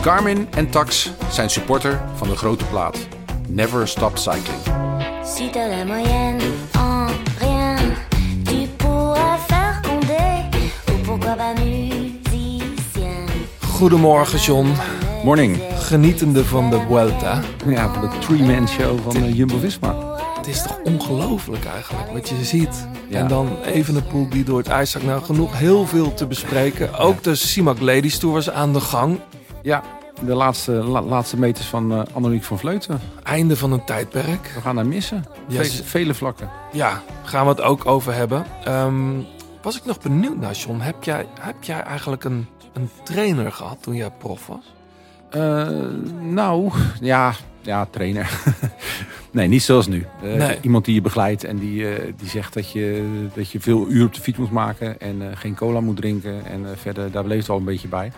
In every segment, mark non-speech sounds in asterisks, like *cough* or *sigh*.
Carmen en Tax zijn supporter van de grote plaat. Never Stop Cycling. Si t'as la moyenne en rien, tu pourras faire condé ou pourquoi pas musicien. Goedemorgen John, Morning. genietende van de Vuelta. Ja, van de three-man show van eh, Jumbo-Visma. Het is toch ongelooflijk eigenlijk wat je ziet. Ja. En dan even een poel die door het ijs zakt. Nou, genoeg, heel veel te bespreken. Ook de Simac Ladies Tour was aan de gang. Ja, de laatste, la- laatste meters van Annemiek van Vleuten. Einde van een tijdperk. We gaan daar missen. Yes. Vele, vele vlakken. Ja, gaan we het ook over hebben. Ehm, was ik nog benieuwd naar, John. Heb jij, heb jij eigenlijk een, een trainer gehad toen jij prof was? Eh, nou, ja, ja, trainer. *laughs* nee, niet zoals nu. Eh, Nee. Iemand die je begeleidt en die, die zegt dat je, dat je veel uur op de fiets moet maken en geen cola moet drinken. En verder, daar bleef het al een beetje bij.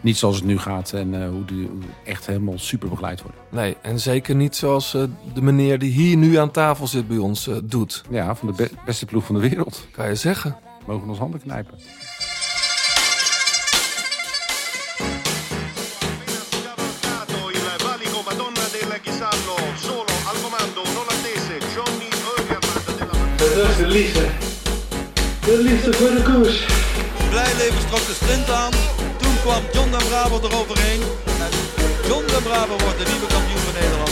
Niet zoals het nu gaat en eh, hoe die hoe echt helemaal super begeleid worden. Nee, en zeker niet zoals eh, de meneer die hier nu aan tafel zit bij ons eh, doet. Ja, van de be- beste ploeg van de wereld. Kan je zeggen. Mogen ons handen knijpen. Dat is de liefde. De liefde voor de koers. Blijlevens trok de sprint aan. Toen kwam John den Braber eroverheen. En John den Braber wordt de nieuwe kampioen van Nederland.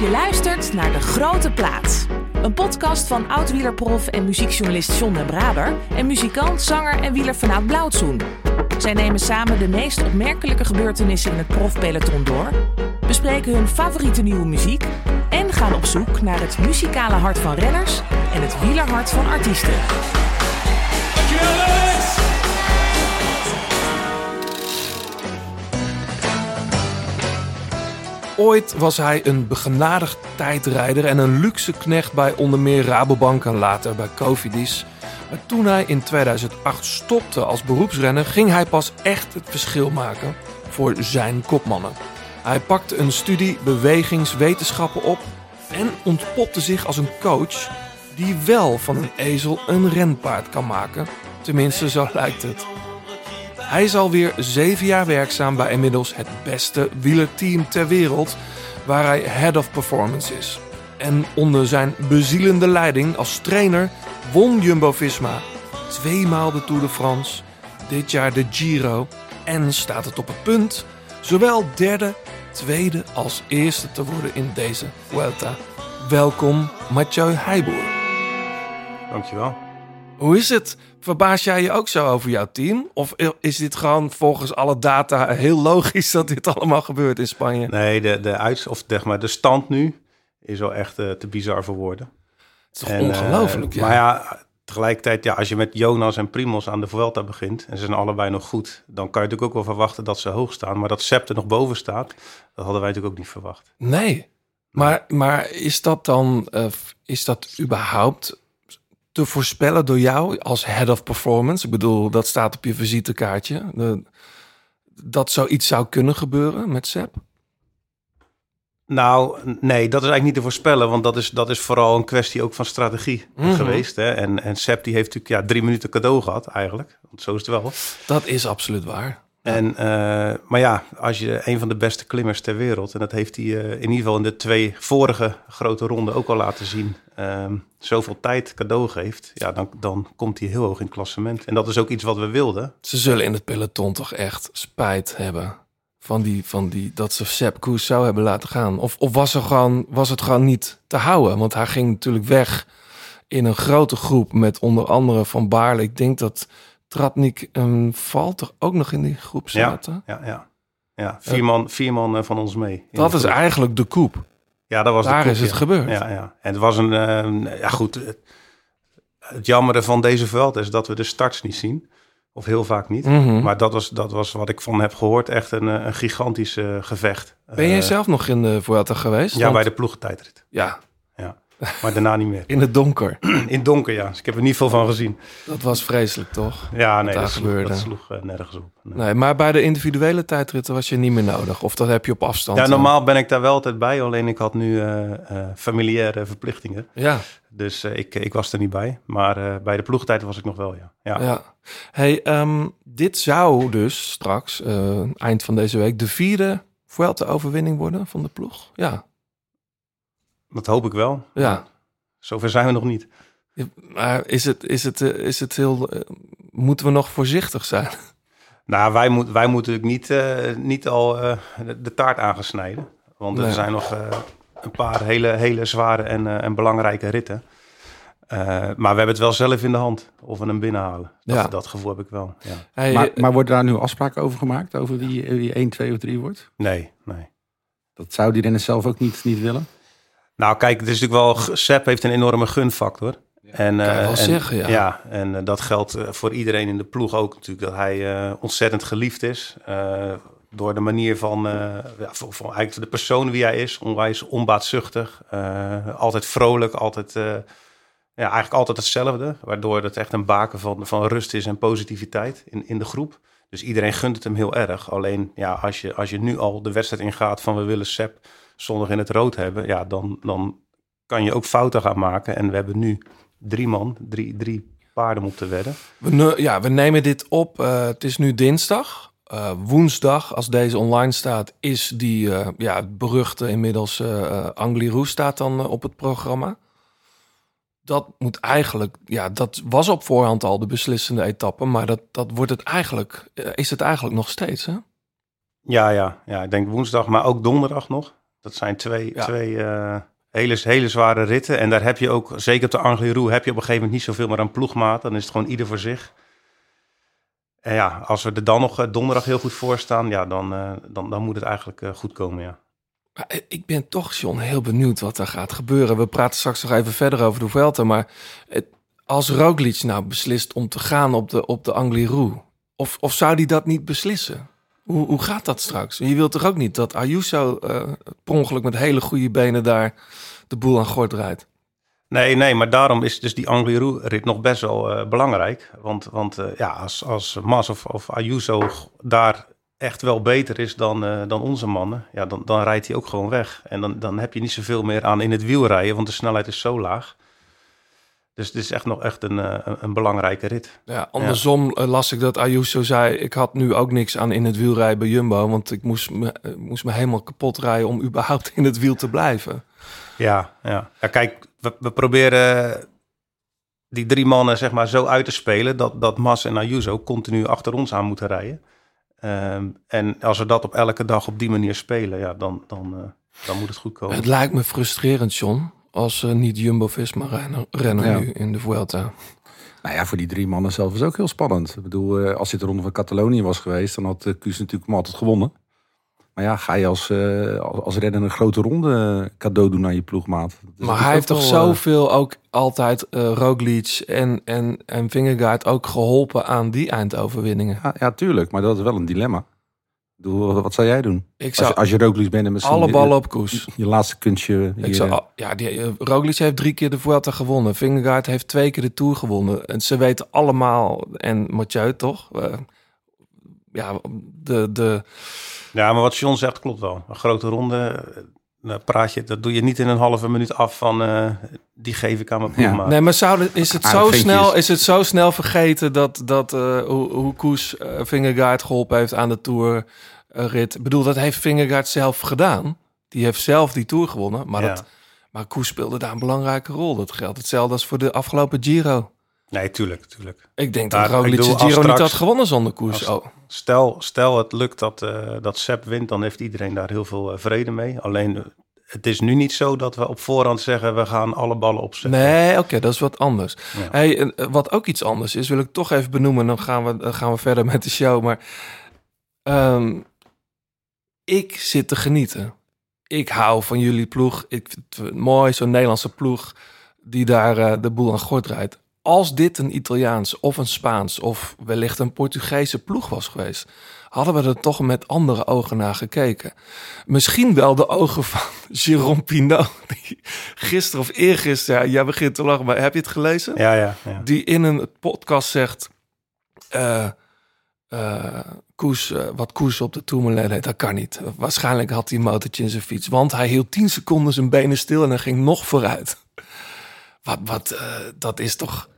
Je luistert naar De Grote Plaats. Een podcast van oud-wielerprof en muziekjournalist John den Braber... en muzikant, zanger en wieler vanuit Blauwtsoen. Zij nemen samen de meest opmerkelijke gebeurtenissen in het profpeloton door... bespreken hun favoriete nieuwe muziek... en gaan op zoek naar het muzikale hart van renners... en het wielerhart van artiesten. Ooit was hij een begenadigd tijdrijder en een luxe knecht bij onder meer Rabobank en later bij Cofidis. Maar toen hij in 2008 stopte als beroepsrenner, ging hij pas echt het verschil maken voor zijn kopmannen. Hij pakte een studie bewegingswetenschappen op en ontpopte zich als een coach die wel van een ezel een renpaard kan maken. Tenminste, zo lijkt het. Hij is alweer zeven jaar werkzaam bij inmiddels het beste wielerteam ter wereld, waar hij head of performance is. En onder zijn bezielende leiding als trainer won Jumbo-Visma tweemaal de Tour de France, dit jaar de Giro en staat het op het punt zowel derde, tweede als eerste te worden in deze Vuelta. Welkom Mathieu Heijboer. Dankjewel. Hoe is het? Verbaas jij je ook zo over jouw team? Of is dit gewoon volgens alle data heel logisch dat dit allemaal gebeurt in Spanje? Nee, de, de, uit, of zeg maar, de stand nu is wel echt eh, te bizar voor woorden. Het is toch En, eh, ongelooflijk, ja. Maar ja, tegelijkertijd, ja, als je met Jonas en Primos aan de Vuelta begint... en ze zijn allebei nog goed... dan kan je natuurlijk ook wel verwachten dat ze hoog staan. Maar dat Sepp er nog boven staat, dat hadden wij natuurlijk ook niet verwacht. Nee. Maar, maar is dat dan, eh, is dat überhaupt te voorspellen door jou als head of performance? Ik bedoel, dat staat op je visitekaartje. De- dat zoiets zou kunnen gebeuren met Sepp? Nou, nee, dat is eigenlijk niet te voorspellen... want dat is, dat is vooral een kwestie ook van strategie Mhm. geweest. Hè? En, en Sepp die heeft natuurlijk ja, drie minuten cadeau gehad eigenlijk. Want zo is het wel. Dat is absoluut waar. En, eh, maar ja, als je een van de beste klimmers ter wereld, en dat heeft hij eh, in ieder geval in de twee vorige grote ronden ook al laten zien, ehm, zoveel tijd cadeau geeft, ja, dan, dan komt hij heel hoog in het klassement. En dat is ook iets wat we wilden. Ze zullen in het peloton toch echt spijt hebben van die, van die dat ze Sepp Koes zou hebben laten gaan. Of, of was, er gewoon, was het gewoon niet te houden? Want hij ging natuurlijk weg in een grote groep met onder andere Van Baarle. Ik denk dat Tratnik en Valter ook nog in die groep zaten. ja, ja. ja vier, man, vier man eh, van ons mee. Dat de is eigenlijk de koep. Ja, dat was de Daar koep, is het ja. gebeurd. Ja, ja. En het was een, eh, ja goed, het, het jammere van deze veld is dat we de starts niet zien. Of heel vaak niet. Mhm. Maar dat was, dat was wat ik van heb gehoord echt een, eh, een gigantisch eh, gevecht. Ben jij Eh, zelf nog in de Vuelta geweest? Ja, Want- bij de ploegentijdrit. Ja. Maar daarna niet meer. In het donker. *clears throat* In het donker, ja. Dus ik heb er niet veel van gezien. Dat was vreselijk, toch? Ja, nee, daar dat sloeg, gebeurde. dat sloeg eh, nergens op. Nee. Nee, maar bij de individuele tijdritten was je niet meer nodig. Of dat heb je op afstand. Ja, normaal ben ik daar wel altijd bij. Alleen ik had nu eh, familiaire verplichtingen. Ja, Dus ik, ik was er niet bij. Maar bij de ploegtijd was ik nog wel, ja. ja. ja. Hey, ehm, dit zou dus straks, eind van deze week, de vierde Vuelta-overwinning worden van de ploeg. Ja, Dat hoop ik wel. ja. Zover zijn we nog niet. Maar is het, is het, eh, is het heel... eh, moeten we nog voorzichtig zijn? Nou, wij, moet, wij moeten natuurlijk niet, eh, niet al eh, de, de taart aangesnijden. Want Nee. er zijn nog eh, een paar hele, hele zware en, eh, en belangrijke ritten. Eh, maar we hebben het wel zelf in de hand of we hem binnenhalen. Dat, Ja. dat gevoel heb ik wel. Ja. Hey, Maar, maar worden daar nu afspraken over gemaakt? Over wie, wie 1, 2 of 3 wordt? Nee, nee. Dat zou die renner zelf ook niet, niet willen? Nou, kijk, het is natuurlijk wel. Sepp heeft een enorme gunfactor. En, Kan je eh, wel en, zeggen, ja. en eh, dat geldt eh, voor iedereen in de ploeg ook natuurlijk. Dat hij ontzettend geliefd is. door de manier van, ja, voor, voor eigenlijk de persoon wie hij is. Onwijs onbaatzuchtig. altijd vrolijk, altijd, ja, eigenlijk altijd hetzelfde. Waardoor het echt een baken van, van rust is en positiviteit in, in de groep. Dus iedereen gunt het hem heel erg. Alleen ja, als je, als je nu al de wedstrijd ingaat van we willen Sepp zondag in het rood hebben. Ja, dan, dan kan je ook fouten gaan maken. En we hebben nu drie man, drie, drie paarden om te wedden. We, ja, we nemen dit op. eh, het is nu dinsdag. Eh, woensdag, als deze online staat, is die eh, ja, beruchte inmiddels Angliru staat dan op het programma. Dat moet eigenlijk, ja, dat was op voorhand al de beslissende etappe, maar dat, dat wordt het eigenlijk, is het eigenlijk nog steeds, hè? Ja, ja, ja, ik denk woensdag, maar ook donderdag nog. Dat zijn twee, Ja. twee eh, hele, hele zware ritten. En daar heb je ook, zeker op de Angliru, heb je op een gegeven moment niet zoveel meer aan ploegmaat. Dan is het gewoon ieder voor zich. En ja, als we er dan nog eh, donderdag heel goed voor staan, ja, dan, eh, dan, dan moet het eigenlijk goed komen, ja. Maar ik ben toch, John, heel benieuwd wat er gaat gebeuren. We praten straks nog even verder over de Vuelta, maar het, als Roglic nou beslist om te gaan op de, op de Angliru, of, of zou die dat niet beslissen? Hoe, hoe gaat dat straks? Je wilt toch ook niet dat Ayuso eh per ongeluk met hele goede benen daar de boel aan gort rijdt? Nee, nee, maar daarom is dus die Angliru-rit nog best wel eh, belangrijk. Want, want eh, ja, als, als Mas of, of Ayuso daar echt wel beter is dan, dan onze mannen... Ja, dan, dan rijdt hij ook gewoon weg. En dan, dan heb je niet zoveel meer aan in het wiel rijden... want de snelheid is zo laag. Dus het is echt nog echt een, eh, een, belangrijke rit. Ja, andersom eh, las ik dat Ayuso zei... ik had nu ook niks aan in het wielrijden bij Jumbo... want ik moest me, eh, moest me helemaal kapot rijden om überhaupt in het wiel te blijven. Ja, ja. ja kijk, we, we proberen die drie mannen zeg maar zo uit te spelen... dat, dat Mas en Ayuso continu achter ons aan moeten rijden. Ehm, en als we dat op elke dag op die manier spelen, ja, dan, dan, dan moet het goed komen. Het lijkt me frustrerend, John, als eh, niet Jumbo-Visma renner, renner Ja. nu in de Vuelta. Nou ja, voor die drie mannen zelf is ook heel spannend. Ik bedoel, eh, als dit de ronde van Catalonië was geweest, dan had uh, Kuus natuurlijk altijd gewonnen. Maar ja, ga je als, eh, als, als renner een grote ronde eh, cadeau doen aan je ploegmaat? Maar hij heeft toch eh, zoveel ook altijd eh Roglic en, en, en Vingegaard ook geholpen aan die eindoverwinningen. Ja, ja, tuurlijk, maar dat is wel een dilemma. Ik bedoel, wat, zou jij doen? Ik Als zou je, als je Roglic bent en misschien alle ballen op koers. je laatste kunstje... Ik je- zou, al- ja, die, eh, Roglic heeft drie keer de Vuelta gewonnen. Vingegaard heeft twee keer de Tour gewonnen. En ze weten allemaal, en Mathieu toch? Eh, ja, de, de, Ja, maar wat John zegt klopt wel. Een grote ronde, eh, dan praat je, dat doe je niet in een halve minuut af van eh, die geef ik aan mijn Ja. ploegmaat. Nee, maar is, het zo snel, is het zo snel vergeten dat, dat eh, hoe, hoe Koes Vingegaard geholpen heeft aan de Tour eh, rit? Ik bedoel, dat heeft Vingegaard zelf gedaan. Die heeft zelf die Tour gewonnen. Maar, Ja. dat, maar Koes speelde daar een belangrijke rol. Dat geldt hetzelfde als voor de afgelopen Giro. Nee, tuurlijk, tuurlijk. Ik denk dat Roglic de Giro niet had gewonnen zonder Koes. als- Oh. Stel, stel het lukt dat, eh dat Sepp wint, dan heeft iedereen daar heel veel eh, vrede mee. Alleen, eh, het is nu niet zo dat we op voorhand zeggen, we gaan alle ballen opzetten. Nee, oké, dat is wat anders. Ja. Hey, wat ook iets anders is, wil ik toch even benoemen. Dan gaan we, dan gaan we verder met de show. Maar ehm, ik zit te genieten. Ik hou van jullie ploeg. Ik vind het mooi, zo'n Nederlandse ploeg die daar de boel aan gort rijdt. Als dit een Italiaans of een Spaans of wellicht een Portugese ploeg was geweest, hadden we er toch met andere ogen naar gekeken. Misschien wel de ogen van *laughs* Jérôme Pinot, die gisteren of eergisteren, ja, jij begint te lachen, maar heb je het gelezen? Ja, ja, ja. Die in een podcast zegt, Koes, eh, wat Koes op de Tourmalet deed, dat kan niet. Waarschijnlijk had hij een motortje in zijn fiets, want hij hield 10 seconden zijn benen stil en hij ging nog vooruit. Wat, wat, dat is toch...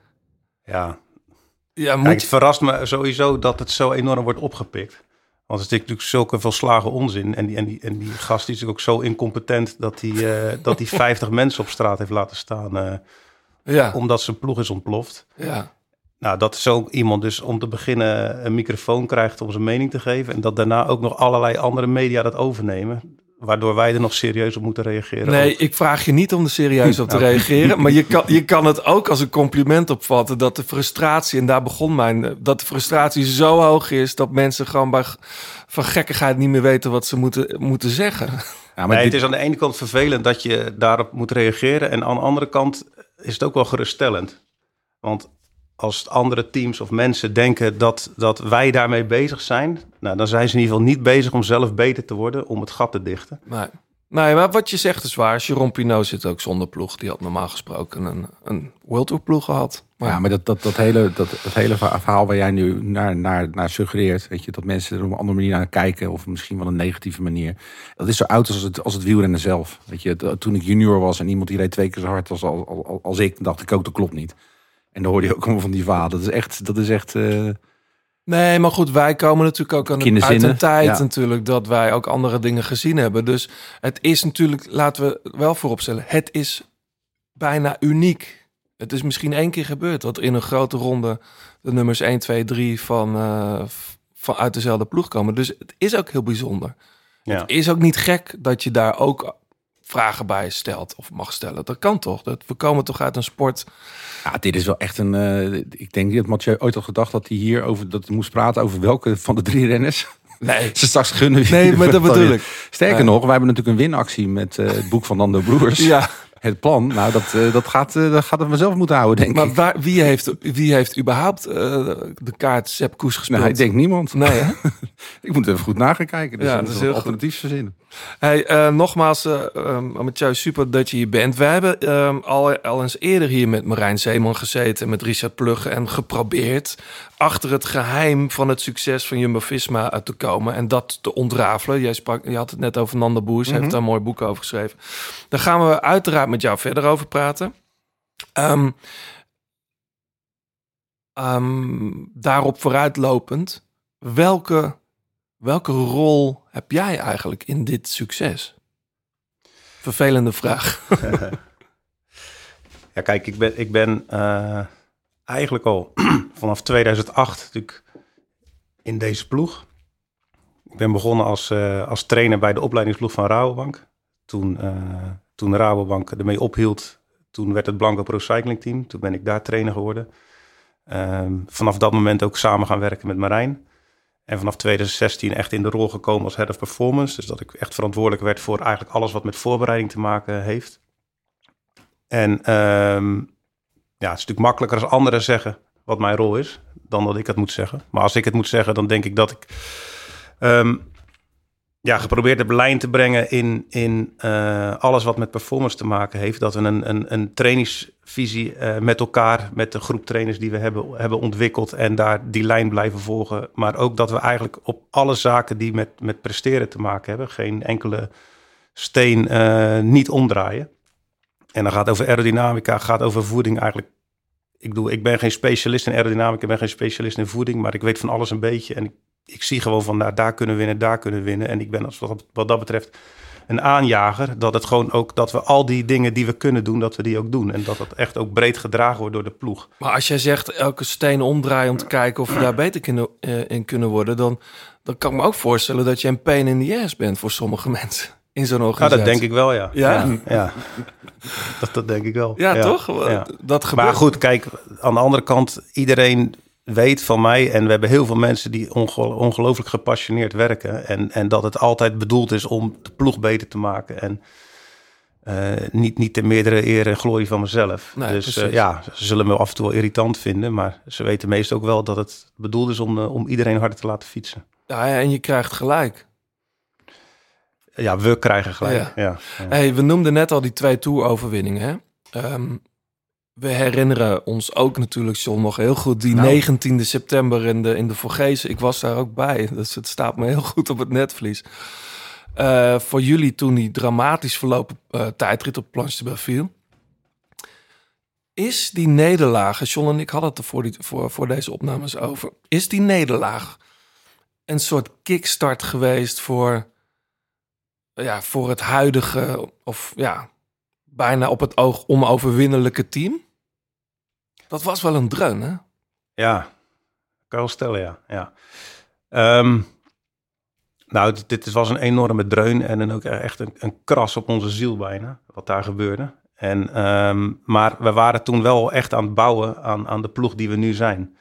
ja. Ja, moet Kijk, het verrast me sowieso dat het zo enorm wordt opgepikt. Want het is natuurlijk zulke volslagen onzin. En die, en die, en die gast is natuurlijk ook zo incompetent dat hij, eh, *laughs* dat hij 50 mensen op straat heeft laten staan. eh, ja, omdat zijn ploeg is ontploft. ja. Nou, dat zo iemand dus om te beginnen een microfoon krijgt om zijn mening te geven. En dat daarna ook nog allerlei andere media dat overnemen. Waardoor wij er nog serieus op moeten reageren. Nee, Ook. ik vraag je niet om er serieus op te *laughs* Nou. reageren. Maar je kan, je kan het ook als een compliment opvatten dat de frustratie, en daar begon mijn, dat de frustratie zo hoog is dat mensen gewoon bij, van gekkigheid niet meer weten wat ze moeten, moeten zeggen. *laughs* Ja, maar Nee, dit- het is aan de ene kant vervelend dat je daarop moet reageren. En aan de andere kant is het ook wel geruststellend. Want als andere teams of mensen denken dat, dat wij daarmee bezig zijn... Nou, dan zijn ze in ieder geval niet bezig om zelf beter te worden... om het gat te dichten. Nee. Nee, maar wat je zegt is waar. Jérôme Pinot zit ook zonder ploeg. Die had normaal gesproken een, een World Tour ploeg gehad. Maar Ja, maar dat, dat, dat, hele, dat, dat hele verha- verhaal waar jij nu naar, naar, naar suggereert, weet je, dat mensen er op een andere manier naar kijken, of misschien wel een negatieve manier, dat is zo oud als het, als het wielrennen zelf. Weet je, toen ik junior was en iemand die reed twee keer zo hard als, als, als, als ik, dacht ik ook, dat klopt niet. En dan hoorde je ook allemaal van die verhalen. Dat is echt, dat is echt eh, Nee, maar goed, wij komen natuurlijk ook aan een, uit een tijd ja. natuurlijk dat wij ook andere dingen gezien hebben. Dus het is natuurlijk, laten we wel vooropstellen, het is bijna uniek. Het is misschien één keer gebeurd dat in een grote ronde de nummers 1, 2, 3 van, eh, van uit dezelfde ploeg komen. Dus het is ook heel bijzonder. Ja. Het is ook niet gek dat je daar ook vragen bij stelt of mag stellen. Dat kan toch? Dat, we komen toch uit een sport. Ja, dit is wel echt een. eh, ik denk niet dat Mathieu ooit had gedacht dat hij hier over dat hij moest praten over welke van de drie renners *laughs* Nee, ze straks gunnen. nee maar dat bedoel ik. Sterker nog, wij hebben natuurlijk een winactie met eh, het boek van Nando Broers. Ja, Het plan, nou, dat, eh, dat, gaat, eh, dat gaat het vanzelf moeten houden, denk maar ik. waar, wie, heeft, wie heeft überhaupt eh, de kaart Sepp Koes gespeeld? Nou, ik denk niemand. Nee, hè? *laughs* Ik moet even goed na gaan kijken. Dus Ja, dat is heel alternatief verzinnen. Hey, nogmaals, eh um, Mathieu, super dat je hier bent. We hebben ehm, al, al eens eerder hier met Marijn Zeeman gezeten, met Richard Plugge en geprobeerd achter het geheim van het succes van Jumbo-Visma uit te komen en dat te ontrafelen. Jij sprak, je had het net over Nanda Boers, hij heeft daar een mooi boek over geschreven. Daar gaan we uiteraard met jou verder over praten. Ehm, ehm, daarop vooruitlopend, welke Welke rol heb jij eigenlijk in dit succes? Vervelende vraag. *laughs* Ja, kijk, ik ben, ik ben eh, eigenlijk al *clears throat* vanaf 2008 natuurlijk in deze ploeg. Ik ben begonnen als, eh, als trainer bij de opleidingsploeg van Rabobank. Toen, eh, toen Rabobank ermee ophield, toen werd het Blanco Pro Cycling Team. Toen ben ik daar trainer geworden. Ehm, vanaf dat moment ook samen gaan werken met Marijn. En vanaf 2016 echt in de rol gekomen als head of performance. Dus dat ik echt verantwoordelijk werd voor eigenlijk alles wat met voorbereiding te maken heeft. En ehm, ja, het is natuurlijk makkelijker als anderen zeggen wat mijn rol is, dan dat ik het moet zeggen. Maar als ik het moet zeggen, dan denk ik dat ik ehm, ja, geprobeerd heb lijn te brengen in, in eh, alles wat met performance te maken heeft. Dat we een, een, een trainingsvisie eh, met elkaar, met de groep trainers die we hebben, hebben ontwikkeld en daar die lijn blijven volgen. Maar ook dat we eigenlijk op alle zaken die met, met presteren te maken hebben, geen enkele steen eh, niet omdraaien. En dan gaat over aerodynamica, gaat over voeding eigenlijk. Ik bedoel, ik ben geen specialist in aerodynamica, ik ben geen specialist in voeding, maar ik weet van alles een beetje. En ik, ik zie gewoon van, nou, daar kunnen we winnen, daar kunnen we winnen. En ik ben als wat, wat dat betreft een aanjager, dat het gewoon ook, dat we al die dingen die we kunnen doen, dat we die ook doen. En dat dat echt ook breed gedragen wordt door de ploeg. Maar als jij zegt elke steen omdraaien om te kijken of we daar beter kunnen, eh, in kunnen worden, dan, dan kan ik me ook voorstellen dat je een pain in the ass bent voor sommige *laughs* mensen in zo'n organisatie. dat denk ik wel, ja. Ja? Ja, ja. Dat, dat denk ik wel. Ja, toch? Ja. Dat gebeurt. Maar goed, kijk, aan de andere kant, iedereen weet van mij en we hebben heel veel mensen die onge- ongelooflijk gepassioneerd werken en, en dat het altijd bedoeld is om de ploeg beter te maken. En eh, niet, niet de meerdere eer en glorie van mezelf. Nee, dus eh, ja, ze zullen me af en toe wel irritant vinden. Maar ze weten meestal ook wel dat het bedoeld is om, eh, om iedereen harder te laten fietsen. Ja, en je krijgt gelijk. Ja, we krijgen gelijk. Ja. Ja, Hey, we noemden net al die twee toeroverwinningen. Hè? We herinneren ons ook natuurlijk, John, nog heel goed die Nou. 19e september in de, in de Vorgezen. Ik was daar ook bij, dus het staat me heel goed op het netvlies. Eh, voor jullie toen die dramatisch verlopen eh, tijdrit op Planche de Belleville. Is die nederlaag, John en ik hadden het er voor, die, voor, voor deze opnames over. Is die nederlaag een soort kickstart geweest voor, ja, voor het huidige, of ja, bijna op het oog onoverwinnelijke team? Dat was wel een dreun, hè? Ja, kan wel stellen, ja. Ehm, nou, dit, dit was een enorme dreun en dan ook echt een, een kras op onze ziel bijna, wat daar gebeurde. En, ehm, maar we waren toen wel echt aan het bouwen aan, aan de ploeg die we nu zijn.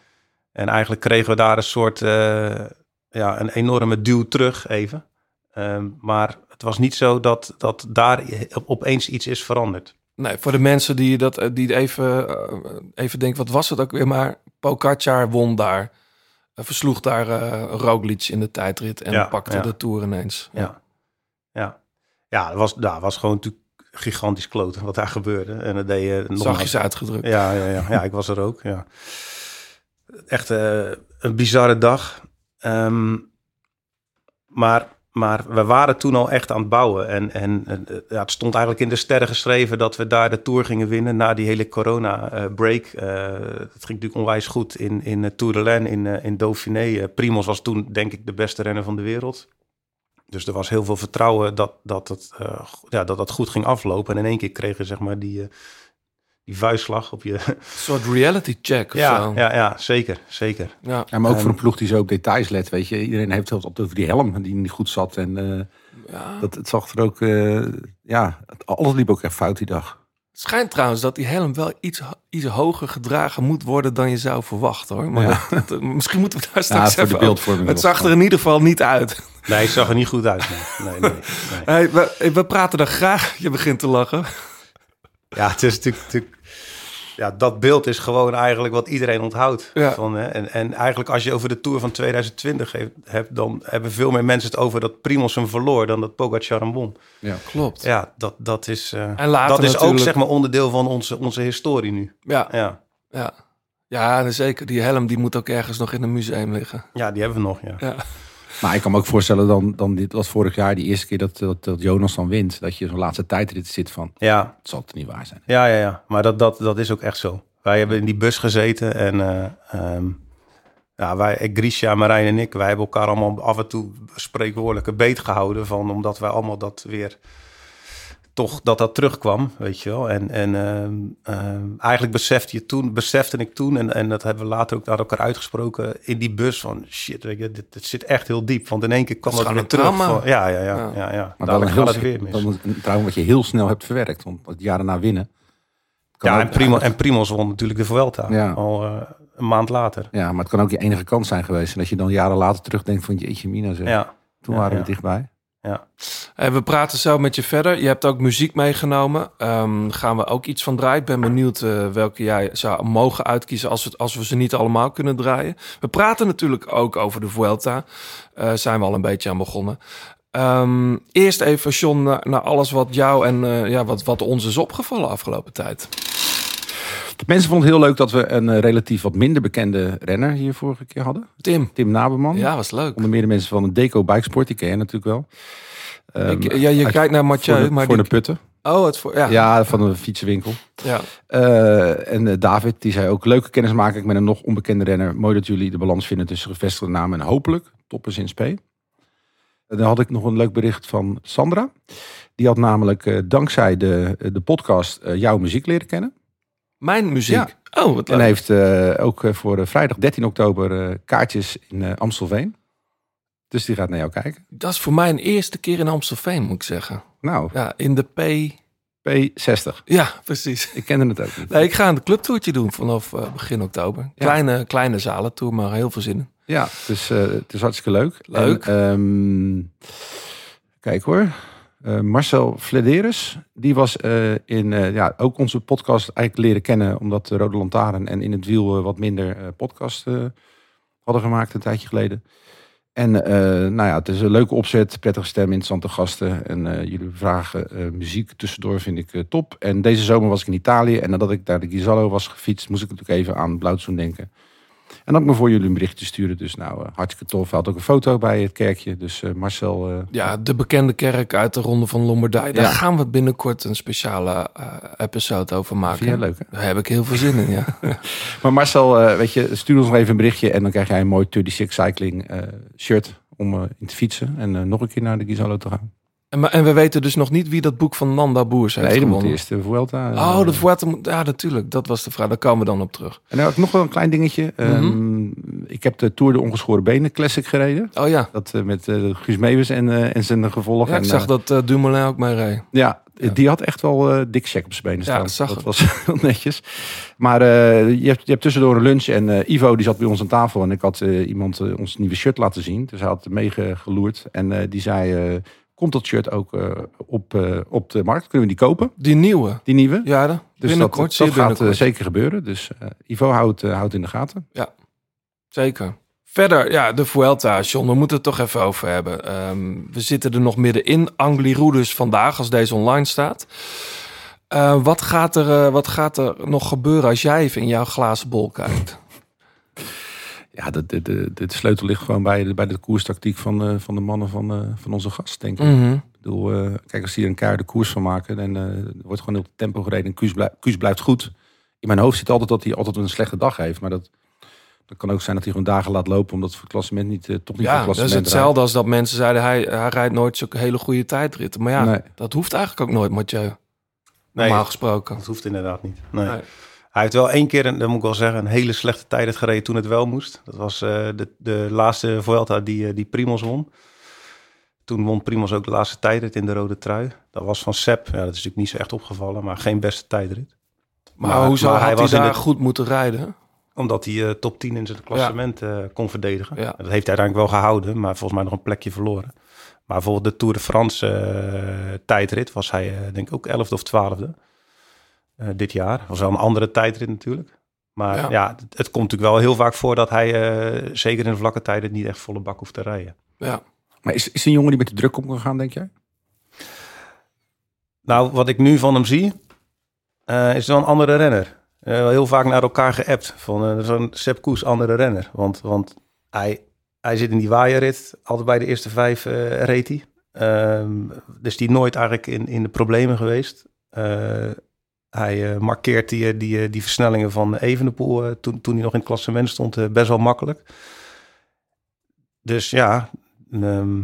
En eigenlijk kregen we daar een soort, eh, ja, een enorme duw terug even. Ehm, maar het was niet zo dat, dat daar opeens iets is veranderd. Nee, voor de mensen die dat eh, die even, eh, even denken, wat was het ook weer? Maar Pogacar won daar, eh, versloeg daar eh Roglic in de tijdrit en Ja, pakte ja. de Tour ineens. Ja. Ja, ja dat was, dat was gewoon natuurlijk gigantisch kloten wat daar gebeurde. En dat deed je nog Zachtjes uitgedrukt. Ja, ja, ja, ja, ik was er ook. Ja. Echt eh, een bizarre dag. Ehm, maar, maar we waren toen al echt aan het bouwen. En, en eh, ja, het stond eigenlijk in de sterren geschreven dat we daar de Tour gingen winnen na die hele corona-break. het ging natuurlijk onwijs goed in, in eh, Tour de Laine, in, eh, in Dauphiné. Eh, Primoz was toen denk ik de beste renner van de wereld. Dus er was heel veel vertrouwen dat dat, eh, go- ja, dat dat goed ging aflopen. En in één keer kregen zeg maar die, eh, die vuistslag op je... Een soort reality check of ja, zo. ja, ja, zeker, zeker. Ja. Ja, maar ook voor een ploeg die zo op details let, weet je. Iedereen heeft het altijd over die helm die niet goed zat. En eh, Ja. dat, het zag er ook, eh, ja, het- alles liep ook echt fout die dag. Het schijnt trouwens dat die helm wel iets, iets hoger gedragen moet worden dan je zou verwachten hoor. Maar Ja. dat- dat- misschien moeten we daar Ja, straks voor de even beeldvorming. over- Het zag er in ieder geval niet uit. Nee, het zag er niet goed uit. Nee, nee, nee, nee. Hey, we, we praten daar graag. Je begint te lachen. Ja, het is natuurlijk... natuurlijk- ja, dat beeld is gewoon eigenlijk wat iedereen onthoudt. Ja. Van, hè, en, en eigenlijk als je over de Tour van 2020 heeft, hebt... dan hebben veel meer mensen het over dat Primoz hem verloor... dan dat Pogacar won. Ja. Klopt. Ja, dat, dat is, eh, En later dat is ook zeg maar onderdeel van onze, onze historie nu. Ja, Ja. ja. ja, zeker. Die helm die moet ook ergens nog in een museum liggen. ja, die hebben we nog, ja. Ja. Maar ik kan me ook voorstellen dan, dan dit was vorig jaar die eerste keer dat, dat, dat Jonas dan wint. Dat je zo'n laatste tijdrit zit van, Ja, het zal toch niet waar zijn. Ja, ja, ja. Maar dat, dat, dat is ook echt zo. Wij hebben in die bus gezeten en ehm, ja, wij, Grisha, Marijn en ik, wij hebben elkaar allemaal af en toe spreekwoordelijke beet gehouden van, omdat wij allemaal dat weer toch dat dat terugkwam, weet je wel. En, en ehm, ehm, eigenlijk besefte je toen, besefte ik toen, en, en dat hebben we later ook naar elkaar uitgesproken in die bus van shit, weet je, dit, dit zit echt heel diep. Want in één keer kwam Dat dat, weer terug. een Van, ja, ja, ja, Ja. ja, ja. Maar Dadelijk een, gaat het heel, weer mis. dan een trouwens wat je heel snel hebt verwerkt. Want het jaar daarna winnen. Ja, ook en, Primo, en Primoz won natuurlijk de Vuelta. Ja. Al eh, een maand later. Ja, maar het kan ook je enige kans zijn geweest. En dat je dan jaren later terugdenkt van jeetje mina zeg. Ja, Toen Ja, waren ja. we dichtbij. Ja. Hey, we praten zo met je verder. Je hebt ook muziek meegenomen. Ehm gaan we ook iets van draaien. Ik ben benieuwd eh, welke jij zou mogen uitkiezen als, het, als we ze niet allemaal kunnen draaien. We praten natuurlijk ook over de Vuelta. Eh zijn we al een beetje aan begonnen. Ehm, eerst even, John, naar, alles wat jou en eh, ja, wat, wat ons is opgevallen afgelopen tijd. Mensen vonden het heel leuk dat we een eh, relatief wat minder bekende renner hier vorige keer hadden. Tim. Tim Naberman. Ja, was leuk. Onder meer de mensen van de Deco Bikesport. Die ken je natuurlijk wel. Ehm, Ik, ja, je uit- kijkt naar voor Mathieu, de, maar voor die, de putten. Oh, het voor, ja. Ja, van de fietsenwinkel. ja. Eh, en eh, David, die zei ook leuke kennismaking met een nog onbekende renner. Mooi dat jullie de balans vinden tussen gevestigde namen en hopelijk toppers in spe. En dan had ik nog een leuk bericht van Sandra. Die had namelijk dankzij de, de podcast jouw muziek leren kennen. Mijn muziek. Ja. Oh, wat leuk. En heeft eh, ook eh, voor eh, vrijdag 13 oktober kaartjes in Amstelveen. Dus die gaat naar jou kijken. Dat is voor mij een eerste keer in Amstelveen, moet ik zeggen. Nou, Ja, in de P... P60. Ja, precies. Ik kende het ook niet. Nee, ik ga een clubtoertje doen vanaf begin oktober. Kleine, kleine zalentour, maar heel veel zin in. Ja, het is, eh, het is hartstikke leuk. Leuk. En, ehm, kijk hoor. Eh, Marcel Flederis, die was eh, in eh, ja, ook onze podcast eigenlijk leren kennen, omdat de Rode Lantaarn en In het Wiel wat minder podcast hadden gemaakt een tijdje geleden. En nou ja, het is een leuke opzet, prettige stem, interessante gasten. En jullie vragen muziek tussendoor vind ik top. En deze zomer was ik in Italië en nadat ik naar de Ghisallo was gefietst, moest ik natuurlijk even aan Blauwtsoen denken. En dan ook me voor jullie een berichtje sturen. Dus nou, eh, hartstikke tof. Hij had ook een foto bij het kerkje. Dus eh, Marcel, eh, Ja, de bekende kerk uit de Ronde van Lombardije. Daar Ja. gaan we binnenkort een speciale eh, episode over maken. vind jij leuk hè? Daar heb ik heel veel zin in, ja. *laughs* Maar Marcel, eh, weet je, stuur ons nog even een berichtje en dan krijg jij een mooi 36 Cycling eh, shirt om in te fietsen en nog een keer naar de Gizalo te gaan. En, we weten dus nog niet wie dat boek van Nanda Boers heeft nee, gewonnen. eerst de Vuelta. eh, Oh, de Vuelta moet... Ja, natuurlijk. Dat was de vraag. Daar komen we dan op terug. En dan ik nog wel een klein dingetje. Ehm, ik heb de Tour de Ongeschoren Benen Classic gereden. Oh ja. Dat eh, met eh, Guus Meeuwis en, eh, en zijn gevolg. Ja, ik en, zag eh, dat eh, Dumoulin ook mee reed. Ja, die had echt wel eh dik check op zijn benen Ja, staan. dat zag dat was *laughs* heel netjes. Maar eh, je, hebt, je hebt tussendoor een lunch en eh, Ivo die zat bij ons aan tafel en ik had eh, iemand eh, ons nieuwe shirt laten zien. Dus hij had meegeloerd en eh, die zei, eh, komt dat shirt ook eh, op, eh, op de markt? Kunnen we die kopen? Die nieuwe. Die nieuwe? Ja, de, Dus binnenkort. dat, gaat binnenkort. zeker gebeuren. Dus Ivo houdt, houdt in de gaten. Zeker. Verder, ja, de Vuelta, John, we moeten het toch even over hebben. Ehm, we zitten er nog middenin. Angliru dus vandaag, als deze online staat. Wat, gaat er, wat gaat er nog gebeuren als jij even in jouw glazen bol kijkt? Ja, de, de, de, de sleutel ligt gewoon bij de, bij de koerstactiek van, eh, van de mannen van, eh, van onze gast, denk ik. Mhm. Ik bedoel, eh, kijk, als die er een keiharde koers van maken, dan wordt gewoon heel tempo gereden. En Kuus, blij- Kuus blijft goed. In mijn hoofd zit altijd dat hij altijd een slechte dag heeft. Maar dat, dat kan ook zijn dat hij gewoon dagen laat lopen, omdat het klassement niet, eh, toch niet Ja, voor dat is hetzelfde als dat mensen zeiden... hij, hij rijdt nooit zulke hele goede tijdritten. Maar ja, Nee. dat hoeft eigenlijk ook nooit, Mathieu. Nee, Normaal gesproken. dat hoeft inderdaad niet. Nee. Nee. Hij heeft wel één keer, en dat moet ik wel zeggen, een hele slechte tijd gereden toen het wel moest. Dat was eh, de, de laatste Vuelta die, eh, die Primos won. Toen won Primos ook de laatste tijdrit in de rode trui. Dat was van Sepp. Ja, dat is natuurlijk niet zo echt opgevallen, maar geen beste tijdrit. Maar, Maar- hoe zou maar hij, daar goed moeten rijden? Omdat hij eh, top 10 in zijn klassement kon verdedigen. Ja. Dat heeft hij uiteindelijk wel gehouden, maar volgens mij nog een plekje verloren. Maar bijvoorbeeld de Tour de France tijdrit was hij denk ik ook 11e of 12e eh, dit jaar. Was wel een andere tijdrit natuurlijk. Maar Ja. ja, het, het komt natuurlijk wel heel vaak voor dat hij eh, zeker in de vlakke tijden niet echt volle bak hoeft te rijden. Ja. Maar is, is een jongen die met de druk om kan gaan, denk jij? Nou, wat ik nu van hem zie, eh, is wel een andere renner. Eh, wel heel vaak naar elkaar geappt. Van zo'n Sepp Koes, andere renner. Want, want hij, hij zit in die waaierrit. Altijd bij de eerste vijf eh reed hij. Ehm, dus die nooit eigenlijk in, in de problemen geweest. Hij eh, markeert die, eh, die, eh, die versnellingen van Evenepoel toen, toen hij nog in het klassement stond best wel makkelijk. Dus ja, ehm,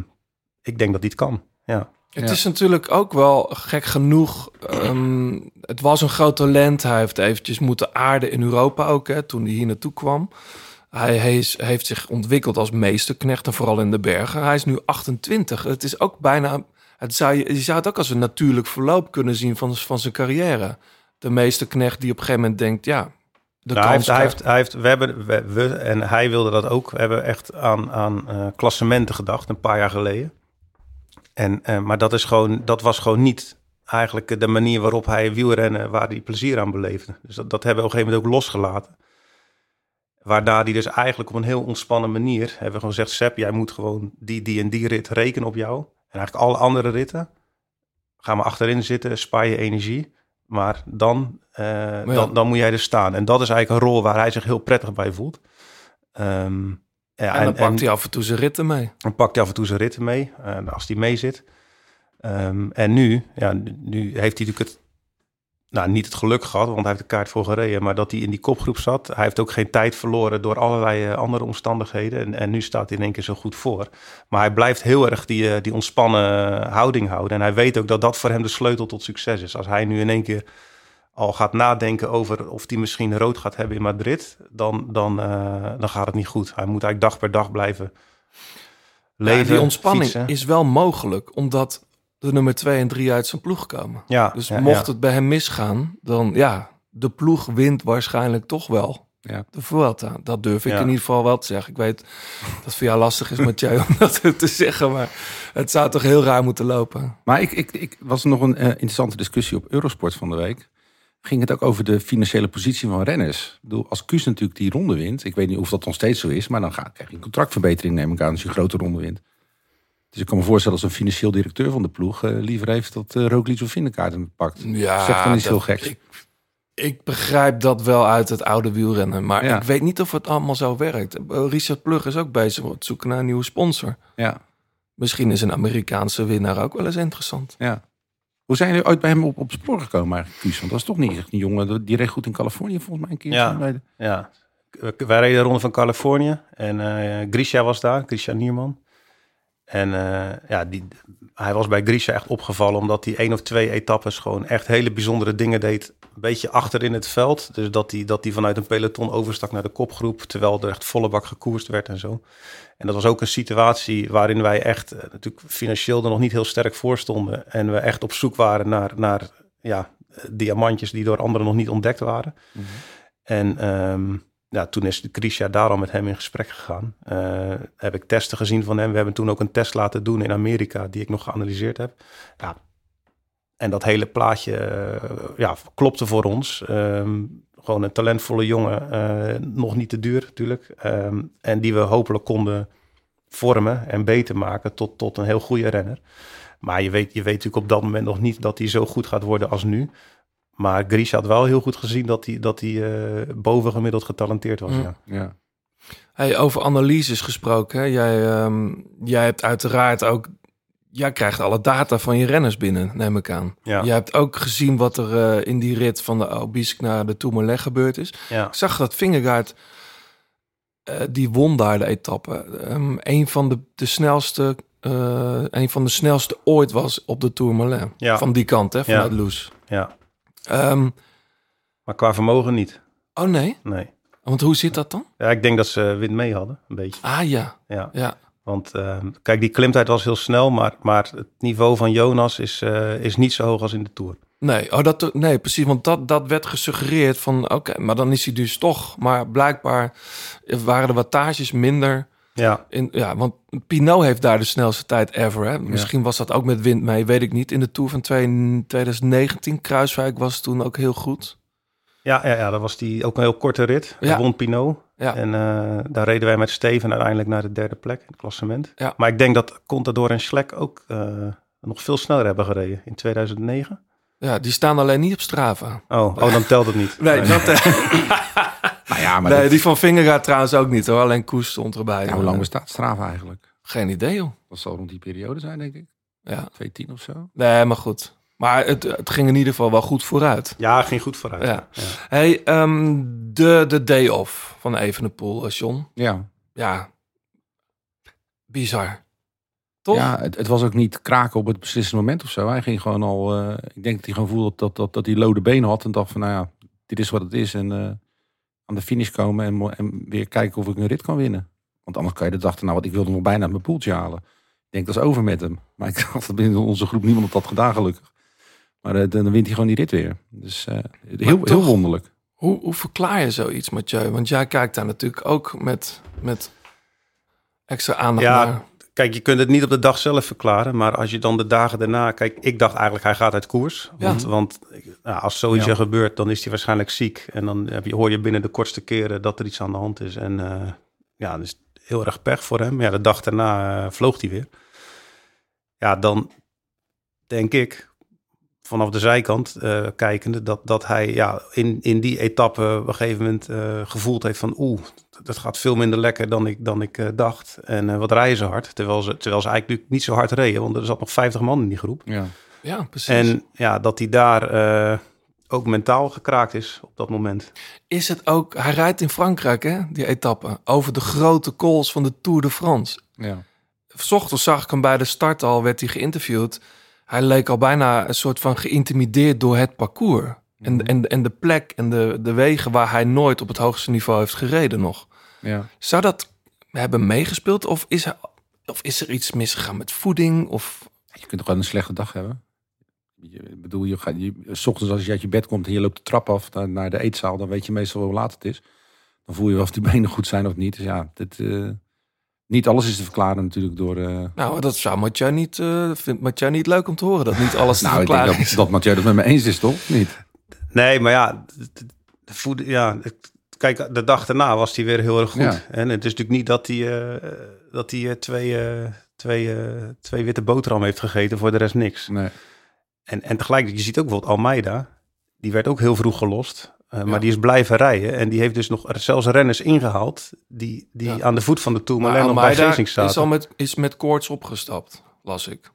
ik denk dat hij het kan. Ja. Het Ja. is natuurlijk ook wel gek genoeg. ehm, het was een groot talent. Hij heeft eventjes moeten aarden in Europa ook, hè, toen hij hier naartoe kwam. Hij, hij is- heeft zich ontwikkeld als meesterknecht en vooral in de bergen. Hij is nu 28. Het is ook bijna... Het zou, je, je zou het ook als een natuurlijk verloop kunnen zien van, van zijn carrière. De meesterknecht die op een gegeven moment denkt... ja, de Nou, hij, heeft, hij, heeft, hij heeft, we hebben, we, we- en hij wilde dat ook. We hebben echt aan, aan eh, klassementen gedacht, een paar jaar geleden. En, eh, maar dat, is gewoon, dat was gewoon niet eigenlijk de manier waarop hij wielrennen, waar hij plezier aan beleefde. Dus dat, dat hebben we op een gegeven moment ook losgelaten. Waarna hij dus eigenlijk op een heel ontspannen manier hebben we gewoon gezegd: Sepp, jij moet gewoon die, die en die rit rekenen op jou. En eigenlijk alle andere ritten, ga maar achterin zitten, spaar je energie. Maar dan, eh, dan, dan moet jij er staan. En dat is eigenlijk een rol waar hij zich heel prettig bij voelt. Ehm, ja, en dan pakt hij af en toe zijn ritten mee. dan pakt hij af en toe zijn ritten mee, eh, als hij mee zit. Ehm, en nu, ja, nu heeft hij natuurlijk het, nou, niet het geluk gehad, want hij heeft de kaart voor gereden, maar dat hij in die kopgroep zat. Hij heeft ook geen tijd verloren door allerlei eh, andere omstandigheden. En, en nu staat hij in één keer zo goed voor. Maar hij blijft heel erg die, eh, die ontspannen houding houden. En hij weet ook dat dat voor hem de sleutel tot succes is. Als hij nu in één keer al gaat nadenken over of hij misschien rood gaat hebben in Madrid, dan, dan, eh, dan gaat het niet goed. Hij moet eigenlijk dag per dag blijven leven. Ja, die ontspanning fietsen. is wel mogelijk, omdat de nummer 2 en 3 uit zijn ploeg komen. Ja, Dus ja, mocht ja. het bij hem misgaan, dan ja, de ploeg wint waarschijnlijk toch wel. Ja. De Vuelta. Dat durf ik Ja. in ieder geval wel te zeggen. Ik weet dat het voor jou lastig is, Mathieu, *laughs* om dat te zeggen. Maar het zou toch heel raar moeten lopen. Maar ik, ik, ik was nog een eh, interessante discussie op Eurosport van de week. Ging het ook over de financiële positie van renners. Ik bedoel, als Kuus natuurlijk die ronde wint, ik weet niet of dat nog steeds zo is, maar dan gaat, krijg je een contractverbetering, neem ik aan, als je een grote ronde wint. Dus ik kan me voorstellen als een financieel directeur van de ploeg eh, liever heeft dat uh, Roglic of Vindekaart hem pakt. Ja, Zegt dan iets dat- heel geks. Ik, ik begrijp dat wel uit het oude wielrennen. Maar Ja. ik weet niet of het allemaal zo werkt. Eh, Richard Plug is ook bezig met zoeken naar een nieuwe sponsor. Ja, Misschien is een Amerikaanse winnaar ook wel eens interessant. ja. Hoe zijn jullie ooit bij hem op, op het spoor gekomen eigenlijk, Kuus? Want dat is toch niet echt een jongen, die reed goed in Californië volgens mij een keer. Ja. Bij de- Ja, wij reden de ronde van Californië en eh Grisha was daar, Grisha Nierman. En eh, ja, die, hij was bij Grisha echt opgevallen omdat hij één of twee etappes gewoon echt hele bijzondere dingen deed. Een beetje achter in het veld. Dus dat hij, dat hij vanuit een peloton overstak naar de kopgroep, terwijl er echt volle bak gekoerst werd en zo. En dat was ook een situatie waarin wij echt eh, natuurlijk financieel er nog niet heel sterk voor stonden. En we echt op zoek waren naar, naar ja, eh, diamantjes die door anderen nog niet ontdekt waren. En ehm, ja, toen is Grisha daar al met hem in gesprek gegaan. Eh, heb ik testen gezien van hem. We hebben toen ook een test laten doen in Amerika, die ik nog geanalyseerd heb. Ja, en dat hele plaatje eh, ja, klopte voor ons. Ehm, gewoon een talentvolle jongen, eh, nog niet te duur natuurlijk. Ehm, en die we hopelijk konden vormen en beter maken tot, tot een heel goede renner. Maar je weet, je weet natuurlijk op dat moment nog niet dat hij zo goed gaat worden als nu. Maar Grisha had wel heel goed gezien dat hij, dat hij eh, bovengemiddeld getalenteerd was. Mm. Ja. Ja. Hey, over analyses gesproken. Hè? Jij, ehm, jij hebt uiteraard ook... Jij krijgt alle data van je renners binnen, neem ik aan. Ja. Je hebt ook gezien wat er eh, in die rit van de Albisk naar de Tourmalet gebeurd is. Ja. Ik zag dat Vingegaard, eh, die won daar de etappe. Ehm, een van de, de snelste... eh, een van de snelste ooit was op de Tourmalet. Ja. Van die kant, hè, vanuit Ja. Loes. ja, Ehm, maar qua vermogen niet. oh nee, Nee. want hoe zit dat dan? Ja, ik denk dat ze wind mee hadden, een beetje. Ah ja, Ja. ja. Want ehm, kijk, die klimtijd was heel snel, maar, maar het niveau van Jonas is, eh, is niet zo hoog als in de Tour. Nee, oh, dat, nee, precies. Want dat, dat werd gesuggereerd van... oké, maar dan is hij dus toch... maar blijkbaar waren de wattages minder... Ja, In, ja, want Pinot heeft daar de snelste tijd ever. Hè? Misschien was dat ook met wind mee, weet ik niet. In de Tour van twee- 2019, Kruiswijk was toen ook heel goed. ja, ja, ja dat was die, ook een heel korte rit. Ja. Ja. won Pinot. Ja. En eh, daar reden wij met Steven uiteindelijk naar de derde plek in het klassement. Ja. Maar ik denk dat Contador en Schlek ook eh, nog veel sneller hebben gereden in 2009. Ja, die staan alleen niet op Strava. Oh, oh dan telt het niet. Nee, dat, *laughs* Nou ja, maar nee die van Vingegaard trouwens ook niet hoor. Alleen Koes stond erbij. ja, hoe lang bestaat Strava eigenlijk? Geen idee joh. Dat zal rond die periode zijn, denk ik. Ja. 2010 of zo. Nee, maar goed. Maar het, het ging in ieder geval wel goed vooruit. Ja, ging goed vooruit. Ja. Hey, ehm, de, de day off van Evenepoel, eh, John. Ja, Ja, bizar. Toch? ja het, het was ook niet kraken op het beslissende moment of zo. Hij ging gewoon al, eh, ik denk dat hij gewoon voelde dat, dat, dat hij lode benen had. En dacht van, nou ja, dit is wat het is. En eh, aan de finish komen en, en weer kijken of ik een rit kan winnen. Want anders kan je de dag erna, want ik wilde nog bijna mijn poeltje halen. Ik denk, dat is over met hem. Maar ik *laughs* dacht dat binnen onze groep niemand had dat gedaan, gelukkig. Maar eh, dan wint hij gewoon die rit weer. Dus eh, heel, heel wonderlijk. Hoe, hoe verklaar je zoiets, Mathieu? Want jij kijkt daar natuurlijk ook met, met extra aandacht Ja, naar. Kijk, je kunt het niet op de dag zelf verklaren, maar als je dan de dagen daarna... Kijk, ik dacht eigenlijk hij gaat uit koers. Ja. Want, want nou, als zoiets Ja. er gebeurt, dan is hij waarschijnlijk ziek. En dan heb je, hoor je binnen de kortste keren dat er iets aan de hand is. En eh, ja, dus heel erg pech voor hem. Ja, de dag daarna eh, vloog hij weer. Ja, dan denk ik, vanaf de zijkant eh, kijkende, dat, dat hij ja, in, in die etappe op een gegeven moment eh, gevoeld heeft van... oeh, dat gaat veel minder lekker dan ik, dan ik eh, dacht. En eh, wat rijden ze hard, terwijl ze, terwijl ze eigenlijk niet zo hard reden. Want er zat nog 50 man in die groep. Ja. Ja, precies. En ja, dat hij daar eh, ook mentaal gekraakt is op dat moment. is het ook... Hij rijdt in Frankrijk, hè, die etappe. Over de grote calls van de Tour de France. Ja. S ochtends zag ik hem bij de start al, werd hij geïnterviewd. Hij leek al bijna een soort van geïntimideerd door het parcours. En, en, en de plek en de, de wegen waar hij nooit op het hoogste niveau heeft gereden nog. ja. Zou dat hebben meegespeeld? Of is er, of is er iets misgegaan met voeding? Of, Je kunt toch gewoon een slechte dag hebben. Je, ik bedoel, je gaat, je, s ochtends als je uit je bed komt en je loopt de trap af naar, naar de eetzaal, dan weet je meestal hoe laat het is. dan voel je wel of die *laughs* benen goed zijn of niet. Dus ja, dit, eh, niet alles is te verklaren natuurlijk door... eh, Nou, dat zou Mathieu niet, eh vindt Mathieu niet leuk om te horen. Dat niet alles te nou, ik denk dat, is. dat Mathieu met me eens is, toch? Niet? Nee, maar ja, voed- ja, kijk, de dag daarna was hij weer heel erg goed. Ja. En het is natuurlijk niet dat hij, eh, dat hij eh, twee, eh, twee, eh, twee witte boterham heeft gegeten, voor de rest niks. Nee. En, en tegelijk, je ziet ook bijvoorbeeld Almeida, die werd ook heel vroeg gelost. eh, Ja. Maar die is blijven rijden en die heeft dus nog zelfs renners ingehaald die, die Ja. aan de voet van de Maar Tourmalet nog bij Geesink zaten. is al met, is met koorts opgestapt, las ik.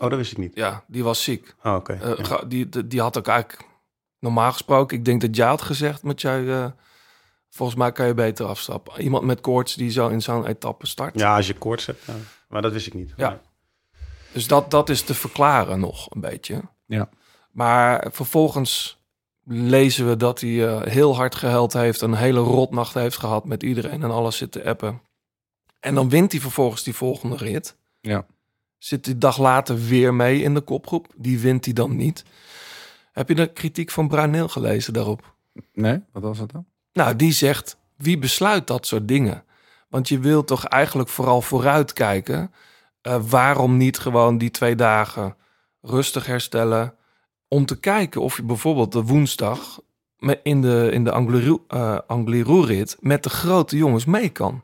Oh, dat wist ik niet. Ja, die was ziek. Oh, oké. Eh, Ja. ga- die, die, die had ook eigenlijk normaal gesproken, ik denk dat jij had gezegd, Mathieu, eh volgens mij kan je beter afstappen. Iemand met koorts die zo in zo'n etappe start. Ja, als je koorts hebt. ja. Maar dat wist ik niet. Ja. Nee. Dus dat, dat is te verklaren nog een beetje. Ja. Maar vervolgens lezen we dat hij eh, heel hard gehuild heeft, een hele rotnacht heeft gehad met iedereen en alles zit te appen. En dan wint hij vervolgens die volgende rit. Ja. Zit die dag later weer mee in de kopgroep. Die wint hij dan niet. Heb je de kritiek van Bruineel gelezen daarop? Nee? Wat was dat dan? Nou, die zegt, wie besluit dat soort dingen? Want je wilt toch eigenlijk vooral vooruitkijken. Eh, waarom niet gewoon die twee dagen rustig herstellen... om te kijken of je bijvoorbeeld de woensdag... in de, in de Angliru- eh, Angliru-rit met de grote jongens mee kan.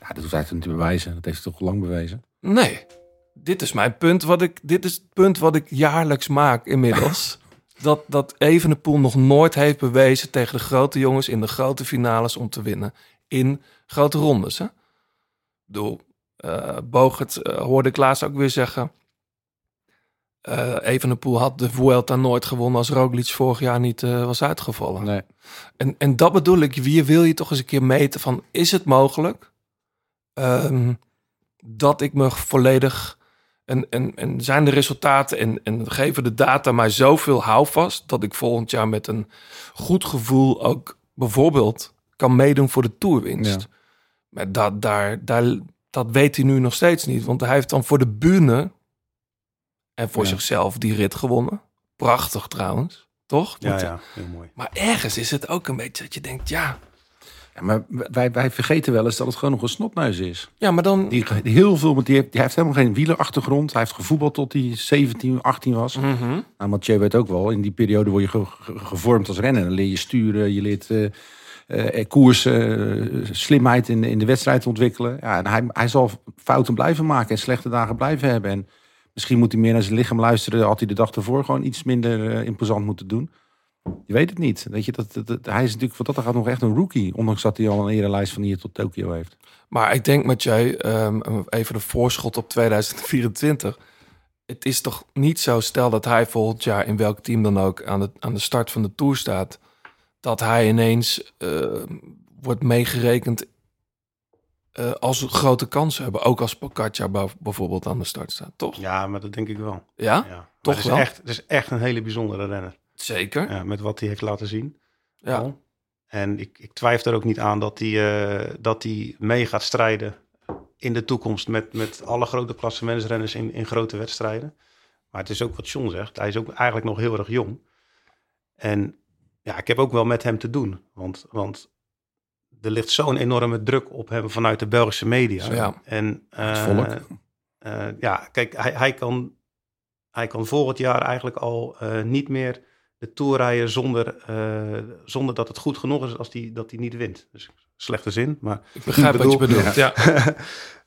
Ja, dat hoeft toch niet te bewijzen. Dat heeft hij toch lang bewezen. Nee, dit is mijn punt. Wat ik, dit is het punt wat ik jaarlijks maak inmiddels. *laughs* dat, dat Evenepoel nog nooit heeft bewezen tegen de grote jongens in de grote finales om te winnen. In grote rondes. Hè? Ik bedoel, eh Bogert eh, hoorde ik laatst ook weer zeggen. eh Evenepoel had de Vuelta nooit gewonnen als Roglic vorig jaar niet was uitgevallen. Nee. En, en dat bedoel ik, wie wil je toch eens een keer meten van, is het mogelijk ehm, dat ik me volledig, en, en, en zijn de resultaten en, en geven de data mij zoveel houvast, dat ik volgend jaar met een goed gevoel ook bijvoorbeeld kan meedoen voor de toerwinst. Ja. Maar dat, daar, daar, dat weet hij nu nog steeds niet, want hij heeft dan voor de bühne en voor Ja. zichzelf die rit gewonnen. Prachtig trouwens, toch? Ja, ja, heel mooi. Maar ergens is het ook een beetje dat je denkt, ja, Ja, maar wij, wij vergeten wel eens dat het gewoon nog een snotneus is. ja, maar dan. Die, die heel veel, die heeft, die heeft helemaal geen wielerachtergrond. Hij heeft gevoetbald tot hij 17, 18 was. Mhm. Nou, Mathieu weet ook wel, in die periode word je ge- ge- gevormd als renner. Dan leer je sturen, je leert eh eh, koersen, eh, slimheid in, in de wedstrijd ontwikkelen. Ja, en hij, hij zal fouten blijven maken en slechte dagen blijven hebben. En misschien moet hij meer naar zijn lichaam luisteren. Had hij de dag ervoor gewoon iets minder eh, imposant moeten doen. Je weet het niet. Weet je, dat, dat, dat- hij is natuurlijk wat dat gaat nog echt een rookie. Ondanks dat hij al een erenlijst van hier tot Tokio heeft. Maar ik denk, Mathieu, ehm, even een voorschot op 2024. Het is toch niet zo, stel dat hij volgend jaar in welk team dan ook aan de, aan de start van de Tour staat, dat hij ineens eh, wordt meegerekend eh, als een grote kans hebben. Ook als bou- bijvoorbeeld aan de start staat, toch? Ja, maar dat denk ik wel. Ja, Ja. Toch het is wel? Echt, het is echt een hele bijzondere renner. Zeker. Ja, met wat hij heeft laten zien. Ja. al. En ik, ik twijfel er ook niet aan dat hij, eh, dat hij mee gaat strijden in de toekomst met, met alle grote klassementsrenners in, in grote wedstrijden. Maar het is ook wat John zegt. Hij is ook eigenlijk nog heel erg jong. En ja, ik heb ook wel met hem te doen. Want, want er ligt zo'n enorme druk op hem vanuit de Belgische media. Ja. En Het volk. eh, ja, kijk, hij, hij, kan, hij kan volgend jaar eigenlijk al niet meer de Tour rijden zonder, eh, zonder dat het goed genoeg is als die, dat hij niet wint. Dus slechte zin, maar... Ik begrijp wat je bedoel- bedoelt. Ja. *laughs*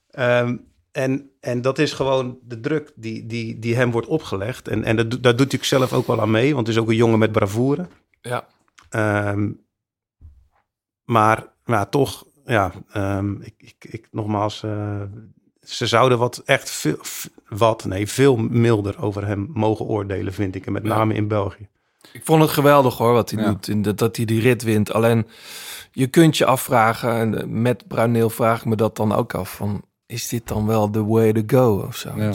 Ehm, en, en dat is gewoon de druk die, die, die hem wordt opgelegd. En, en dat, daar doet hij zelf ook wel aan mee, want het is ook een jongen met bravoure. Ja. Ehm, maar, maar toch, ja, ehm, ik, ik, ik, nogmaals, eh, ze zouden wat echt veel, wat, nee, veel milder over hem mogen oordelen, vind ik. En met name in België. Ik vond het geweldig hoor, wat hij Ja. doet. In de, dat hij die rit wint. Alleen, je kunt je afvragen, en met Bruineel vraag ik me dat dan ook af. Van, is dit dan wel the way to go of zo? Ja.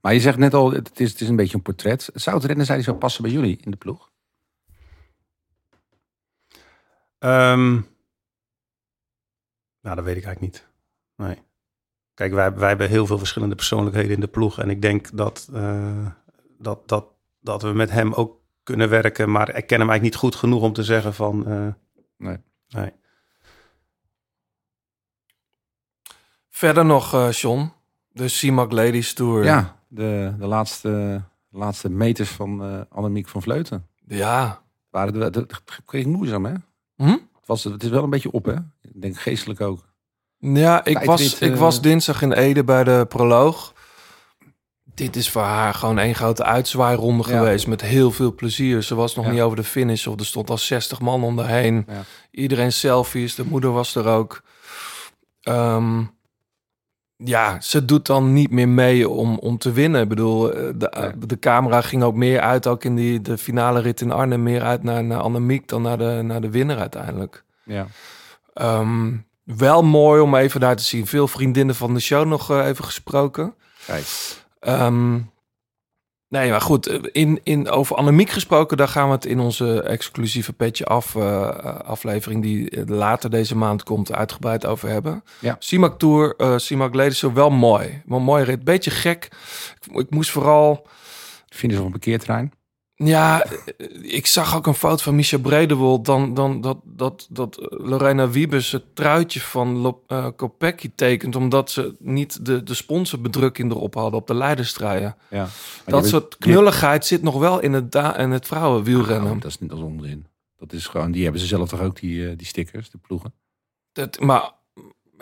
Maar je zegt net al, het is, het is een beetje een portret. Zou het rennen zijn die zou passen bij jullie in de ploeg? Ehm, nou, dat weet ik eigenlijk niet. Nee. Kijk, wij, wij hebben heel veel verschillende persoonlijkheden in de ploeg. En ik denk dat, eh, dat, dat, dat we met hem ook kunnen werken. Maar ik ken hem eigenlijk niet goed genoeg om te zeggen van... Eh, nee. nee. Verder nog, uh, John. De Simak Ladies Tour. Ja, de, de laatste, laatste meters van uh, Annemiek van Vleuten. Ja. Waren de het kreeg moeizaam, hè? Hm? Het, was, het is wel een beetje op, hè? Ik denk geestelijk ook. Ja, ik, was, ik was dinsdag in Ede bij de proloog. Dit is voor haar gewoon één grote uitzwaaironde Ja. geweest met heel veel plezier. Ze was nog Ja. niet over de finish of er stond al 60 man om heen. Ja. Iedereen selfies, de moeder was er ook. Ehm, ja, ze doet dan niet meer mee om, om te winnen. Ik bedoel, eh, de, Nee. de camera ging ook meer uit, ook in die, de finale rit in Arnhem, meer uit naar, naar Annemiek dan naar de, naar de winnaar uiteindelijk. Ja. Ehm, wel mooi om even daar te zien. Veel vriendinnen van de show nog eh, even gesproken. Kijk. Ehm, nee, maar goed. eh, In, in, over Annemiek gesproken, daar gaan we het in onze exclusieve Petje Af eh, aflevering... die eh, later deze maand komt, uitgebreid over hebben. Ja. CIMAC Tour, eh CIMAC Ladies Tour, wel mooi. Wel een mooie rit. Beetje gek. Ik, ik moest vooral... Vinden ze op een parkeerterrein? Ja, eh, ik zag ook een foto van Micha Bredewold. Dan, dan dat, dat, dat Lorena Wiebes het truitje van Lo- eh, Kopecky tekent... omdat ze niet de, de sponsorbedrukking erop hadden op de leiderstruien. Ja. Dat soort knulligheid zit nog wel in het, da- in het vrouwenwielrennen. Oh, dat is niet als onzin. Dat is gewoon, die hebben ze zelf toch ook, die, eh, die stickers, de ploegen. Dat, maar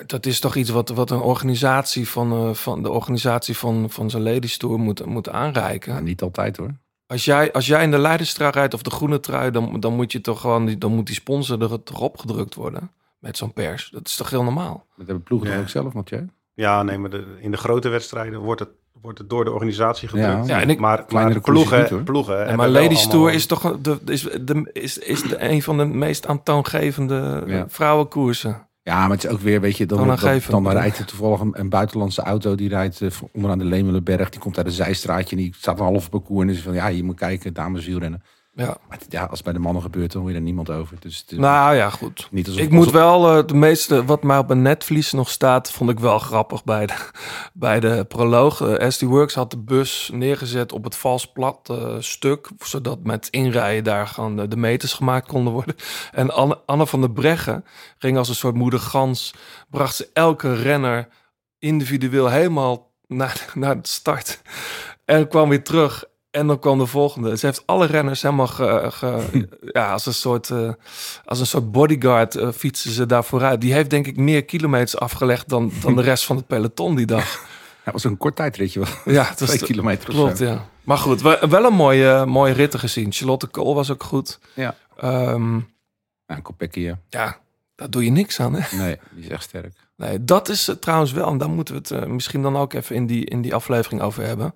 dat is toch iets wat, wat een organisatie van, eh, van de organisatie van, van zijn ladies tour moet, moet aanreiken. Ja, niet altijd hoor. Als jij, als jij in de leiderstrui rijdt of de groene trui, dan, dan moet je toch gewoon, die- dan moet die sponsor er toch opgedrukt worden met zo'n pers. Dat is toch heel normaal. Dat hebben ploegen Ja. ook zelf, Mathieu? Ja, nee, maar de, in de grote wedstrijden wordt het, wordt het door de organisatie gedrukt. Ja, Ja, en ik- maar, maar de ploegen, niet, hoor. ploegen En maar ladies allemaal- tour is toch een- de, is, de, is, is de, een van de meest aantoongevende Ja. vrouwenkoersen. Ja, maar het is ook weer, weet je, dan, dan, rijdt er toevallig een, een buitenlandse auto, die rijdt eh, onderaan de Lemelenberg, die komt uit een zijstraatje en die staat een half parcours en is van, ja, je moet kijken, dames wielrennen. Ja. Maar ja, als het bij de mannen gebeurt, dan hoor je er niemand over. Dus het is Nou ja, goed. niet alsof, Ik moet alsof- wel, eh, de meeste, wat mij op een netvlies nog staat, vond ik wel grappig bij de, *laughs* bij de proloog. SD Works had de bus neergezet op het vals plat eh, stuk, zodat met inrijden daar gewoon de, de meters gemaakt konden worden. *laughs* En Anne, Anne van der Breggen ging als een soort moeder gans, bracht ze elke renner individueel helemaal naar, *laughs* naar de start. En kwam weer terug. En dan kwam de volgende. Ze heeft alle renners helemaal ge, ge- *laughs* ja, als een soort, eh, als een soort bodyguard eh, fietsen ze daar vooruit. Die heeft denk ik meer kilometers afgelegd dan, dan de rest van het peloton die dag. *laughs* Ja, was een kort tijdritje, wel. Ja, het was twee kilometer klopt, ja. Maar goed, we- wel een mooie, mooie ritten gezien. Charlotte Kool was ook goed. Ja. Ehm, Ja, Kopecky, ja. ja, daar doe je niks aan, hè? Nee, die is echt sterk. Nee, dat is eh, trouwens wel, en daar moeten we het misschien dan ook even in die, in die aflevering over hebben.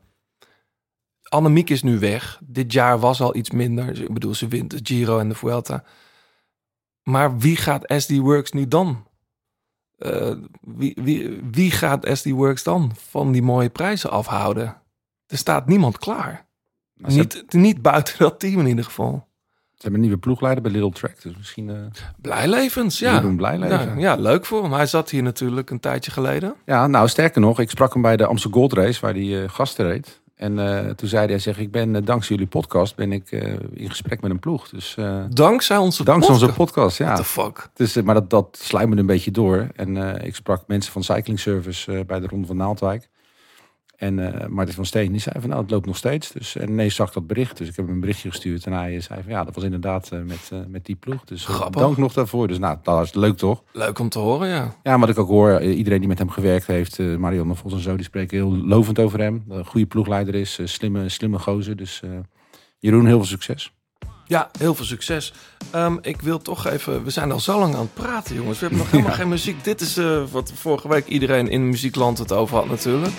Annemiek is nu weg. Dit jaar was al iets minder. Ik bedoel, ze wint de Giro en de Vuelta. Maar wie gaat SD Works nu dan? Eh, wie, wie, wie gaat SD Works dan van die mooie prijzen afhouden? Er staat niemand klaar. Niet, niet buiten dat team in ieder geval. ze hebben een nieuwe ploegleider bij Little Track, dus misschien eh Blijlevens, ja. doen blij leven. Ja, leuk voor hem. Hij zat hier natuurlijk een tijdje geleden. Ja, nou sterker nog, ik sprak hem bij de Amsterdam Gold Race, waar hij eh gasten reed. En eh, toen zei hij, zeg, ik ben eh, dankzij jullie podcast ben ik eh, in gesprek met een ploeg. Dus Dankzij onze dankzij onze podcast. podcast, ja. What the fuck? Dus, maar dat, dat sluimerde een beetje door. En ik sprak mensen van Cycling Service bij de Ronde van Naaldwijk. En eh Martin van Steen, die zei van, nou, het loopt nog steeds. Dus, en nee, zag dat bericht. Dus ik heb hem een berichtje gestuurd. En hij zei van, ja, dat was inderdaad eh, met, eh, met die ploeg. Dus Grappig. dank nog daarvoor. Dus nou, dat is leuk toch? Leuk om te horen, ja. Ja, wat ik ook hoor, iedereen die met hem gewerkt heeft, Marianne Vos en zo, die spreken heel lovend over hem. Een goede ploegleider is, slimme, slimme gozer. Dus Jeroen, heel veel succes. Ja, heel veel succes. Ehm, ik wil toch even... We zijn al zo lang aan het praten, jongens. We hebben nog *laughs* helemaal Ja. geen muziek. Dit is wat vorige week iedereen in muziekland het over had natuurlijk.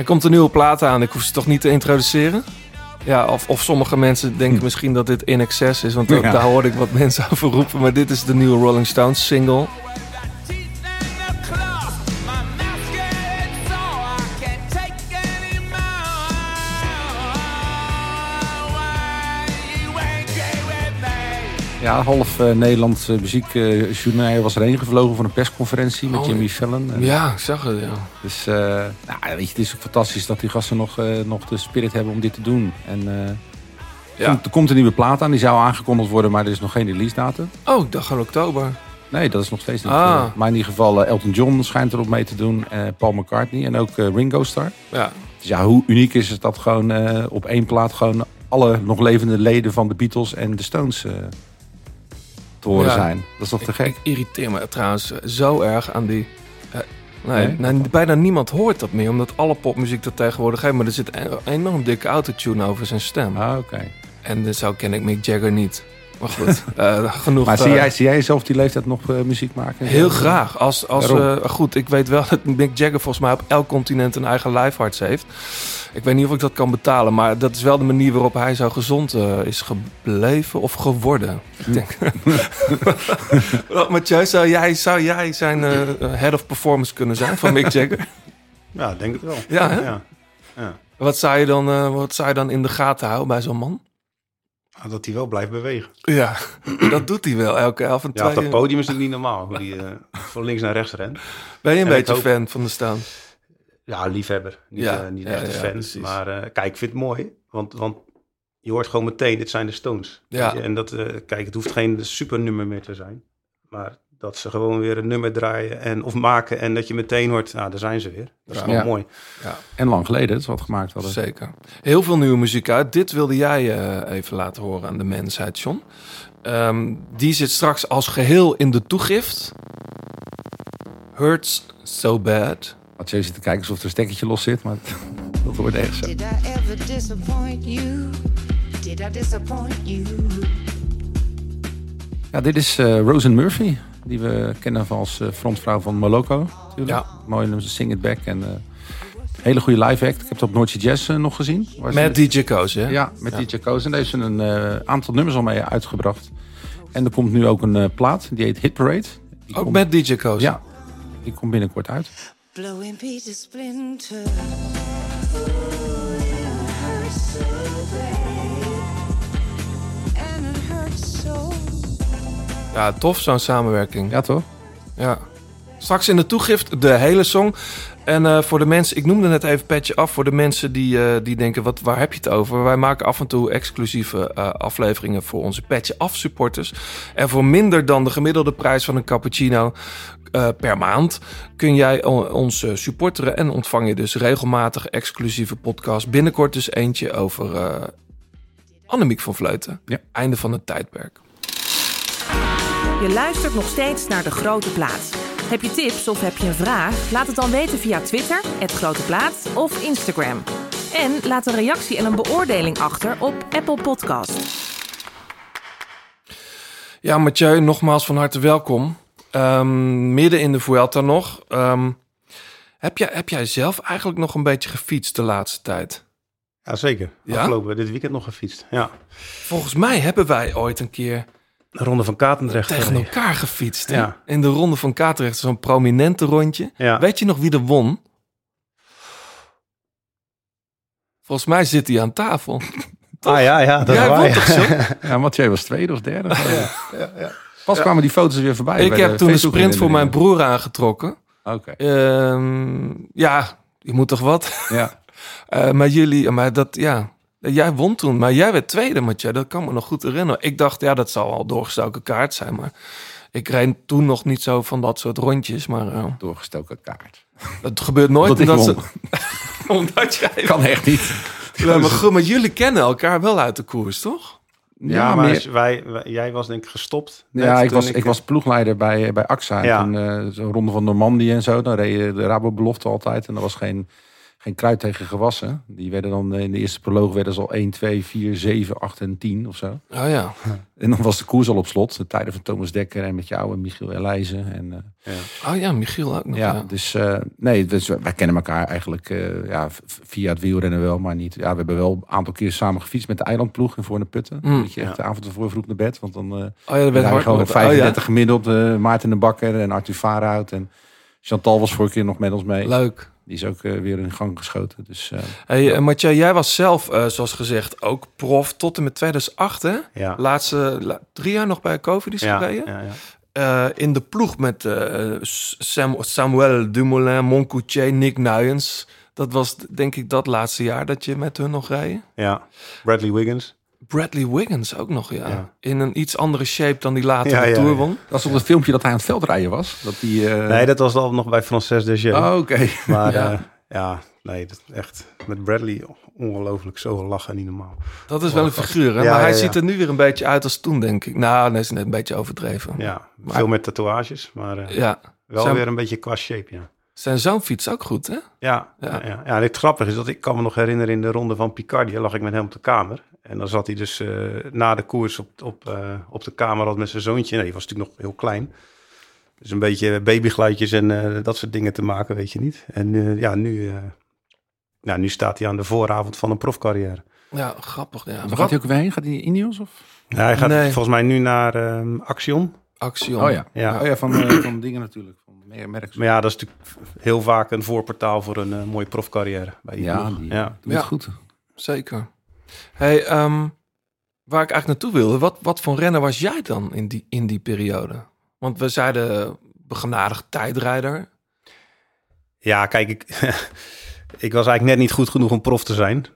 Er komt een nieuwe plaat aan. Ik hoef ze toch niet te introduceren? Ja, of, of sommige mensen denken misschien dat dit In Excess is. Want Ja. daar hoorde ik wat mensen over roepen. Maar dit is de nieuwe Rolling Stones single. Ja, half eh, Nederlands uh, muziekjournaal was erheen gevlogen voor een persconferentie met Oh, Jimmy Fallon. En, Ja, ik zag het, ja. Dus eh, nou, weet je, het is ook fantastisch dat die gasten nog, eh, nog de spirit hebben om dit te doen. En eh, Ja. Komt, er komt een nieuwe plaat aan, die zou aangekondigd worden, maar er is nog geen release datum. Oh, ik dacht gewoon oktober. Nee, dat is nog steeds niet. Ah. eh, maar in ieder geval, eh, Elton John schijnt erop mee te doen. eh, Paul McCartney en ook eh, Ringo Starr. Ja. Dus ja, hoe uniek is het dat gewoon eh, op één plaat gewoon alle nog levende leden van de Beatles en de Stones eh, te horen Ja. zijn. Dat is toch te gek? ik irriteer me trouwens zo erg aan die... eh, nee, Nee? nee, bijna niemand hoort dat meer, omdat alle popmuziek dat tegenwoordig heeft. Maar er zit een enorm dikke autotune over zijn stem. Ah, oké. En zo ken ik Mick Jagger niet. Maar goed, eh, genoeg. Maar zie eh, jij, zie jij jezelf op die leeftijd nog eh, muziek maken? Heel graag. Als, als, eh, goed, ik weet wel *laughs* dat Mick Jagger volgens mij op elk continent een eigen livearts heeft. Ik weet niet of ik dat kan betalen, maar dat is wel de manier waarop hij zo gezond is gebleven of geworden. Ik denk. *laughs* Wat, Mathieu, zou jij, zou jij zijn eh, head of performance kunnen zijn van Mick Jagger? *laughs* Ja, denk het wel. Ja? Ja. Ja. Wat zou je dan, eh, wat zou je dan in de gaten houden bij zo'n man? Dat hij wel blijft bewegen. Ja, *clears throat* dat doet hij wel elke elf en Ja, op dat podium is het niet normaal. Hoe die eh, van links naar rechts rent. Ben je een En beetje hoop- fan van de staan? Ja, liefhebber. Niet, Ja, eh, niet ja, echt een fan. precies. Maar eh, kijk, ik vind het mooi. Want, want je hoort gewoon meteen, dit zijn de Stones. Ja. En dat, kijk, het hoeft geen supernummer meer te zijn. Maar dat ze gewoon weer een nummer draaien en, of maken. En dat je meteen hoort, nou, daar zijn ze weer. Dat is Ja. gewoon Ja. mooi. En lang geleden dat ze wat gemaakt hadden. Zeker. Heel veel nieuwe muziek uit. Dit wilde jij eh, even laten horen aan de mensheid, John. Ehm, die zit straks als geheel in de toegift. Hurts So Bad. Mathieu zit te kijken alsof er een stekketje los zit, maar *laughs* dat wordt echt zo. Did I ever disappoint you? Did I disappoint you? Ja, dit is eh Rosen Murphy, die we kennen van als eh, frontvrouw van Moloko. Ja. Mooi nummer, Sing It Back. En eh, hele goede live act. Ik heb het op Noordje Jazz eh, nog gezien. Ze- Met DJ Koos, hè? Ja, met DJ Koos. En daar heeft ze een eh, aantal nummers al mee uitgebracht. En er komt nu ook een plaat, die heet Hit Parade. Die Ook komt- met DJ Koos. Ja, die komt binnenkort uit. Blowing pieces splinter. Ja, tof zo'n samenwerking. Ja, toch? Ja. Straks in de toegift de hele song. En eh, voor de mensen, ik noemde net even Petje Af. Voor de mensen die, eh, die denken, wat, waar heb je het over? Wij maken af en toe exclusieve eh, afleveringen voor onze Petje Af supporters. En voor minder dan de gemiddelde prijs van een cappuccino per maand... kun jij ons supporteren en ontvang je dus regelmatig exclusieve podcast. Binnenkort dus eentje over Annemiek van Vleuten. Ja. Einde van het tijdperk. Je luistert nog steeds naar De Grote Plaat. Heb je tips of heb je een vraag? Laat het dan weten via Twitter, het Grote Plaat of Instagram. En laat een reactie en een beoordeling achter op Apple Podcast. Ja, Mathieu, nogmaals van harte welkom. Ehm, midden in de Vuelta nog. Ehm, heb, jij, heb jij zelf eigenlijk nog een beetje gefietst de laatste tijd? Ja, zeker. Ja? Afgelopen dit weekend nog gefietst. Ja. Volgens mij hebben wij ooit een keer De Ronde van Katendrecht. tegen elkaar gefietst. hè? Ja. In de Ronde van Katrecht, zo'n prominente rondje. Ja. Weet je nog wie er won? Volgens mij zit hij aan tafel. *laughs* Ah ja, ja, dat Jij won ja. toch zo? *laughs* Ja, Mathieu was tweede of derde. Pas kwamen die foto's weer voorbij. Ik heb de toen een Facebook sprint voor mijn broer aangetrokken. Oké, Ehm, ja, je moet toch wat? ja. *laughs* Eh, maar jullie, maar dat, ja. Jij won toen, maar jij werd tweede, Mathieu. Dat kan me nog goed herinneren. Ik dacht, ja, dat zal al doorgestoken kaart zijn. Maar ik reed toen nog niet zo van dat soort rondjes. Maar eh, Doorgestoken kaart. het gebeurt nooit. Dat ik omdat, won. ze, *laughs* omdat jij... *laughs* Kan echt niet. Ja, maar, goed, maar jullie kennen elkaar wel uit de koers, toch? Ja, maar meer- wij, wij- jij was denk ik gestopt. net Ja, ik was, ik was ploegleider bij, bij AXA. Ja. En toen, eh, zo'n ronde van Normandie en zo. Dan reed je de Rabo-belofte altijd. En er was geen, geen kruid tegen gewassen. Die werden dan eh, in de eerste proloog werden ze al 1, 2, 4, 7, 8 en 10 of zo. Oh ja. *laughs* En dan was de koers al op slot. De tijden van Thomas Dekker en met jou en Michiel Elijzen. En, eh, Oh ja, Michiel ook nog. ja, Ja. dus eh, nee, dus wij kennen elkaar eigenlijk eh, ja, via het wielrennen wel, maar niet. Ja, we hebben wel een aantal keer samen gefietst met de eilandploeg in Voorne Putten. Mm. Dat je echt de avond ervoor vroeg naar bed, want dan eh Oh ja, dat werd hard gewoon met- 35 gemiddeld. eh, Maarten de Bakker en Arthur Vaarhout en Chantal was vorige keer nog met ons mee. ja. Leuk. Die is ook eh, weer in gang geschoten. Dus eh, Hey, eh, Mathieu, jij was zelf, eh, zoals gezegd, ook prof tot en met 2008, hè? Ja. Laatste la- drie jaar nog bij COVID is Ja, gereden. ja, ja. Eh, in de ploeg met eh, Sam, Samuel Dumoulin, Moncoutier, Nick Nuyens. Dat was denk ik dat laatste jaar dat je met hun nog reed. ja. Bradley Wiggins. Bradley Wiggins ook nog, ja. Ja. In een iets andere shape dan die later Ja, de Tour ja. won. Dat was op het filmpje dat hij aan het veldrijden was. Dat die, eh, Nee, dat was al nog bij Frances Desjeux. Oh, oké. Maar *laughs* Ja. ja, ja nee, dat echt met Bradley ongelooflijk zo lachen, niet normaal. Dat is wel een figuur, hè? Ja, maar hij ja, ja. ziet er nu weer een beetje uit als toen, denk ik. Nou, nee, is net een beetje overdreven. Ja, Maar- veel met tatoeages, maar eh, Ja. wel Zijn- weer een beetje qua shape, ja. Zijn zoon fiets ook goed, hè? Ja, Ja. ja. Ja, ja. en het grappige is dat ik kan me nog herinneren in de ronde van Picardie, lag ik met hem op de kamer. En dan zat hij dus eh, na de koers op, op, eh, op de kamer al met zijn zoontje. Nee, die was natuurlijk nog heel klein. Dus een beetje babygeluidjes en eh, dat soort dingen te maken, weet je niet. En eh, ja, nu, eh, nou, nu staat hij aan de vooravond van een profcarrière. Ja, grappig. Ja. Waar gaat hij ook weer heen? Gaat hij in Ineos? Of? Ja, hij gaat Nee. volgens mij nu naar ehm Axion. Axion. Oh ja. Ja. Oh ja, van, van dingen natuurlijk. Van mer- merks. Maar ja, dat is natuurlijk heel vaak een voorportaal voor een eh, mooie profcarrière. Bij die ja, die ja. doet Ja. het goed. Zeker. Hey, ehm, waar ik eigenlijk naartoe wilde, wat, wat voor renner was jij dan in die, in die periode? Want we zeiden begenadigd tijdrijder. Ja, kijk, ik, *laughs* ik was eigenlijk net niet goed genoeg om prof te zijn,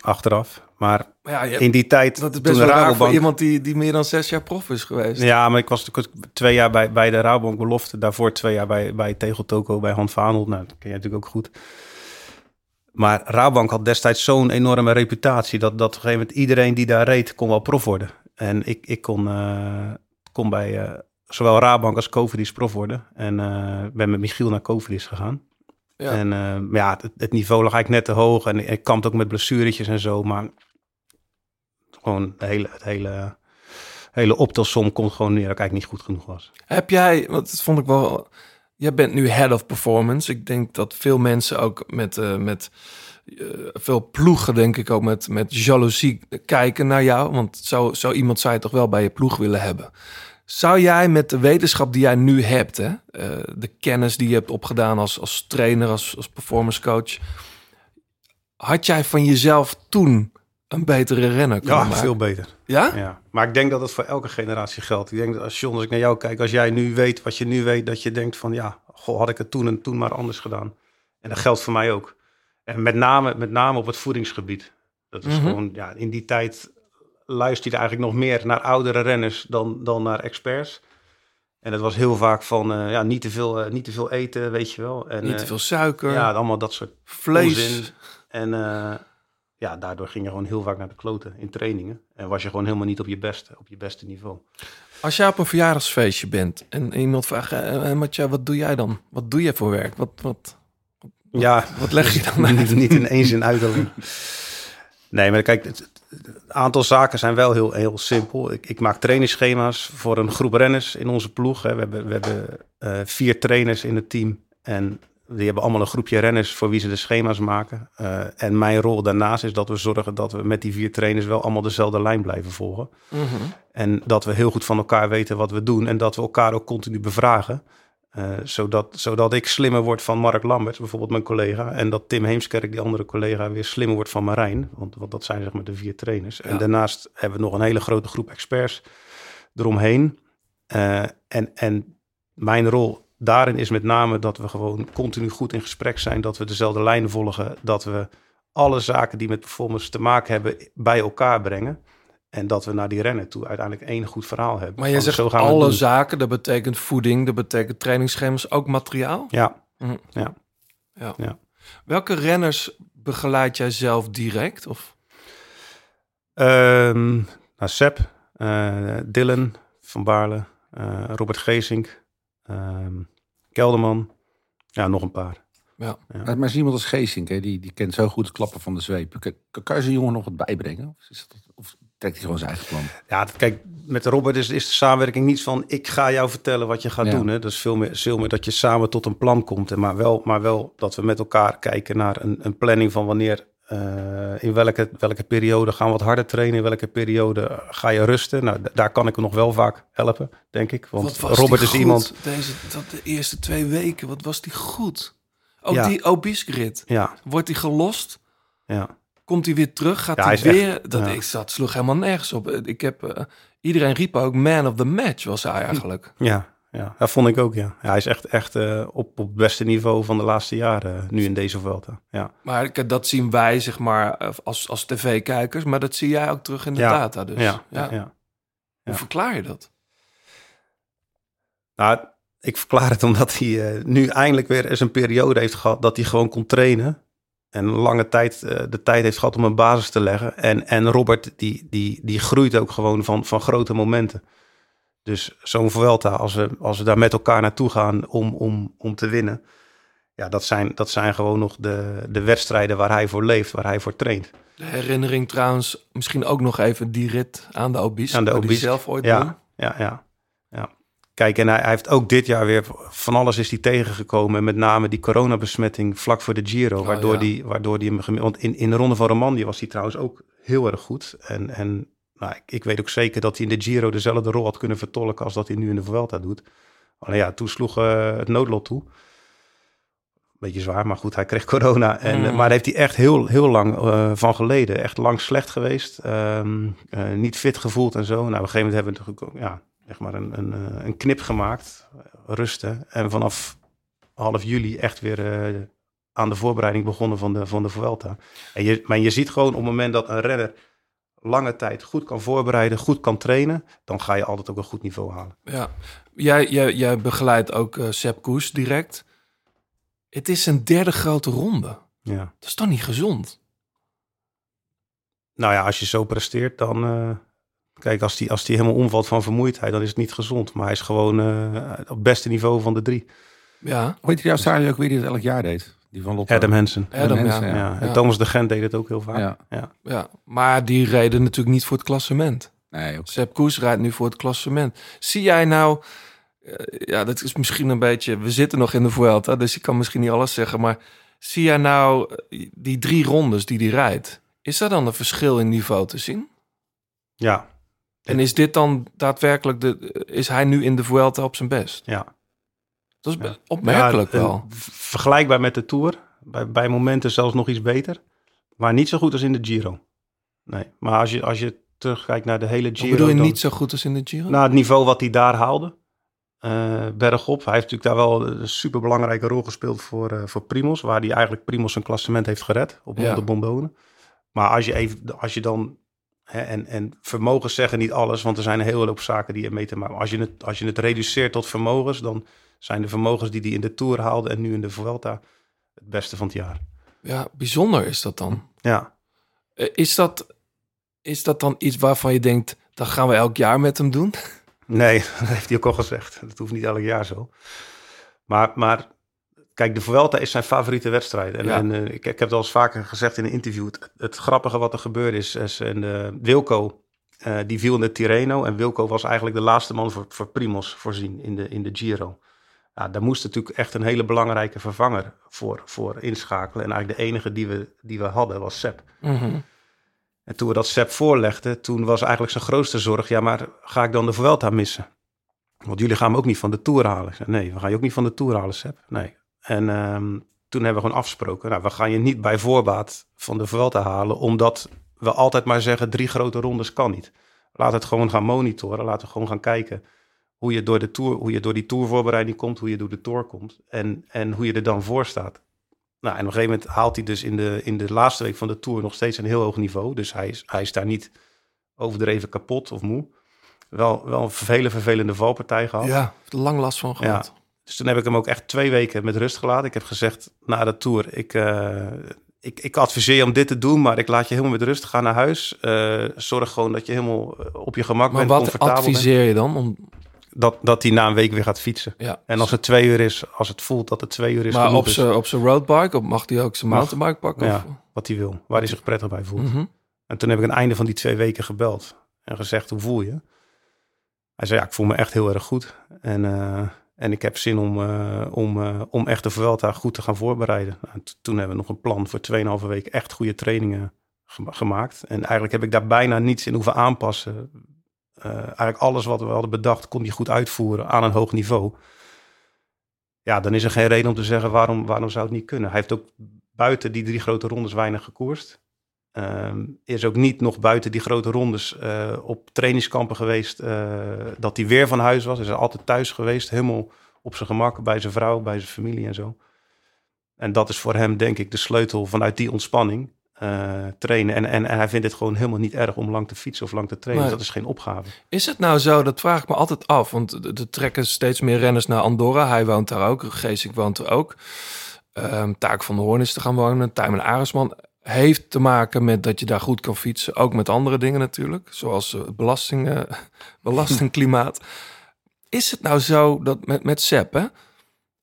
achteraf. Maar ja, in die tijd, dat is best wel raar voor Rabobank... iemand die, die meer dan zes jaar prof is geweest. Ja, maar ik was twee jaar bij, bij de Rabobank belofte. Daarvoor twee jaar bij, bij Tegel Toko, bij Han Vanholt. Nou, dat ken jij natuurlijk ook goed. Maar Rabobank had destijds zo'n enorme reputatie... dat, dat op een gegeven moment iedereen die daar reed kon wel prof worden. En ik, ik kon, eh, kon bij eh, zowel Rabobank als Cofidis prof worden. En eh, ben met Michiel naar Cofidis gegaan. Ja. En ja, het, het niveau lag eigenlijk net te hoog. En ik kampte ook met blessuretjes en zo. Maar gewoon de hele, het hele, hele optelsom komt gewoon neer dat ik eigenlijk niet goed genoeg was. Heb jij, want dat vond ik wel. Jij bent nu head of performance. Ik denk dat veel mensen ook met, eh, met eh, veel ploegen, denk ik ook met, met jaloezie kijken naar jou. Want zo, zo iemand zou je toch wel bij je ploeg willen hebben. Zou jij met de wetenschap die jij nu hebt, hè, eh, de kennis die je hebt opgedaan als, als trainer, als, als performance coach, had jij van jezelf toen een betere renner kunnen Ja, maken? veel beter. Ja? Ja. Maar ik denk dat het voor elke generatie geldt. Ik denk dat als John, als ik naar jou kijk, als jij nu weet wat je nu weet, dat je denkt van ja, goh, had ik het toen en toen maar anders gedaan. En dat geldt voor mij ook. En met name, met name op het voedingsgebied. Dat is Mhm. gewoon, ja, in die tijd luister je eigenlijk nog meer naar oudere renners dan, dan naar experts. En het was heel vaak van, eh, ja, niet te, veel, eh, niet te veel eten, weet je wel. En, Niet te eh, veel suiker, Ja, allemaal dat soort vlees. onzin. En ja, daardoor ging je gewoon heel vaak naar de kloten in trainingen. En was je gewoon helemaal niet op je beste, op je beste niveau. Als jij op een verjaardagsfeestje bent en iemand vraagt, eh, eh, Matja, wat doe jij dan? Wat doe je voor werk? Wat, wat, Ja, wat leg je dan *laughs* niet, niet in één zin uit. Nee, maar kijk, het, het aantal zaken zijn wel heel, heel simpel. Ik, ik maak trainingsschema's voor een groep renners in onze ploeg. Hè. We hebben, we hebben eh, vier trainers in het team. En die hebben allemaal een groepje renners voor wie ze de schema's maken. Eh, en mijn rol daarnaast is dat we zorgen dat we met die vier trainers wel allemaal dezelfde lijn blijven volgen. Mhm. En dat we heel goed van elkaar weten wat we doen. En dat we elkaar ook continu bevragen. Eh, zodat, zodat ik slimmer word van Mark Lamberts, bijvoorbeeld mijn collega. En dat Tim Heemskerk, die andere collega, weer slimmer wordt van Marijn. Want, want dat zijn zeg maar de vier trainers. En daarnaast hebben we nog een hele grote groep experts eromheen. Eh, en, en mijn rol daarin is met name dat we gewoon continu goed in gesprek zijn. Dat we dezelfde lijnen volgen. Dat we alle zaken die met performance te maken hebben bij elkaar brengen. En dat we naar die rennen toe uiteindelijk één goed verhaal hebben. Maar je zegt zo gaan alle zaken, dat betekent voeding, dat betekent trainingsschema's, ook materiaal? Ja, Mhm. ja. Ja. Ja. Welke renners begeleid jij zelf direct? Of? Ehm nou, Sepp, eh, Dylan van Baarle, eh, Robert Geesink, ehm, Kelderman. Ja, nog een paar. Ja. Maar maar is iemand als Geesink, hè, die, die kent zo goed het klappen van de zweep. Kan, kan je zo'n jongen nog wat bijbrengen? Of, is dat, of trekt hij gewoon zijn eigen plan? Ja, kijk, met Robert is, is de samenwerking niet van ik ga jou vertellen wat je gaat Ja. doen. Hè. Dat is veel meer, veel meer dat je samen tot een plan komt. En maar, wel, maar wel dat we met elkaar kijken naar een, een planning van wanneer, eh, in welke, welke periode gaan we wat harder trainen, in welke periode ga je rusten. Nou, daar kan ik hem nog wel vaak helpen, denk ik. Want Robert is goed, iemand. Deze, dat de eerste twee weken, wat was die goed? Ook Ja. die obese grid. Ja, Wordt hij gelost? ja. Komt hij weer terug? Gaat Ja, hij weer? dat ik zat, sloeg helemaal nergens op. Ik heb, eh, iedereen riep ook man of the match was hij eigenlijk. Ja, ja. Dat vond ik ook, ja. ja hij is echt, echt eh, op, op het beste niveau van de laatste jaren eh, nu in deze Vuelta. Ja. Maar dat zien wij, zeg maar, eh, als, als tv-kijkers. Maar dat zie jij ook terug in de Ja. data. Dus Ja, ja, ja. Hoe verklaar je dat? Nou, ik verklaar het omdat hij nu eindelijk weer eens een periode heeft gehad dat hij gewoon kon trainen. En lange tijd de tijd heeft gehad om een basis te leggen. En, en Robert, die, die, die groeit ook gewoon van, van grote momenten. Dus zo'n Vuelta, als we, als we daar met elkaar naartoe gaan om, om, om te winnen. Ja, dat zijn, dat zijn gewoon nog de, de wedstrijden waar hij voor leeft, waar hij voor traint. De herinnering trouwens, misschien ook nog even die rit aan de Obis. Aan de die Obis. zelf ooit. Ja, ja, ja, ja. Kijk, en hij, hij heeft ook dit jaar weer van alles is hij tegengekomen. En met name die coronabesmetting vlak voor de Giro. Oh, waardoor, ja. die, waardoor die hem... Want in, in de Ronde van Romandie was hij trouwens ook heel erg goed. En, en nou, ik, ik weet ook zeker dat hij in de Giro dezelfde rol had kunnen vertolken... als dat hij nu in de Vuelta doet. Alleen ja, toen sloeg eh, het noodlot toe. Beetje zwaar, maar goed, hij kreeg corona. En, Mm. Maar daar heeft hij echt heel, heel lang eh, van geleden. Echt lang slecht geweest. Ehm, eh, niet fit gevoeld en zo. Nou, op een gegeven moment hebben we natuurlijk ja, zeg maar een, een, een knip gemaakt. Rusten. En vanaf half juli echt weer aan de voorbereiding begonnen van de, van de Vuelta. En je, maar je ziet gewoon op het moment dat een renner lange tijd goed kan voorbereiden, goed kan trainen, dan ga je altijd ook een goed niveau halen. Ja. Jij, jij, jij begeleidt ook eh Sepp Koes direct. Het is een derde grote ronde. Ja. Dat is toch niet gezond? Nou ja, als je zo presteert, dan. eh, kijk, als die, als die helemaal omvalt van vermoeidheid, dan is het niet gezond. Maar hij is gewoon eh, op het beste niveau van de drie. Ja. Hoe heet die Australië ook weer die het elk jaar deed? Die van. Adam Hansen. Adam, ja. Hansen, Ja. ja. En. Thomas de Gent deed het ook heel vaak. Ja. Ja. Ja. Maar die reden natuurlijk niet voor het klassement. Nee, ook. Sepp Koes rijdt nu voor het klassement. Zie jij nou... eh, ja, dat is misschien een beetje... We zitten nog in de Vuelta, dus ik kan misschien niet alles zeggen. Maar zie jij nou eh, die drie rondes die die rijdt? Is daar dan een verschil in niveau te zien? ja. En is dit dan daadwerkelijk... De, is hij nu in de Vuelta op zijn best? ja. Dat is Ja. opmerkelijk Ja, wel. Vergelijkbaar met de Tour. Bij, bij momenten zelfs nog iets beter. Maar niet zo goed als in de Giro. Nee, maar als je, als je terugkijkt naar de hele Giro... bedoel je dan- niet zo goed als in de Giro? naar het niveau wat hij daar haalde. eh bergop. Hij heeft natuurlijk daar wel een superbelangrijke rol gespeeld voor, eh voor Primos. Waar hij eigenlijk Primos een klassement heeft gered op Ja. de Bombone. Maar als je, even, als je dan... Hè, en, en vermogens zeggen niet alles, want er zijn een hele hoop zaken die er mee te maken. Als je het, als je het reduceert tot vermogens, dan zijn de vermogens die hij in de Tour haalde en nu in de Vuelta het beste van het jaar. Ja, bijzonder is dat dan. Ja, Eh, Is dat, is dat dan iets waarvan je denkt... dat gaan we elk jaar met hem doen? *laughs* Nee, *laughs* dat heeft hij ook al gezegd. Dat hoeft niet elk jaar zo. Maar, maar kijk, de Vuelta is zijn favoriete wedstrijd. En, Ja. en eh, ik, ik heb het al eens vaker gezegd in een interview. Het, het grappige wat er gebeurd is, is en, eh, Wilco, die viel in de Tirreno. En Wilco was eigenlijk de laatste man voor, voor Primos voorzien in de, in de Giro. Ja, daar moest natuurlijk echt een hele belangrijke vervanger voor, voor inschakelen. En eigenlijk de enige die we, die we hadden was Sepp. Mhm. En toen we dat Sepp voorlegden, toen was eigenlijk zijn grootste zorg... ja, maar ga ik dan de Vuelta missen? Want jullie gaan me ook niet van de Tour halen. Ik zei, nee, we gaan je ook niet van de Tour halen, Sepp. Nee. En ehm, toen hebben we gewoon afgesproken... nou, we gaan je niet bij voorbaat van de Vuelta halen... omdat we altijd maar zeggen, drie grote rondes kan niet. Laat het gewoon gaan monitoren. Laten we gewoon gaan kijken hoe je door, de tour, hoe je door die tourvoorbereiding komt... hoe je door de Tour komt en, en hoe je er dan voor staat. Nou, en op een gegeven moment haalt hij dus in de, in de laatste week van de Tour nog steeds een heel hoog niveau. Dus hij is, hij is daar niet overdreven kapot of moe. Wel, wel een hele vervelende valpartij gehad. Ja, lang last van gehad. Dus toen heb ik hem ook echt twee weken met rust gelaten. Ik heb gezegd na de Tour, ik, eh, ik, ik adviseer je om dit te doen, maar ik laat je helemaal met rust. Ga naar huis. Eh, zorg gewoon dat je helemaal eh, op je gemak Maar bent, wat comfortabel bent. adviseer je dan? Om, Dat, dat hij na een week weer gaat fietsen. ja. En als het twee uur is, als het voelt dat het twee uur is, maar op zijn op zijn roadbike, mag hij ook zijn mountainbike pakken? Ja. Of? wat hij wil, waar hij zich prettig bij voelt. Mhm. En toen heb ik aan het einde van die twee weken gebeld en gezegd, hoe voel je? Hij zei, ja, ik voel me echt heel erg goed. En, eh, en ik heb zin om, eh, om, eh, om echt de Vuelta goed te gaan voorbereiden. Nou, toen hebben we nog een plan voor 2,5 weken echt goede trainingen gema- gemaakt. En eigenlijk heb ik daar bijna niets in hoeven aanpassen. Eh, eigenlijk alles wat we hadden bedacht, kon hij goed uitvoeren aan een hoog niveau. Ja, dan is er geen reden om te zeggen waarom, waarom zou het niet kunnen. Hij heeft ook buiten die drie grote rondes weinig gekoerst. Ehm, is ook niet nog buiten die grote rondes eh, op trainingskampen geweest. eh, dat hij weer van huis was. Hij is altijd thuis geweest. Helemaal op zijn gemak bij zijn vrouw, bij zijn familie en zo. En dat is voor hem denk ik de sleutel vanuit die ontspanning. Eh, trainen. En, en, en hij vindt het gewoon helemaal niet erg om lang te fietsen of lang te trainen. Nee. Dat is geen opgave. Is het nou zo, dat vraag ik me altijd af, want er- trekken steeds meer renners naar Andorra. Hij woont daar ook, Geesink woont er ook. Ehm Taak van de Hoorn is te gaan wonen, Tijmen Aresman. Heeft te maken met dat je daar goed kan fietsen, ook met andere dingen natuurlijk, zoals eh, belasting, eh, *laughs* belastingklimaat. Is het nou zo dat met, met Sepp, hè,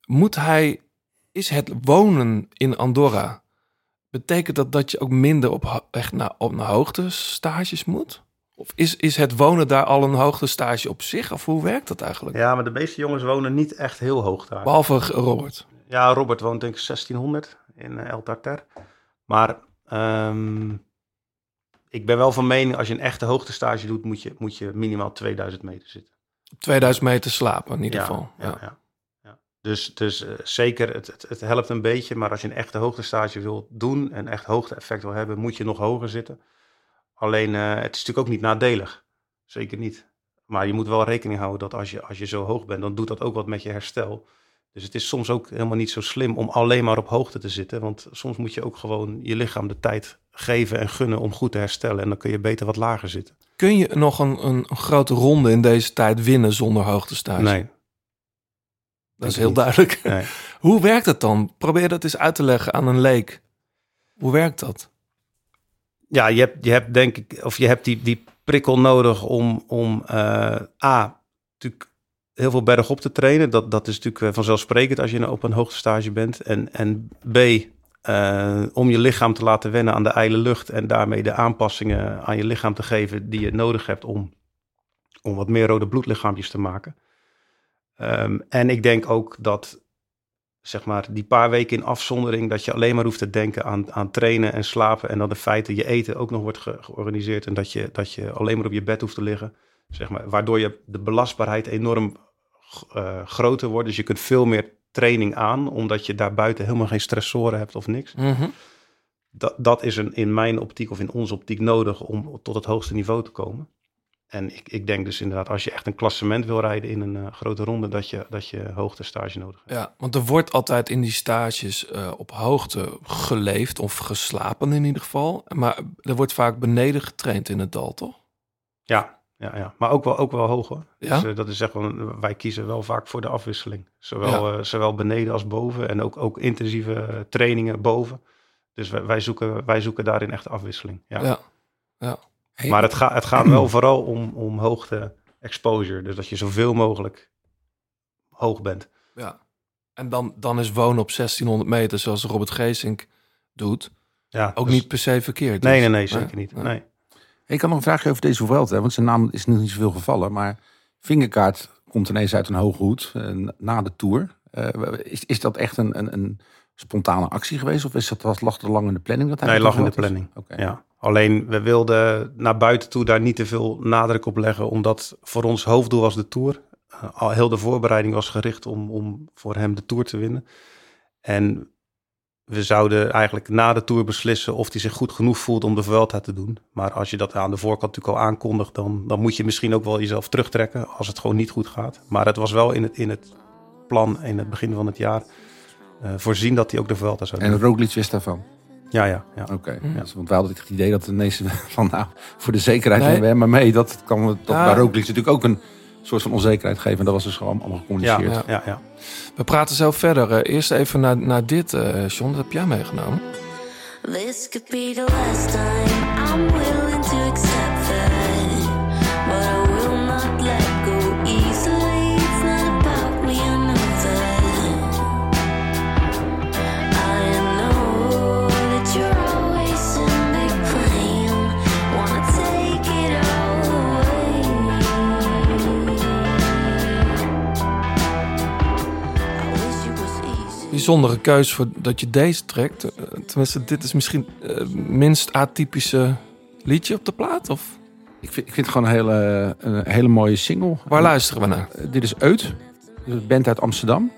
moet hij, is het wonen in Andorra, betekent dat dat je ook minder op, echt naar, op naar hoogte stages moet? Of is, is het wonen daar al een hoogtestage op zich? Of hoe werkt dat eigenlijk? Ja, maar de meeste jongens wonen niet echt heel hoog daar. Behalve Robert. Ja, Robert woont denk ik 1600 in eh, El Tartar. Maar ehm, ik ben wel van mening, als je een echte hoogtestage doet, moet je, moet je minimaal 2000 meter zitten. 2000 meter slapen in ieder ja, geval. Ja, Ja. ja. Dus, dus eh, zeker, het, het, het helpt een beetje. Maar als je een echte hoogtestage wil doen en echt hoogte-effect wil hebben, moet je nog hoger zitten. Alleen, eh, het is natuurlijk ook niet nadelig. Zeker niet. Maar je moet wel rekening houden dat als je, als je zo hoog bent, dan doet dat ook wat met je herstel. Dus het is soms ook helemaal niet zo slim om alleen maar op hoogte te zitten. Want soms moet je ook gewoon je lichaam de tijd geven en gunnen om goed te herstellen. En dan kun je beter wat lager zitten. Kun je nog een, een, een grote ronde in deze tijd winnen zonder hoogtestage? Nee. Dat is heel duidelijk. Nee. *laughs* Hoe werkt het dan? Probeer dat eens uit te leggen aan een leek. Hoe werkt dat? ja, je hebt, je hebt denk ik, of je hebt die, die prikkel nodig om, om eh, A, natuurlijk heel veel bergop te trainen. Dat, dat is natuurlijk eh, vanzelfsprekend als je op een hoogtestage bent. En, en B, eh, om je lichaam te laten wennen aan de ijle lucht en daarmee de aanpassingen aan je lichaam te geven die je nodig hebt om, om wat meer rode bloedlichaampjes te maken. Ehm, en ik denk ook dat zeg maar, die paar weken in afzondering, dat je alleen maar hoeft te denken aan, aan trainen en slapen. En dat in feite je eten ook nog wordt ge- georganiseerd. En dat je, dat je alleen maar op je bed hoeft te liggen. Zeg maar, waardoor je de belastbaarheid enorm eh, groter wordt. Dus je kunt veel meer training aan, omdat je daar buiten helemaal geen stressoren hebt of niks. Mhm. Dat, dat is een, in mijn optiek of in onze optiek nodig om tot het hoogste niveau te komen. En ik, ik denk dus inderdaad, als je echt een klassement wil rijden in een eh, grote ronde, dat je, dat je hoogtestage nodig hebt. Ja, want er wordt altijd in die stages eh, op hoogte geleefd of geslapen in ieder geval. Maar er wordt vaak beneden getraind in het dal, toch? Ja, ja, ja. maar ook wel, ook wel hoog hoor. Ja? Dus, eh, dat is echt wel, wij kiezen wel vaak voor de afwisseling. Zowel, zowel beneden als boven. En ook, ook intensieve trainingen boven. Dus wij, wij, zoeken, wij zoeken daarin echt afwisseling. Ja. Ja. ja. Maar het, gaat het gaat wel vooral om, om hoogte exposure. Dus dat je zoveel mogelijk hoog bent. ja. En dan, dan is wonen op 1600 meter, zoals Robert Geesink doet, Ja, ook dus- niet per se verkeerd. Nee, dus. nee, nee, zeker niet. Nee. Ik had nog een vraagje over deze Vuelta, want zijn naam is nog niet zoveel gevallen. Maar Vingerkaart komt ineens uit een hoge hoed eh, na de Tour. Eh, is, is dat echt een, een, een spontane actie geweest? Of is dat, was, lag er lang in de planning? Dat hij Nee, lag in de planning. Ja. Alleen we wilden naar buiten toe daar niet te veel nadruk op leggen, omdat voor ons hoofddoel was de Tour. Eh, al heel de voorbereiding was gericht om, om voor hem de Tour te winnen. En we zouden eigenlijk na de Tour beslissen of hij zich goed genoeg voelt om de Vuelta te doen. Maar als je dat aan de voorkant natuurlijk al aankondigt, dan, dan moet je misschien ook wel jezelf terugtrekken als het gewoon niet goed gaat. Maar het was wel in het, in het plan in het begin van het jaar voorzien dat hij ook de Vuelta zou doen. En Roglic wist daarvan? Ja, ja, ja. Oké. Mhm. Ja, want wij hadden het idee dat de meeste *laughs* van nou, voor de zekerheid Nee. nemen we hem maar mee. Dat kan dat Ja. bij Roglic natuurlijk ook een soort van onzekerheid geven. En dat was dus gewoon allemaal gecommuniceerd. ja, ja, ja. We praten zo verder. Eh, eerst even naar, naar dit, eh John. Dat heb jij meegenomen. This could be the last time Bijzondere keus voor dat je deze trekt. Eh, tenminste, dit is misschien het minst atypische liedje op de plaat. Of Ik, vind, ik vind het gewoon een hele, een hele mooie single. waar luisteren we naar? Eh, dit is Uit. Een band uit Amsterdam.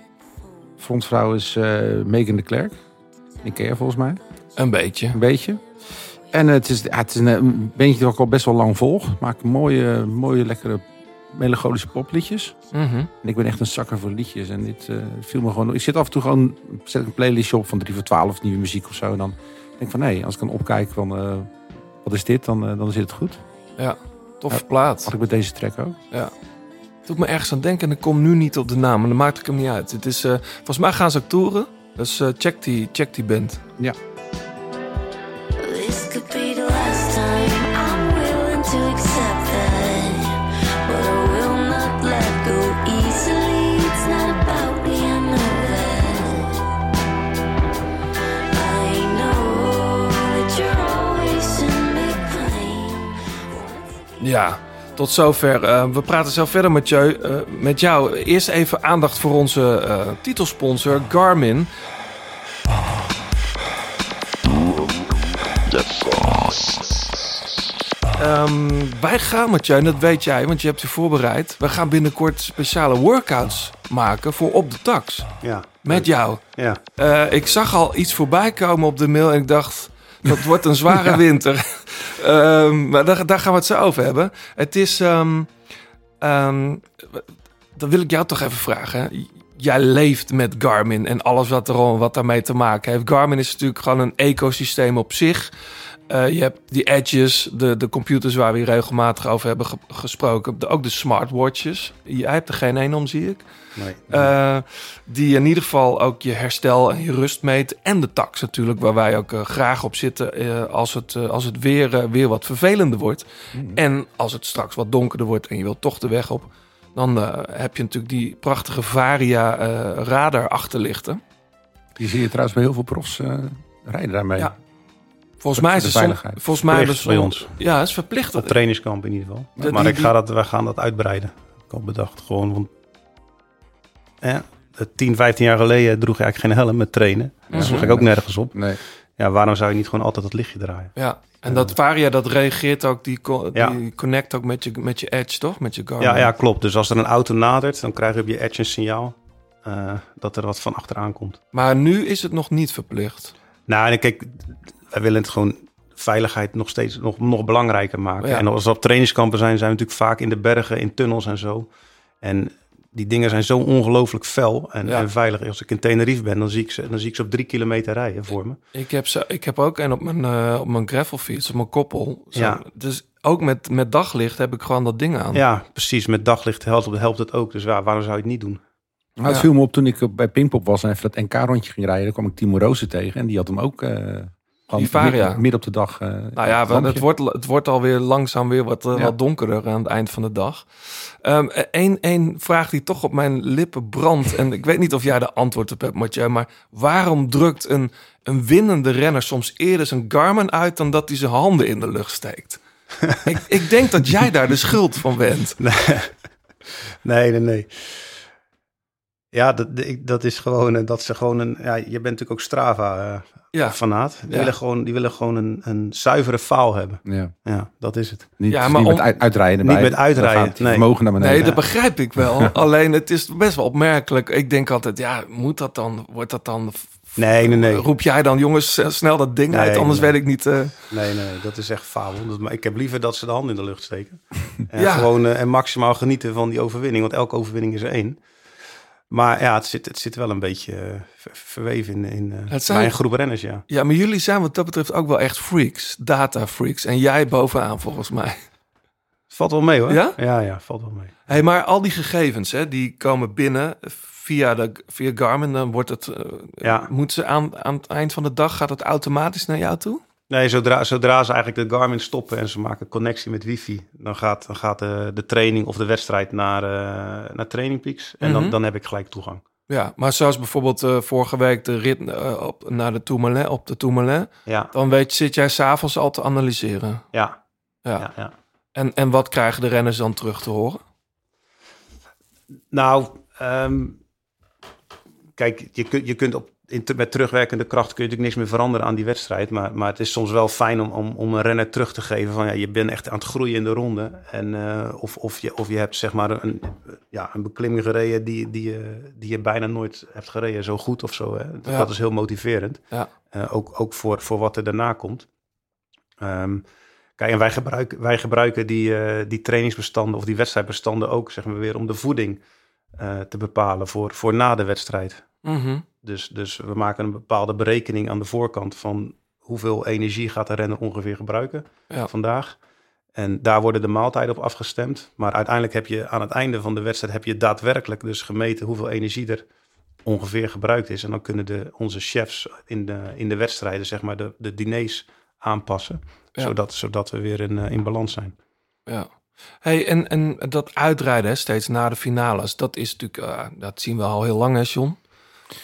Frontvrouw is eh, Megan de Klerk. Die ken je volgens mij. Een beetje. Een beetje. En het is, ja, het is een, een bandje dat ik al best wel lang volg. Maakt mooie, mooie lekkere melancholische popliedjes. Mhm. En ik ben echt een zakker voor liedjes. En dit eh, viel me gewoon... Ik zit af en toe gewoon... Zet ik een playlistje op van 3 voor 12 nieuwe muziek of zo. En dan denk ik van nee, als ik dan opkijk van... eh, wat is dit? Dan, eh, dan zit het goed. Toffe Ja. plaat. Had ik met deze track ook. doet me ergens aan denken en ik kom nu niet op de naam. Maar dan maakt ik hem niet uit. Het is, eh, volgens mij gaan ze ook toeren. Dus eh, check, die, check die band. This could be Ja, tot zover. Eh, we praten zo verder met, jou, eh, met jou. Eerst even aandacht voor onze eh, titelsponsor Garmin. Ehm, wij gaan met jou, en dat weet jij, want je hebt je voorbereid. We gaan binnenkort speciale workouts maken voor op de tax. Ja. Met jou. Ja. Ik zag al iets voorbij komen op de mail en ik dacht, dat wordt een zware *laughs* winter. Ehm, maar daar, daar gaan we het zo over hebben. Het is, ehm ehm, dan wil ik jou toch even vragen. Jij leeft met Garmin en alles wat, er, wat daarmee te maken heeft. Garmin is natuurlijk gewoon een ecosysteem op zich. Eh, je hebt die edges, de, de computers waar we hier regelmatig over hebben ge- gesproken. De- ook de smartwatches. Jij hebt er geen één om, zie ik. Nee. Eh, die in ieder geval ook je herstel en je rust meet. En de tax natuurlijk, waar wij ook eh, graag op zitten als het, als het weer, weer wat vervelender wordt. En als het straks wat donkerder wordt en je wilt toch de weg op. Dan heb je natuurlijk die prachtige Varia radar achterlichten. Die zie je trouwens bij heel veel profs rijden daarmee. Ja. Volgens mij is het som- volgens mij is Verplicht het bij ons. Ja, het is verplicht. Op trainingskamp in ieder geval. Dat maar die- ik ga dat, wij gaan dat uitbreiden. Ik had bedacht gewoon. Want, ja, 10, 15 jaar geleden droeg je eigenlijk geen helm met trainen. Dat Mhm. sloeg ik ook nergens op. Nee. Ja, waarom zou je niet gewoon altijd het lichtje draaien? Ja, en dat Varia dat reageert ook, die, co- Ja. die connect ook met je, met je edge, toch? Met je Garmin. Ja, ja, klopt. Dus als er een auto nadert, dan krijg je op je edge een signaal eh, dat er wat van achteraan komt. Maar nu is het nog niet verplicht. Nou, en kijk, wij willen het gewoon veiligheid nog steeds nog, nog belangrijker maken. Ja. En als we op trainingskampen zijn, zijn we natuurlijk vaak in de bergen, in tunnels en zo. En die dingen zijn zo ongelooflijk fel en, Ja. en veilig. Als ik in Tenerife ben, dan zie ik ze, dan zie ik ze op drie kilometer rijden voor me. Ik heb, ze, ik heb ook een op mijn, eh, op mijn gravelfiets, op mijn koppel. Zo, Ja. Dus ook met, met daglicht heb ik gewoon dat ding aan. Ja, precies. Met daglicht helpt, helpt het ook. Dus ja, waarom zou je het niet doen? Nou, het Ja. viel me op toen ik bij Pinkpop was en even dat NK-rondje ging rijden. Dan kwam ik Timo Rozen tegen en die had hem ook... eh gewoon Die Varia. mid- midden op de dag. eh, Nou ja, het wordt, het wordt alweer langzaam weer wat, eh, Ja. wat donkerder aan het eind van de dag. Eén één vraag die toch op mijn lippen brandt. en ik weet niet of jij de antwoord op hebt, Mathieu. Maar waarom drukt een, een winnende renner soms eerder zijn Garmin uit... dan dat hij zijn handen in de lucht steekt? ik, ik denk dat jij daar de schuld van bent. *laughs* Nee, nee, nee. Ja, dat, dat is gewoon, eh, dat ze gewoon een, ja, je bent natuurlijk ook Strava Ja, fanaat. Die Ja. willen gewoon, die willen gewoon een, een zuivere faal hebben. Ja. Ja, dat is het. Niet, Ja, niet maar met uit- uitrijden Niet met uitrijden, het nee. vermogen naar beneden. Nee, dat begrijp ik wel. *laughs* Alleen het is best wel opmerkelijk. Ik denk altijd, ja, moet dat dan? Wordt dat dan? Nee, nee, nee. Roep jij dan, jongens, s- snel dat ding Nee, uit, anders nee. weet ik niet. eh. Nee, nee, dat is echt. Dat, maar ik heb liever dat ze de handen in de lucht steken. *laughs* En Ja. gewoon eh, en maximaal genieten van die overwinning. Want elke overwinning is er één. Maar ja, het zit, het zit wel een beetje eh, ver- verweven in, in eh, Het zijn- bij een groep renners, ja. Ja, maar jullie zijn wat dat betreft ook wel echt freaks, data freaks. En jij bovenaan volgens mij. Valt wel mee hoor. Ja? Ja, ja, valt wel mee. Hey, maar al die gegevens, hè, die komen binnen via, de, via Garmin. Dan wordt het, eh, Ja. moeten ze aan, aan het eind van de dag, gaat het automatisch naar jou toe? Nee, zodra, zodra ze eigenlijk de Garmin stoppen en ze maken connectie met wifi, dan gaat, dan gaat de, de training of de wedstrijd naar, eh naar Training Peaks. En Mhm. dan, dan heb ik gelijk toegang. Ja, maar zoals bijvoorbeeld eh, vorige week de rit eh, op, naar de Tourmalet, op de Tourmalet. Ja, Dan weet, zit jij s'avonds al te analyseren. ja, Ja. ja. ja. En, en wat krijgen de renners dan terug te horen? Nou, ehm, kijk, je, kunt je kunt op, in, met terugwerkende kracht kun je natuurlijk niks meer veranderen aan die wedstrijd. Maar, maar het is soms wel fijn om, om, om een renner terug te geven van ja, je bent echt aan het groeien in de ronde. En, eh, of, of, je, of je hebt zeg maar een, ja, een beklimming gereden die, die, je, die je bijna nooit hebt gereden, zo goed of zo. Hè? Ja. Dat is heel motiverend. Ja. Eh, ook ook voor, voor wat er daarna komt. Ehm, kijk, en wij gebruiken, wij gebruiken die, eh, die trainingsbestanden of die wedstrijdbestanden ook, zeg maar weer, om de voeding eh, te bepalen voor, voor na de wedstrijd. Mhm. Dus, dus we maken een bepaalde berekening aan de voorkant van hoeveel energie gaat de renner ongeveer gebruiken Ja. vandaag. En daar worden de maaltijden op afgestemd. Maar uiteindelijk heb je aan het einde van de wedstrijd heb je daadwerkelijk dus gemeten hoeveel energie er ongeveer gebruikt is. En dan kunnen de, onze chefs in de, in de wedstrijden zeg maar de, de diners aanpassen. Ja. Zodat, zodat we weer in, eh, in balans zijn. Ja. Hey, en, en dat uitrijden hè, steeds na de finales, dat is natuurlijk, eh, dat zien we al heel lang, hè, John?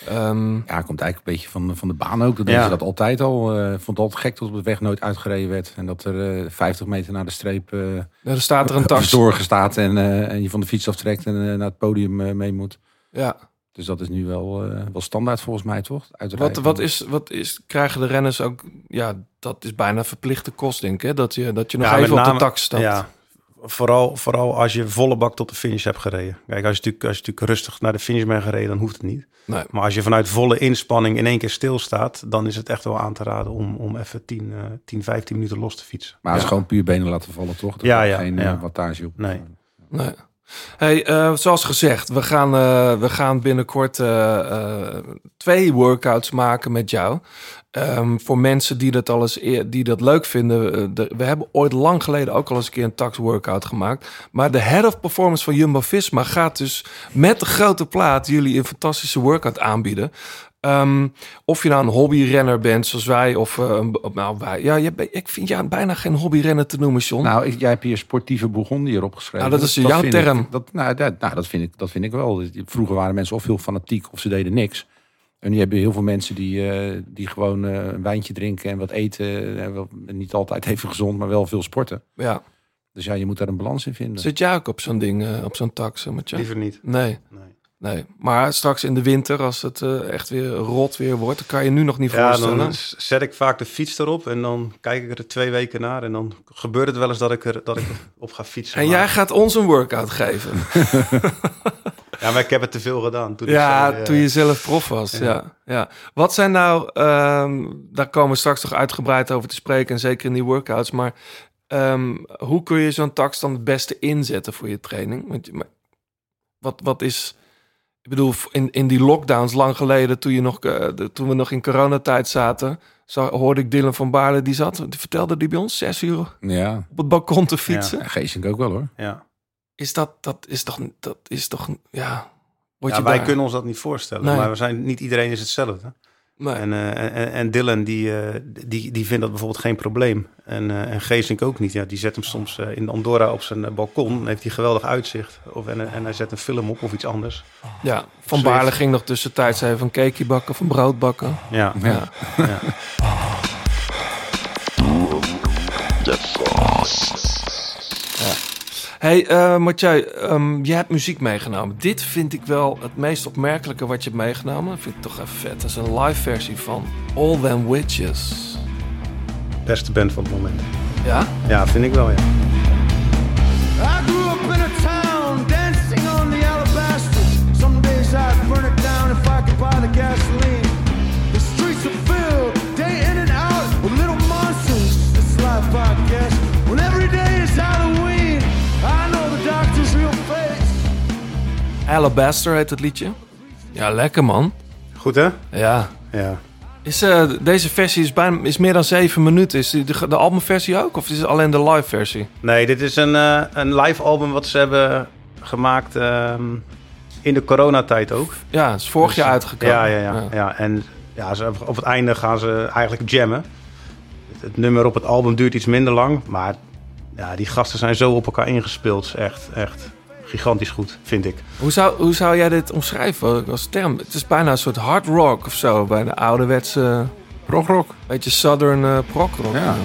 Ehm, Ja, komt eigenlijk een beetje van, van de baan ook. Dat deden Ja. ze dat altijd al. Eh, vond het altijd gek dat op de weg nooit uitgereden werd. En dat er eh 50 meter naar de streep eh er staat er een tas. verzorger staat en, eh, en je van de fiets aftrekt en naar het podium mee moet. Ja. Dus dat is nu wel, eh, wel standaard volgens mij, toch? Uitrijden. Wat, wat, is, wat is, krijgen de renners ook, ja, dat is bijna verplichte kost, denk ik, hè? Dat je, dat je nog Ja, even op de tak stapt. Ja, vooral, vooral als je volle bak tot de finish hebt gereden. Kijk, als je, natuurlijk, als je natuurlijk rustig naar de finish bent gereden, dan hoeft het niet. Nee. Maar als je vanuit volle inspanning in één keer stilstaat, dan is het echt wel aan te raden om, om even 10, eh 10, 15 minuten los te fietsen. Maar het Ja. is gewoon puur benen laten vallen, toch? Er Ja, ja, Geen eh, ja. wattage op. Nee. Nee. Hey, eh, zoals gezegd, we gaan, eh, we gaan binnenkort eh, twee workouts maken met jou. Ehm, voor mensen die dat, al eens eer- die dat leuk vinden. de- we hebben ooit lang geleden ook al eens een keer een tax workout gemaakt. Maar de head of performance van Jumbo-Visma gaat dus met de grote plaat jullie een fantastische workout aanbieden. Ehm, of je nou een hobbyrenner bent zoals wij of eh, nou wij. Ja, je, ik vind jou bijna geen hobbyrenner te noemen, John. Nou, jij hebt hier sportieve Bourgondier hierop geschreven. Nou, dat is jouw term. Ik, dat, nou, dat, nou, dat, vind ik, dat vind ik wel. Vroeger waren mensen of heel fanatiek of ze deden niks. En nu hebben heel veel mensen die, eh, die gewoon eh, een wijntje drinken en wat eten. En wel, niet altijd even gezond, maar wel veel sporten. ja. Dus ja, je moet daar een balans in vinden. Zit jij ook op zo'n ding, op zo'n tax? Liever niet. Nee, Nee. Nee. Maar straks in de winter, als het eh, echt weer rot weer wordt, dan kan je nu nog niet Ja, voorstellen. dan zet ik vaak de fiets erop en dan kijk ik er twee weken naar. En dan gebeurt het wel eens dat ik, er, dat ik op ga fietsen. En Maar- jij gaat ons een workout geven. *laughs* Ja, maar ik heb het te veel gedaan. Toen ja, ik eh, toen je zelf prof was. Ja. Ja, Wat zijn nou, ehm, daar komen we straks toch uitgebreid over te spreken, en zeker in die workouts. Maar ehm, hoe kun je zo'n tax dan het beste inzetten voor je training? Want, wat, wat is, ik bedoel, in, in die lockdowns lang geleden, toen, je nog, eh, de- toen we nog in coronatijd zaten, zo, hoorde ik Dylan van Baarle, die zat, die vertelde die bij ons zes uur Ja, op het balkon te fietsen. ja Geesink ook wel hoor. Ja. Is dat, dat is toch, dat is toch, ja. Word Ja, je wij daar- kunnen ons dat niet voorstellen. Nee. Maar we zijn, niet iedereen is hetzelfde. Nee. En, eh, en, en Dylan, die, eh, die, die vindt dat bijvoorbeeld geen probleem. En, eh en Geesink ook niet. Ja, die zet hem soms eh, in Andorra op zijn eh, balkon. Dan heeft hij geweldig uitzicht. Of, en, en hij zet een film op of iets anders. Ja, Van. Baarle ging nog tussentijds even een cake bakken of een brood bakken. Ja, Ja. ja. *laughs* Hey, eh Mathieu, ehm, je hebt muziek meegenomen. Dit vind ik wel het meest opmerkelijke wat je hebt meegenomen. Dat vind ik toch even vet. Dat is een live versie van All Them Witches. beste band van het moment. Ja? Ja, vind ik wel, ja. Alabaster heet het liedje. Ja, lekker man. Goed, hè? Ja. Ja. Is, eh, deze versie is, bijna, is meer dan zeven minuten. Is de, de albumversie ook? Of is het alleen de live versie? Nee, dit is een, eh, een live album wat ze hebben gemaakt ehm, in de coronatijd ook. Ja, het is vorig Dus, jaar uitgekomen. Ja, ja, ja. ja. En ja, ze, op het einde gaan ze eigenlijk jammen. Het, het nummer op het album duurt iets minder lang. Maar ja, die gasten zijn zo op elkaar ingespeeld. Echt, echt gigantisch goed, vind ik. Hoe zou, hoe zou jij dit omschrijven als term? Het is bijna een soort hard rock of zo. Bijna ouderwetse, Progrock. beetje southern uh, prog rock. Ja.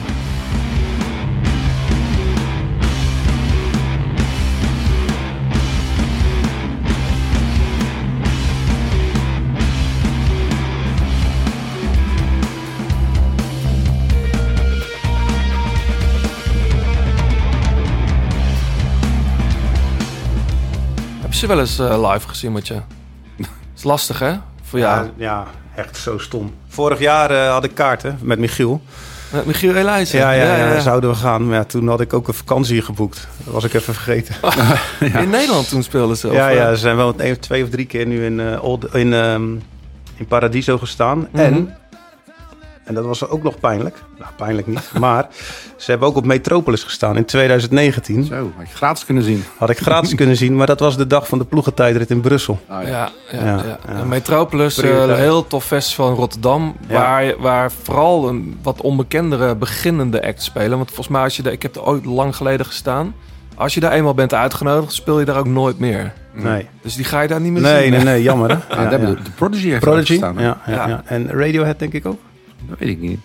Je wel eens eh, live gezien met je? *laughs* is lastig hè? Voor jou? Ja, ja, echt zo stom. Vorig jaar eh, had ik kaarten met Michiel. Met Michiel Elijzen. Ja, ja, ja, zouden we gaan. Maar ja, toen had ik ook een vakantie geboekt. Dat was ik even vergeten. *laughs* In Nederland toen speelden ze. ja, of, ja, eh, ze zijn wel twee of drie keer nu in, Old- in, ehm, in Paradiso gestaan. Mhm. En, en dat was ook nog pijnlijk. Nou, pijnlijk niet. *laughs* maar ze hebben ook op Metropolis gestaan in 2019. Zo, had je gratis kunnen zien. Had ik gratis kunnen zien, maar dat was de dag van de ploegentijdrit in Brussel. Ah, Ja, ja, ja, Ja, ja. ja. En Metropolis, eh, een heel tof festival in Rotterdam. Ja. Waar, waar vooral een wat onbekendere beginnende acts spelen. Want volgens mij, als je daar, ik heb er ooit lang geleden gestaan. Als je daar eenmaal bent uitgenodigd, speel je daar ook nooit meer. Nee, Dus die ga je daar niet meer nee, zien. nee, nee, jammer hè. Ah, Ja, de, de Prodigy heeft Prodigy, staan. ja, ja, Ja. ja. En Radiohead denk ik ook. Dat weet ik niet.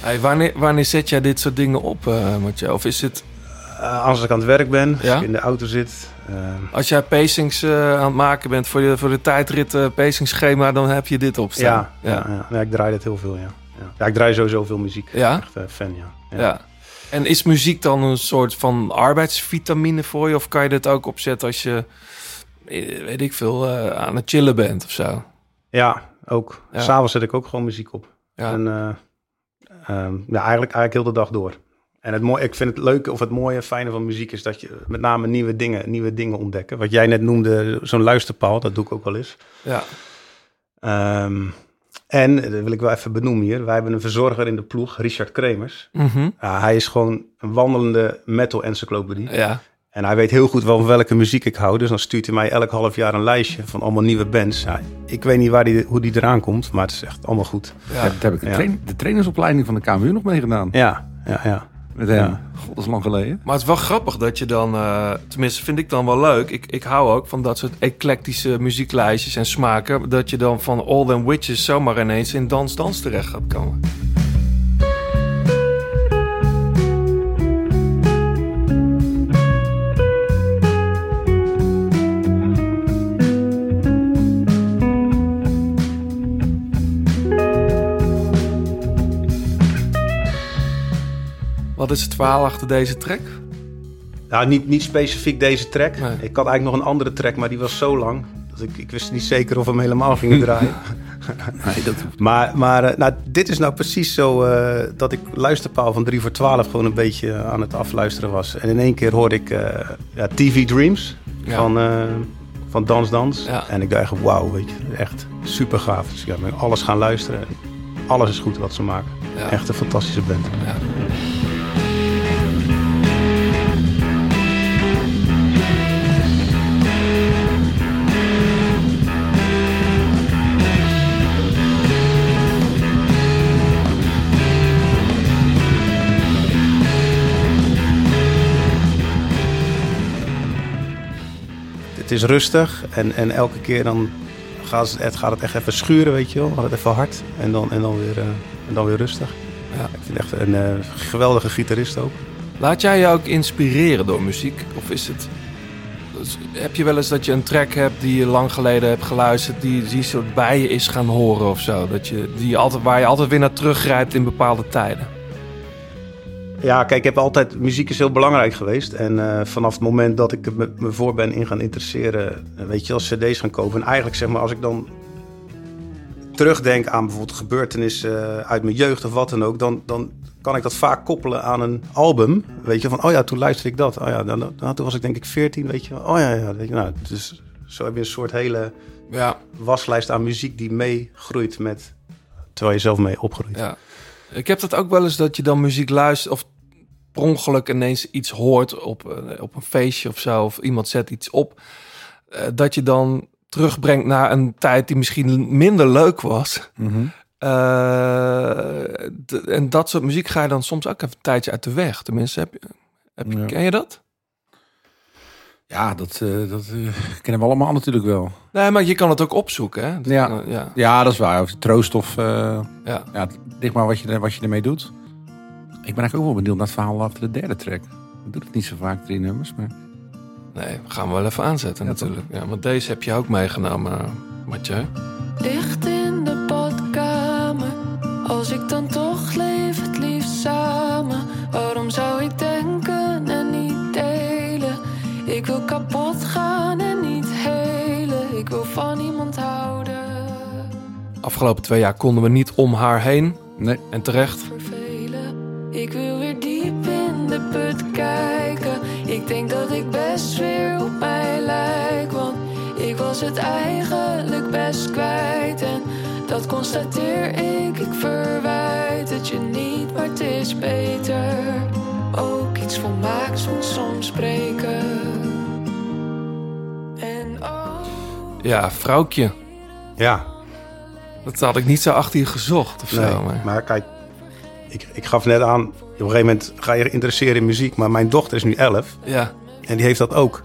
Hey, wanneer, wanneer zet jij dit soort dingen op, eh Mathieu? Of is het, Eh, als ik aan het werk ben, Ja? als ik in de auto zit. eh, als jij pacings eh, aan het maken bent voor, je, voor de tijdrit eh, pacingschema, dan heb je dit op staan. ja, ja. Ja, ja. ik draai dat heel veel, ja. ja. Ja, ik draai sowieso veel muziek. Ja? Echt fan, ja. Ja. En is muziek dan een soort van arbeidsvitamine voor je? Of kan je dit ook opzetten als je, weet ik veel, eh, aan het chillen bent of zo? Ja, ook. Ja. S'avonds zet ik ook gewoon muziek op. Ja. En eh, ehm, ja, eigenlijk, eigenlijk heel de dag door. En het mooie, ik vind het leuke of het mooie, fijne van muziek is dat je met name nieuwe dingen, nieuwe dingen ontdekken. Wat jij net noemde, zo'n luisterpaal, dat doe ik ook wel eens. ja. Ehm, en, dat wil ik wel even benoemen hier, wij hebben een verzorger in de ploeg, Richard Kremers. Mhm. Hij is gewoon een wandelende metal-encyclopedie. ja. En hij weet heel goed wel van welke muziek ik hou. Dus dan stuurt hij mij elk half jaar een lijstje van allemaal nieuwe bands. Ja, ik weet niet waar die, hoe die eraan komt, maar het is echt allemaal goed. ja. Daar heb ik de, Ja. train- de trainersopleiding van de KMU nog mee gedaan. Ja, ja, ja. Met hem. Ja. God, dat is lang geleden. Maar het is wel grappig dat je dan, eh, tenminste vind ik dan wel leuk. Ik, ik hou ook van dat soort eclectische muzieklijstjes en smaken. Dat je dan van All Them Witches zomaar ineens in Dans Dans terecht gaat komen. Wat is het verhaal achter deze track? Nou, niet, niet specifiek deze track. Nee. Ik had eigenlijk nog een andere track, maar die was zo lang. Dat ik, ik wist niet zeker of we hem helemaal gingen *laughs* draaien. Nee, dat maar maar eh, nou, dit is nou precies zo eh, dat ik luisterpaal van 3 voor 12 gewoon een beetje aan het afluisteren was. En in één keer hoorde ik eh, ja, TV Dreams Ja. van, eh, van Dans Dans. Ja. En ik dacht echt, wauw, weet je, echt super gaaf. Dus ja, ik ben alles gaan luisteren. Alles is goed wat ze maken. Ja. Echt een fantastische band. Is rustig en, en elke keer dan gaat het, gaat het echt even schuren, weet je wel. Gaat het even hard en dan, en dan, weer, eh, en dan weer rustig. Ja. Ik vind echt een eh, geweldige gitarist ook. Laat jij je ook inspireren door muziek? Of is het... Heb je wel eens dat je een track hebt die je lang geleden hebt geluisterd... die, die soort bij je is gaan horen of zo? Dat je, die je altijd, waar je altijd weer naar teruggrijpt in bepaalde tijden? Ja, kijk, ik heb altijd... Muziek is heel belangrijk geweest. En eh, vanaf het moment dat ik me, me voor ben in gaan interesseren... eh, weet je, als cd's gaan kopen. En eigenlijk zeg maar, als ik dan terugdenk aan bijvoorbeeld gebeurtenissen uit mijn jeugd of wat dan ook... dan, dan kan ik dat vaak koppelen aan een album. Weet je, van oh ja, toen luisterde ik dat. Oh ja, dan, dan, toen was ik denk ik 14, weet je. Oh ja, ja, weet je. Nou, dus zo heb je een soort hele Ja, waslijst aan muziek die meegroeit met... terwijl je zelf mee opgroeit. ja. Ik heb dat ook wel eens dat je dan muziek luistert... of per ongeluk ineens iets hoort op, eh, op een feestje of zo... of iemand zet iets op... eh, dat je dan terugbrengt naar een tijd die misschien minder leuk was... Mhm. Eh, en dat soort muziek ga je dan soms ook even een tijdje uit de weg. Tenminste, heb je, heb je, Ja. ken je dat? Ja, dat, dat kennen we allemaal natuurlijk wel. Nee, maar je kan het ook opzoeken. Hè? Dat- Ja. ja. Ja, dat is waar. Of troost of... ja. ja, ligt maar wat je, wat je ermee doet. Ik ben eigenlijk ook wel benieuwd naar het verhaal achter de derde track. Ik doe het niet zo vaak, drie nummers, maar... Nee, gaan we wel even aanzetten Ja, natuurlijk. Ja, want deze heb je ook meegenomen, Mathieu. Licht in de badkamer. Als ik dan toch leef, het liefst samen. Waarom zou ik denken en niet delen? Ik wil kapot gaan en niet helen. Ik wil van iemand houden. Afgelopen twee jaar konden we niet om haar heen. Nee. En terecht. Het eigenlijk best kwijt. En dat constateer ik. Ik verwijt het je niet, maar het is beter. Ook iets volmaaks moet soms breken. En oh. Ja, vrouwtje. Ja, Dat had ik niet zo achter je gezocht of nee. zo. Maar... Maar kijk, ik, ik gaf net aan, op een gegeven moment ga je interesseren in muziek. Maar mijn dochter is nu 11 Ja, en die heeft dat ook.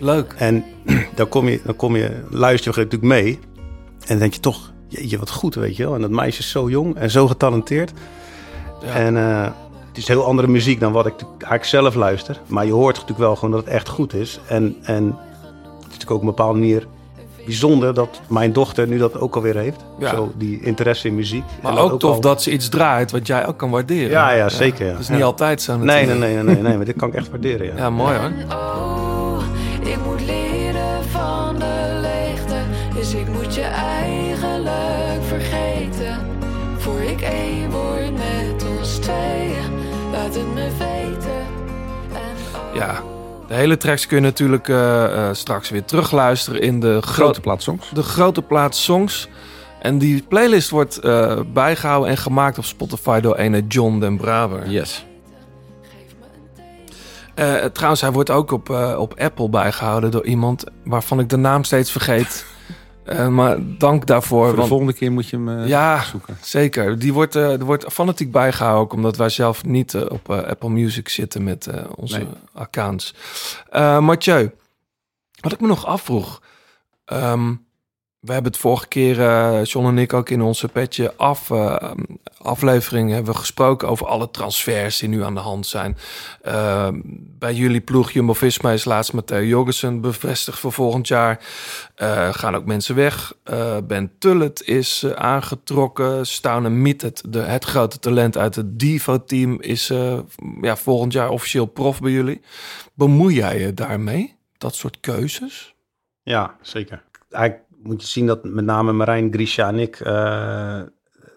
Leuk. En *clears throat* dan kom je, dan kom je luister je natuurlijk mee. En dan denk je toch, jeetje, wat goed, weet je wel. En dat meisje is zo jong en zo getalenteerd. Ja. En eh, het is heel andere muziek dan wat ik eigenlijk zelf luister. Maar je hoort natuurlijk wel gewoon dat het echt goed is. En, en het is natuurlijk ook op een bepaalde manier bijzonder dat mijn dochter nu dat ook alweer heeft. Ja. Zo, die interesse in muziek. Maar En dat ook tof al- dat ze iets draait wat jij ook kan waarderen. Ja, ja, zeker, ja. Dat is niet Ja. altijd zo Nee, nee, nee, nee, nee, nee, maar dit kan ik echt waarderen, ja. *laughs* Ja, mooi hoor. Ik moet leren van de leegte. Dus ik moet je eigenlijk vergeten. Voor ik één word met ons tweeën. Laat het me weten. En oh, Ja, de hele tracks kun je natuurlijk eh, eh, straks weer terugluisteren in de Grote grote, plaats songs. de grote plaats songs. En die playlist wordt eh, bijgehouden en gemaakt op Spotify door ene John den Braber. Yes. Eh, trouwens, hij wordt ook op, eh, op Apple bijgehouden door iemand waarvan ik de naam steeds vergeet. *laughs* Eh, maar dank daarvoor. Voor de want- volgende keer moet je hem Ja. zoeken. Zeker. Die wordt, er wordt fanatiek bijgehouden, ook omdat wij zelf niet op Apple Music zitten met onze Nee. accounts. Mathieu, wat ik me nog afvroeg. ehm, we hebben het vorige keer, eh, John en ik ook in onze petje af, eh, aflevering hebben we gesproken over alle transfers die nu aan de hand zijn. Ehm, bij jullie ploeg Jumbo-Visma is laatst Matteo Jorgensen bevestigd voor volgend jaar. Eh, gaan ook mensen weg. Ben Tullet is aangetrokken. Staune Mietet, de, het grote talent uit het Divo-team, is ja, volgend jaar officieel prof bij jullie. Bemoei jij je daarmee? Dat soort keuzes? Ja, zeker. Eigenlijk moet je zien dat met name Marijn, Grisha en ik eh,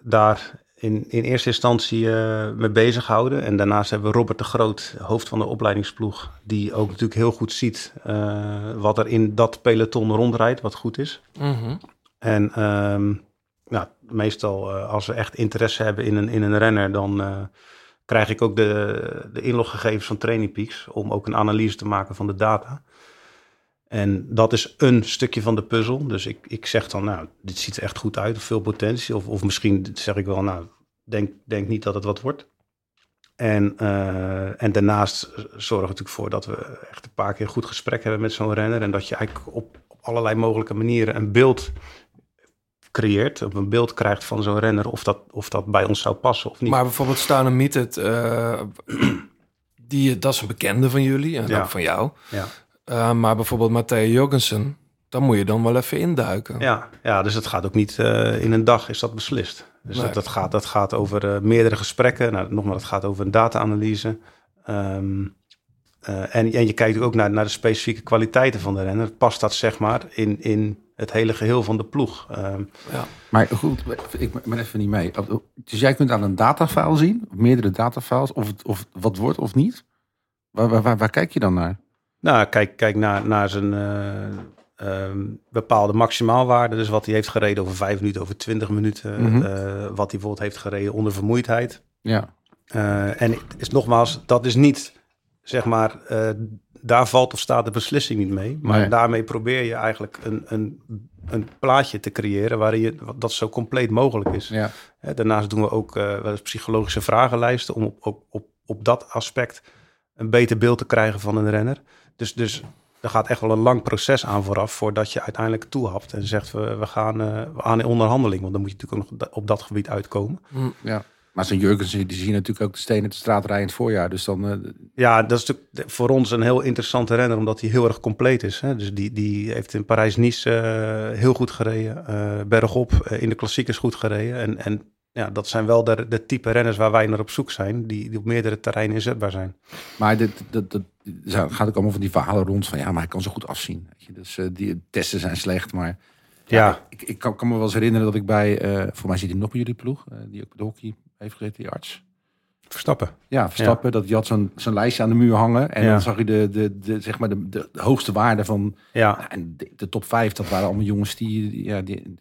daar in, in eerste instantie eh, mee bezighouden. En daarnaast hebben we Robert de Groot, hoofd van de opleidingsploeg, die ook natuurlijk heel goed ziet eh, wat er in dat peloton rondrijdt, wat goed is. Mhm. En nou, meestal als we echt interesse hebben in een, in een renner, dan krijg ik ook de, de inloggegevens van Training Peaks om ook een analyse te maken van de data. En dat is een stukje van de puzzel. Dus ik, ik zeg dan, nou, dit ziet er echt goed uit, of veel potentie. Of, of misschien zeg ik wel, nou, denk, denk niet dat het wat wordt. En, eh, en daarnaast zorg ik natuurlijk voor dat we echt een paar keer een goed gesprek hebben met zo'n renner. En dat je eigenlijk op, op allerlei mogelijke manieren een beeld creëert. Of een beeld krijgt van zo'n renner. Of dat, of dat bij ons zou passen of niet. Maar bijvoorbeeld Staune Mietet, eh *clears throat* die, dat is een bekende van jullie en Ja. ook van jou. ja. Eh, maar bijvoorbeeld Matteo Jorgensen, daar moet je dan wel even induiken. Ja, ja, dus het gaat ook niet eh, in een dag is dat beslist. Dus Nee. dat, dat, gaat, dat gaat over eh, meerdere gesprekken. Nou, nogmaals, het gaat over een data-analyse. Ehm, eh, en, en je kijkt ook naar, naar de specifieke kwaliteiten van de renner. Past dat zeg maar in, in het hele geheel van de ploeg? Ehm, Maar goed, ik ben even niet mee. Dus jij kunt aan een datafile zien, of meerdere datafiles, of het, of wat wordt of niet. Waar, waar, waar, waar kijk je dan naar? Nou, kijk, kijk naar, naar zijn eh, ehm, bepaalde maximaalwaarde. Dus wat hij heeft gereden over vijf minuten, over twintig minuten. Mhm. eh, wat hij bijvoorbeeld heeft gereden onder vermoeidheid. Ja, Eh, en het is nogmaals, dat is niet, zeg maar, daar valt of staat de beslissing niet mee. Maar Nee. daarmee probeer je eigenlijk een, een, een plaatje te creëren waarin je, dat zo compleet mogelijk is. ja. Daarnaast doen we ook wel eens psychologische vragenlijsten om op, op, op, op dat aspect een beter beeld te krijgen van een renner. Dus, dus er gaat echt wel een lang proces aan vooraf voordat je uiteindelijk toehapt en zegt we, we gaan uh, we aan in onderhandeling. Want dan moet je natuurlijk ook nog op dat gebied uitkomen. ja. Maar zo'n Jurgensen, die zien natuurlijk ook de stenen de straat rijden in het voorjaar. Dus dan, uh, Ja, dat is natuurlijk voor ons een heel interessante renner, omdat hij heel erg compleet is. Hè? Dus die, die heeft in Parijs-Nice uh, heel goed gereden, uh, bergop in de klassiekers goed gereden. En, en ja, dat zijn wel de, de type renners waar wij naar op zoek zijn, die, die op meerdere terreinen inzetbaar zijn. Maar dit, dat, dat, dat gaat ook allemaal van die verhalen rond van ja, maar hij kan zo goed afzien. Weet je? Dus uh, die testen zijn slecht, maar ja, ja. ik, ik kan, kan, me wel eens herinneren dat ik bij, uh, voor mij zit hij nog bij jullie ploeg, uh, die ook bij de hockey heeft gezeten, die arts. Verstappen. Ja, Verstappen, dat die had zo'n zo'n lijstje aan de muur hangen. En Ja. dan zag je de, de, de, zeg maar de, de hoogste waarde van... Ja, Nou, en de, de top 5, dat waren allemaal jongens die... die- Ja, die,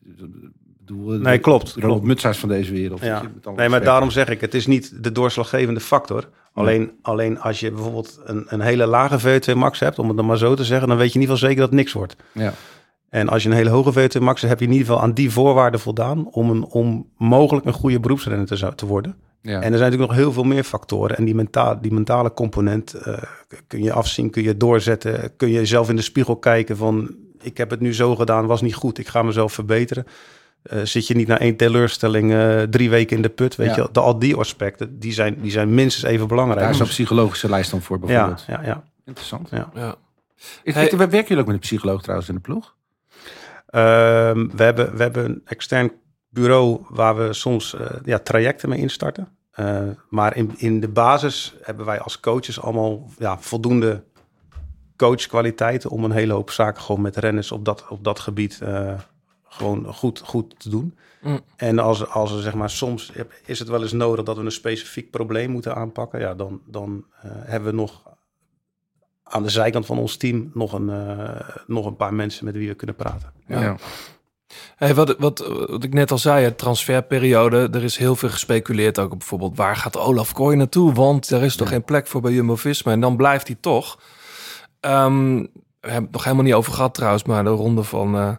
bedoel, Nee, klopt, De Ronald klopt. Van deze wereld. Ja. je, nee, maar daarom zeg ik, het is niet de doorslaggevende factor. Alleen, alleen als je bijvoorbeeld een, een hele lage VO2 max hebt, om het dan maar zo te zeggen, dan weet je in ieder geval zeker dat het niks wordt. Ja. En als je een hele hoge VO2 max hebt, heb je in ieder geval aan die voorwaarden voldaan om, een, om mogelijk een goede beroepsrenner te, te worden. Ja. En er zijn natuurlijk nog heel veel meer factoren. En die, menta die mentale component eh, kun je afzien, kun je doorzetten. Kun je zelf in de spiegel kijken van... ik heb het nu zo gedaan, was niet goed. Ik ga mezelf verbeteren. Eh, zit je niet na één teleurstelling eh, drie weken in de put? Weet Ja. je, de, al die aspecten, die zijn, die zijn minstens even belangrijk. Daar is een psychologische lijst dan voor ja, bijvoorbeeld. ja, ja. Interessant. Ja. Ja. Is, Hey. is- werken jullie ook met een psycholoog trouwens in de ploeg? Ehm, we, hebben, we hebben een extern bureau waar we soms eh, ja, trajecten mee instarten. Eh, maar in, in de basis hebben wij als coaches allemaal ja, voldoende coachkwaliteiten om een hele hoop zaken gewoon met renners op dat, op dat gebied eh, gewoon goed, goed te doen. Mm. En als, als er zeg maar soms is het wel eens nodig dat we een specifiek probleem moeten aanpakken, ja, dan, dan eh, hebben we nog aan de zijkant van ons team nog een, eh, nog een paar mensen met wie we kunnen praten. Ja. Hey, wat, wat, wat ik net al zei, het transferperiode. Er is heel veel gespeculeerd ook op bijvoorbeeld... waar gaat Olaf Kooi naartoe? Want er is toch geen plek voor bij Jumbo-Visma. En dan blijft hij toch. Ehm, we hebben het nog helemaal niet over gehad trouwens... maar de ronde van... eh,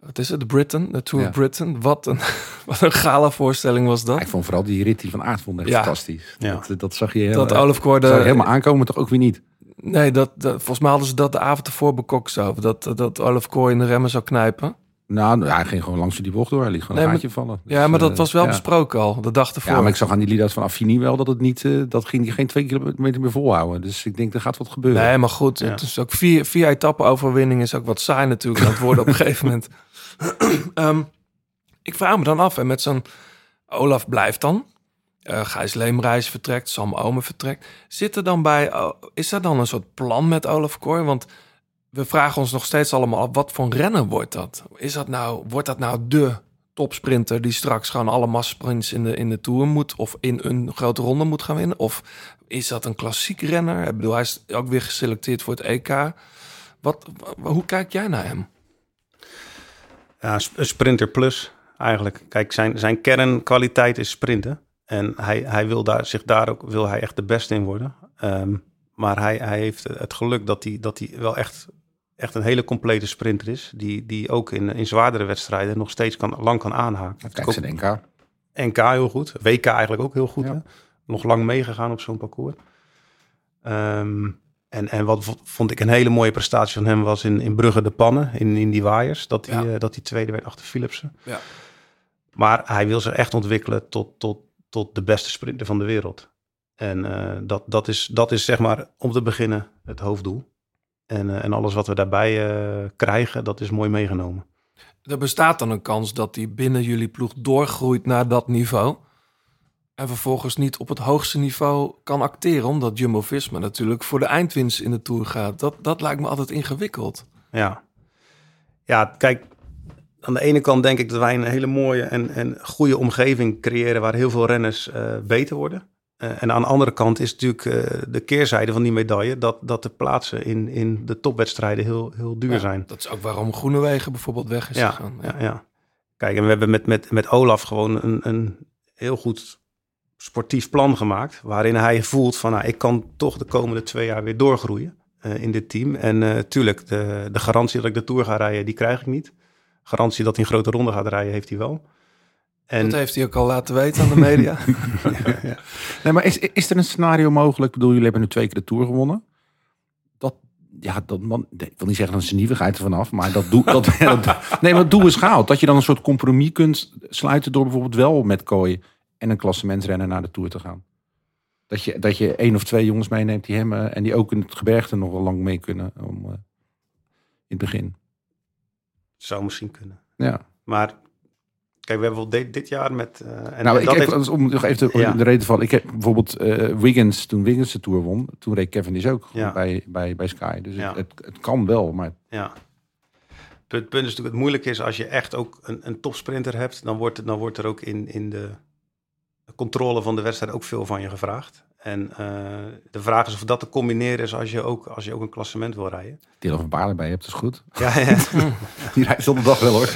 wat is het? De Britain? De Tour Ja. of Britain? Wat een, *laughs* wat een gala voorstelling was dat. Ik vond vooral die rit die van Aert vond echt Ja. fantastisch. Ja. Dat, dat zag je heel, dat eh, Olaf Kooi... zag je De, helemaal aankomen, toch ook weer niet. nee, dat, dat, volgens mij hadden ze dat de avond ervoor bekokt zo. Dat, dat Olaf Kooi in de remmen zou knijpen. Nou, ja, hij ging gewoon langs die bocht door. Hij liet gewoon Nee, een gaatje vallen. Ja, Dus, maar dat eh, was wel ja. besproken al. De dag ervoor. Ja, maar ik zag aan die lead-out van Affini wel dat het niet... eh, dat ging die geen twee kilometer meer volhouden. Dus ik denk, er gaat wat gebeuren. Nee, maar goed, Ja. het is ook vier, vier etappen overwinning is ook wat saai natuurlijk aan het worden op een *laughs* gegeven moment. *clears throat* Ehm, ik vraag me dan af, en met zo'n Olaf blijft dan, eh Gijs Leemreis vertrekt, Sam Omen vertrekt. Zit er dan bij, oh, is er dan een soort plan met Olaf Kooi? Want we vragen ons nog steeds allemaal af, wat voor renner wordt dat? Is dat nou, wordt dat nou de topsprinter die straks gewoon alle massasprints in de, in de Tour moet of in een grote ronde moet gaan winnen? Of is dat een klassiek renner? Ik bedoel, hij is ook weer geselecteerd voor het EK. Wat, wa- hoe kijk jij naar hem? Ja, sprinter plus eigenlijk. Kijk, zijn, zijn kernkwaliteit is sprinten. En hij, hij wil daar, zich daar ook wil hij echt de beste in worden. Ehm, maar hij, hij heeft het geluk dat hij, dat hij wel echt, echt een hele complete sprinter is. Die, die ook in, in zwaardere wedstrijden nog steeds kan, lang kan aanhaken. Kijk, ze denken. NK heel goed. WK eigenlijk ook heel goed. Ja. Hè? Nog lang meegegaan op zo'n parcours. Ehm, en, en wat vo- vond ik een hele mooie prestatie van hem was in, in Brugge de Pannen, in, in die waaiers. Dat hij, Ja. eh, dat hij tweede werd achter Philipsen. Ja. Maar hij wil zich echt ontwikkelen tot, tot, tot de beste sprinter van de wereld. En eh, dat, dat, is, dat is zeg maar om te beginnen het hoofddoel. En, eh, en alles wat we daarbij krijgen, dat is mooi meegenomen. Er bestaat dan een kans dat hij binnen jullie ploeg doorgroeit naar dat niveau. En vervolgens niet op het hoogste niveau kan acteren. Omdat Jumbo-Visma natuurlijk voor de eindwinst in de Tour gaat. Dat, dat lijkt me altijd ingewikkeld. Ja. Ja, kijk, aan de ene kant denk ik dat wij een hele mooie en, en goede omgeving creëren waar heel veel renners eh, beter worden. Eh, en aan de andere kant is natuurlijk eh, de keerzijde van die medaille dat, dat de plaatsen in, in de topwedstrijden heel, heel duur Ja, zijn. Dat is ook waarom Groenewegen bijvoorbeeld weg is Ja, gegaan. ja, ja. Kijk, en we hebben met, met, met Olaf gewoon een, een heel goed sportief plan gemaakt. Waarin hij voelt van, nou, ik kan toch de komende twee jaar weer doorgroeien eh, in dit team. En eh tuurlijk, de, de garantie dat ik de Tour ga rijden, die krijg ik niet. Garantie dat hij een grote ronde gaat rijden, heeft hij wel. En Dat heeft hij ook al laten weten aan de media. *laughs* Nee, maar is, is er een scenario mogelijk? Ik bedoel, jullie hebben nu twee keer de Tour gewonnen. Dat, ja, dat man, nee, ik wil niet zeggen dat is een nieuwigheid ervan af, maar dat doe, dat, *laughs* dat, nee, maar het doel is gehaald. Dat je dan een soort compromis kunt sluiten door bijvoorbeeld wel met Kooi en een klassementsrenner naar de Tour te gaan. Dat je, dat je één of twee jongens meeneemt die hem eh, en die ook in het gebergte nog wel lang mee kunnen om, eh, in het begin. zou misschien kunnen. Ja. Maar kijk, we hebben wel dit, dit jaar met... eh, en nou, ik dat heb, heeft- om nog even de, Ja. de reden van, ik heb bijvoorbeeld eh, Wiggins, toen Wiggins de Tour won, toen reed Kevin is ook Ja. bij, bij, bij Sky. Dus Ja. het, het, het kan wel, maar Ja. Het punt is natuurlijk, het moeilijke is als je echt ook een, een topsprinter hebt, dan wordt, het, dan wordt er ook in, in, de, controle van de wedstrijd ook veel van je gevraagd. En eh, de vraag is of dat te combineren is als je ook, als je ook een klassement wil rijden. Dylan van Baarle bij je hebt, is goed. Ja, ja. *laughs* Die rijdt zondag wel hoor.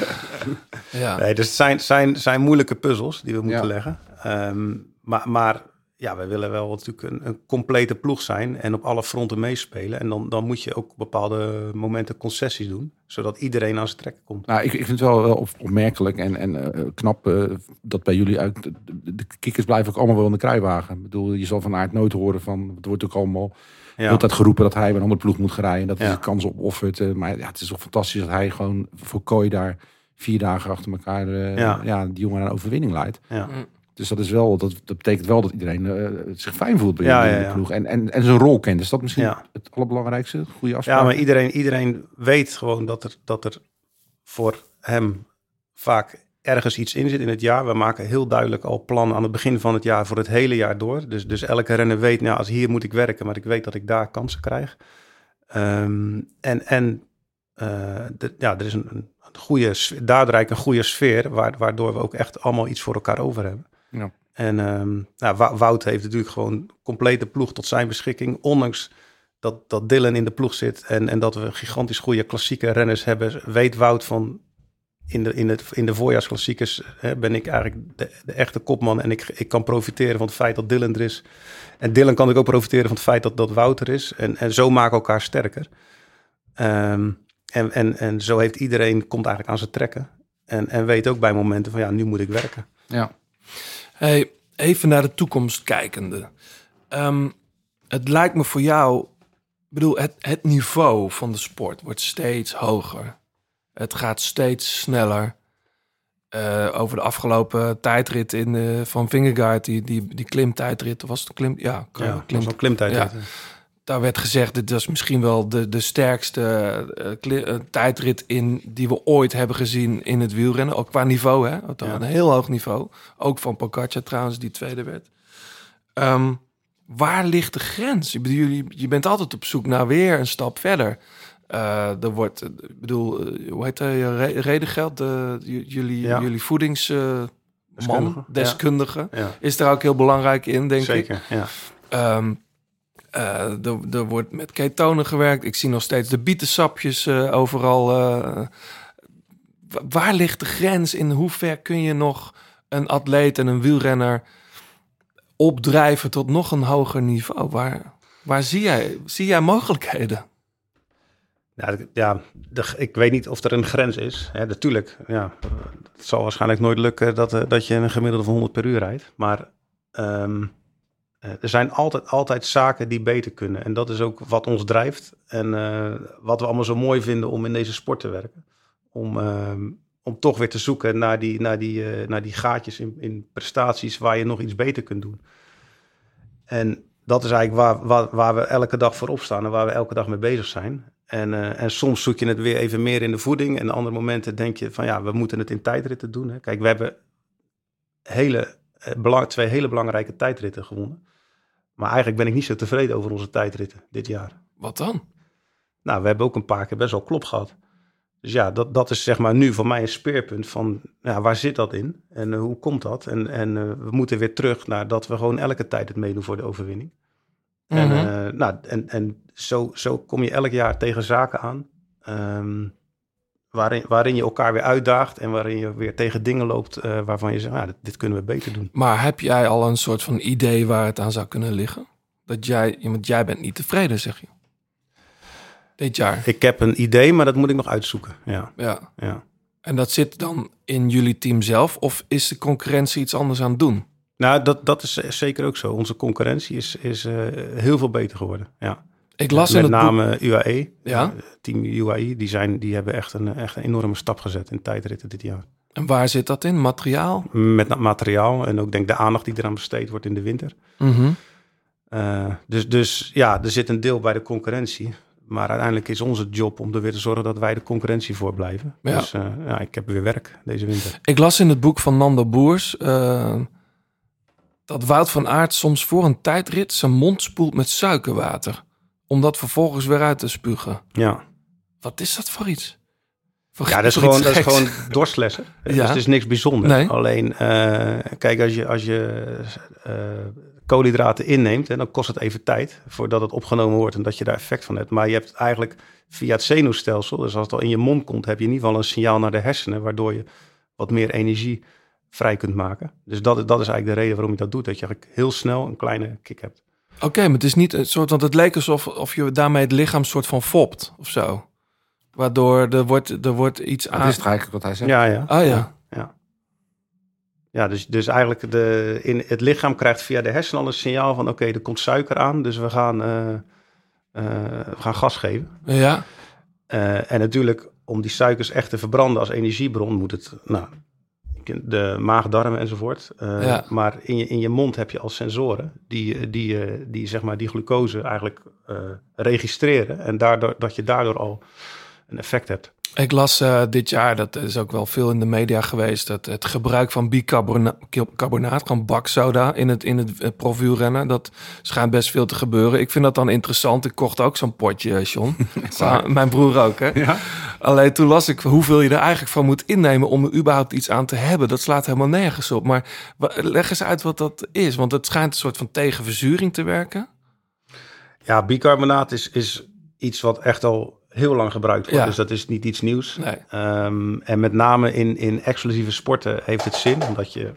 Ja. Nee, dus het zijn, zijn, zijn moeilijke puzzels die we moeten Ja. leggen. Ehm, maar, maar ja, wij willen wel natuurlijk een, een complete ploeg zijn en op alle fronten meespelen. En dan, dan moet je ook op bepaalde momenten concessies doen, zodat iedereen aan zijn trekken komt. Nou, ik, ik vind het wel, wel op- opmerkelijk en, en eh, knap eh, dat bij jullie uit. De, de kikkers blijven ook allemaal wel in de kruiwagen. Ik bedoel, je zal van Aert nooit horen van. Het wordt ook allemaal Ja. altijd geroepen dat hij bij een andere ploeg moet gaan rijden. Dat hij Ja. de kans opoffert. eh, maar ja, het is toch fantastisch dat hij gewoon voor Kooi daar vier dagen achter elkaar Ja. ja. die jongen naar overwinning leidt. Ja. Dus dat is wel, dat, dat betekent wel dat iedereen eh, zich fijn voelt bij Ja, de ja. ploeg. En, en, en zijn rol kent. Is dat misschien Ja. het allerbelangrijkste? Goede afspraak. Ja, maar iedereen, iedereen weet gewoon dat er, dat er voor hem vaak ergens iets in zit in het jaar. We maken heel duidelijk al plannen aan het begin van het jaar voor het hele jaar door. Dus, dus elke renner weet, nou, als hier moet ik werken, maar ik weet dat ik daar kansen krijg. Ehm, en en de- ja, er is een, een goede, daardoor een goede sfeer, waar, waardoor we ook echt allemaal iets voor elkaar over hebben. Ja. En ehm, nou, Wou- Wout heeft natuurlijk gewoon complete ploeg tot zijn beschikking. Ondanks dat, dat Dylan in de ploeg zit en, en dat we gigantisch goede klassieke renners hebben, weet Wout van in de, in het, in de voorjaarsklassiekers hè, ben ik eigenlijk de, de echte kopman en ik, ik kan profiteren van het feit dat Dylan er is. En Dylan kan ik ook profiteren van het feit dat, dat Wout er is. En, en zo maken we elkaar sterker. Ehm, en, en, en zo heeft iedereen, komt eigenlijk aan zijn trekken. En, en weet ook bij momenten van ja, nu moet ik werken. Ja. Hey, even naar de toekomst kijkende. Ehm, het lijkt me voor jou, ik bedoel, het, het niveau van de sport wordt steeds hoger. Het gaat steeds sneller. Eh, over de afgelopen tijdrit in, van Vingegaard, die, die, die klimtijdrit, was het een klim? Ja, Ja, klim, zo'n klimtijd. Ja. Daar werd gezegd, dit was misschien wel de, de sterkste eh, eh, tijdrit in die we ooit hebben gezien in het wielrennen. Ook qua niveau, hè? Ja. Een heel hoog niveau. Ook van Pogacar trouwens, die tweede werd. Ehm, waar ligt de grens? Ik bedoel, jullie, je bent altijd op zoek naar weer een stap verder. Eh, er wordt, ik bedoel, hoe heet hij? Re- Redengeld, de, jullie, Ja. jullie voedingsman, Deskundige, ja. deskundige, Ja, is daar ook heel belangrijk in, denk ik. zeker. Ja. Ehm, eh, er, er wordt met ketonen gewerkt. Ik zie nog steeds de bietensapjes eh, overal. eh. Wa- waar ligt de grens? In hoe ver kun je nog een atleet en een wielrenner opdrijven tot nog een hoger niveau? Waar, waar zie, jij, zie jij mogelijkheden? Ja, ja ik weet niet of er een grens is. Natuurlijk, ja, het zal waarschijnlijk nooit lukken dat, dat je een gemiddelde van 100 per uur rijdt. Maar ehm, eh, er zijn altijd, altijd zaken die beter kunnen. En dat is ook wat ons drijft. En eh, wat we allemaal zo mooi vinden om in deze sport te werken. Om, ehm, om toch weer te zoeken naar die, naar die, eh, naar die gaatjes in, in prestaties waar je nog iets beter kunt doen. En dat is eigenlijk waar, waar, we elke dag voor opstaan en waar we elke dag mee bezig zijn. En, eh, en soms zoek je het weer even meer in de voeding. En andere momenten denk je van ja, we moeten het in tijdritten doen. Hè. Kijk, we hebben hele, eh, twee hele belangrijke tijdritten gewonnen. Maar eigenlijk ben ik niet zo tevreden over onze tijdritten dit jaar. Wat dan? Nou, we hebben ook een paar keer best wel klop gehad. Dus ja, dat, dat is zeg maar nu voor mij een speerpunt van ja, waar zit dat in en eh, hoe komt dat? En, en eh, we moeten weer terug naar dat we gewoon elke tijd het meedoen voor de overwinning. En, Mhm. eh, nou, en, en zo, zo kom je elk jaar tegen zaken aan ehm, waarin, waarin je elkaar weer uitdaagt en waarin je weer tegen dingen loopt eh, waarvan je zegt, nou, dit, dit kunnen we beter doen. Maar heb jij al een soort van idee waar het aan zou kunnen liggen? Dat jij, want jij bent niet tevreden, zeg je. Dit jaar. Ik heb een idee, maar dat moet ik nog uitzoeken. Ja, Ja. ja. En dat zit dan in jullie team zelf? Of is de concurrentie iets anders aan het doen? Nou, dat, dat is zeker ook zo. Onze concurrentie is, is eh, heel veel beter geworden. Ja. Ik las in Met het boek- name UAE. Ja? Eh, Team UAE, die, zijn, die hebben echt een, echt een enorme stap gezet in tijdritten dit jaar. En waar zit dat in? Materiaal? Met materiaal en ook denk de aandacht die eraan besteed wordt in de winter. Mhm. Eh, dus, dus ja, er zit een deel bij de concurrentie. Maar uiteindelijk is onze job om er weer te zorgen dat wij de concurrentie voor blijven. Ja. Dus eh, ja, ik heb weer werk deze winter. Ik las in het boek van Nando Boers dat Wout van Aert soms voor een tijdrit zijn mond spoelt met suikerwater. Om dat vervolgens weer uit te spugen. Ja. Wat is dat voor iets? Ja, dat is, gewoon, dat is gewoon dorstlessen. *laughs* Ja. Dus het is niks bijzonders. Nee. Alleen, eh, kijk, als je, als je eh, koolhydraten inneemt, hè, dan kost het even tijd voordat het opgenomen wordt en dat je daar effect van hebt. Maar je hebt eigenlijk via het zenuwstelsel, dus als het al in je mond komt, heb je in ieder geval een signaal naar de hersenen, waardoor je wat meer energie vrij kunt maken. Dus dat, dat is eigenlijk de reden waarom je dat doet, dat je eigenlijk heel snel een kleine kick hebt. Oké, maar het is niet een soort, want het leek alsof of je daarmee het lichaam soort van fopt of zo. Waardoor er wordt, er wordt iets Dat aan. is het eigenlijk wat hij zegt. Ja, ja. Oh ja. Ja, ja dus, dus eigenlijk de, in het lichaam krijgt via de hersenen al een signaal van oké, er komt suiker aan, dus we gaan, eh, eh, we gaan gas geven. Ja, Eh, en natuurlijk, om die suikers echt te verbranden als energiebron, moet het, nou, de maag, darmen enzovoort. Eh, Ja. Maar in je, in je mond heb je al sensoren die, die, eh, die, zeg maar, die glucose eigenlijk eh, registreren. En daardoor, dat je daardoor al een effect hebt. ik las eh, dit jaar, dat is ook wel veel in de media geweest, dat het gebruik van bicarbonaat, gewoon baksoda in het, in het eh, profielrennen, dat schijnt best veel te gebeuren. Ik vind dat dan interessant. Ik kocht ook zo'n potje, John. *laughs* Ah, Mijn broer ook, hè? Ja. Alleen toen las ik hoeveel je er eigenlijk van moet innemen om er überhaupt iets aan te hebben. Dat slaat helemaal nergens op. Maar leg eens uit wat dat is. Want het schijnt een soort van tegen verzuring te werken. Ja, bicarbonaat is, is iets wat echt al heel lang gebruikt wordt. Ja. Dus dat is niet iets nieuws. Nee. Ehm, en met name in, in exclusieve sporten heeft het zin, omdat je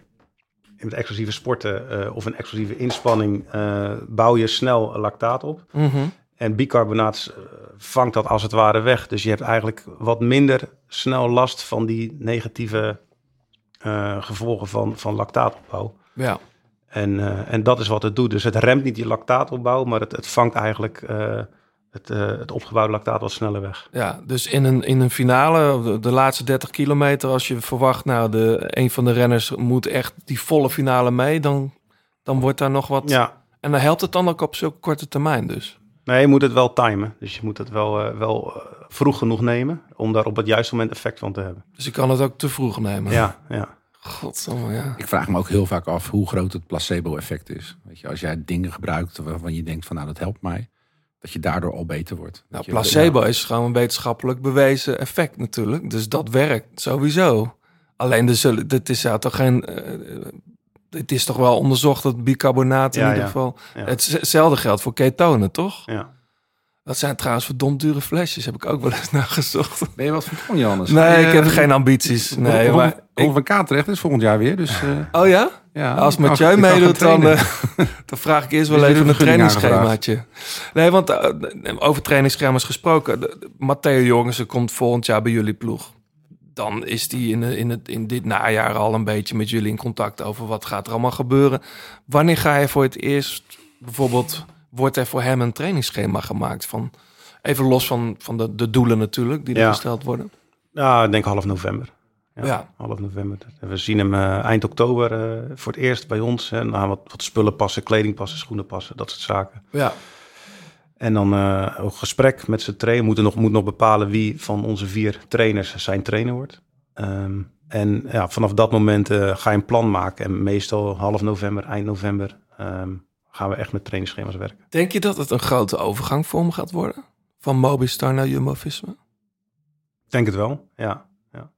in met exclusieve sporten eh, of een exclusieve inspanning eh, bouw je snel lactaat op. Mhm. En bicarbonaat eh, vangt dat als het ware weg. Dus je hebt eigenlijk wat minder snel last van die negatieve gevolgen van, van lactaatopbouw. Ja. En, en dat is wat het doet. Dus het remt niet die lactaatopbouw, maar het, het vangt eigenlijk het, eh, het opgebouwde lactaat wat sneller weg. Ja, dus in een, in een finale, de, de laatste 30 kilometer, als je verwacht, nou, de, een van de renners moet echt die volle finale mee, dan, dan wordt daar nog wat. Ja, En dan helpt het dan ook op zulke korte termijn dus. nee, je moet het wel timen. Dus je moet het wel, eh, wel eh, vroeg genoeg nemen om daar op het juiste moment effect van te hebben. Dus ik kan het ook te vroeg nemen. Ja, ja. Godsamme, ja. Ik vraag me ook heel vaak af hoe groot het placebo-effect is. Weet je, als jij dingen gebruikt waarvan je denkt van nou dat helpt mij, dat je daardoor al beter wordt. Nou, placebo is gewoon een wetenschappelijk bewezen effect natuurlijk. Dus dat werkt sowieso. Alleen er zullen, dit is ja toch geen. eh, het is toch wel onderzocht dat bicarbonaat in Ja, ieder ja. geval. Ja. Hetzelfde geldt voor ketonen, toch? ja. Dat zijn trouwens verdomd dure flesjes. Heb ik ook wel eens *laughs* nagezocht. Ben je wat van plan, Johannes? Nee, ik Eh, heb geen ambities. Nee, Ron- maar Ron ik- van Kaatrecht is volgend jaar weer. Dus, eh, Oh ja? ja, Als Mathieu meedoet, dan, eh, *laughs* dan vraag ik eerst wel even een trainingsschemaatje. Nee, want eh, over trainingsschema's gesproken. Matteo Jorgensen komt volgend jaar bij jullie ploeg. Dan is die in, in, het, in dit najaar al een beetje met jullie in contact over wat gaat er allemaal gebeuren. Wanneer ga je voor het eerst bijvoorbeeld, wordt er voor hem een trainingsschema gemaakt? Van, even los van, van de, de doelen natuurlijk die er Ja. gesteld worden. ja, ik denk half november. Ja, Ja. half november. We zien hem eh, eind oktober eh, voor het eerst bij ons. En dan wat, wat spullen passen, kleding passen, schoenen passen, dat soort zaken. Ja, En dan eh een gesprek met zijn trainer. Moeten nog, moet nog bepalen wie van onze vier trainers zijn trainer wordt. Ehm, en ja, vanaf dat moment ga je een plan maken. En meestal half november, eind november ehm, gaan we echt met trainingsschema's werken. Denk je dat het een grote overgang voor hem gaat worden? Van Mobistar naar Jumbo-Visma? Ik denk het wel, ja. ja.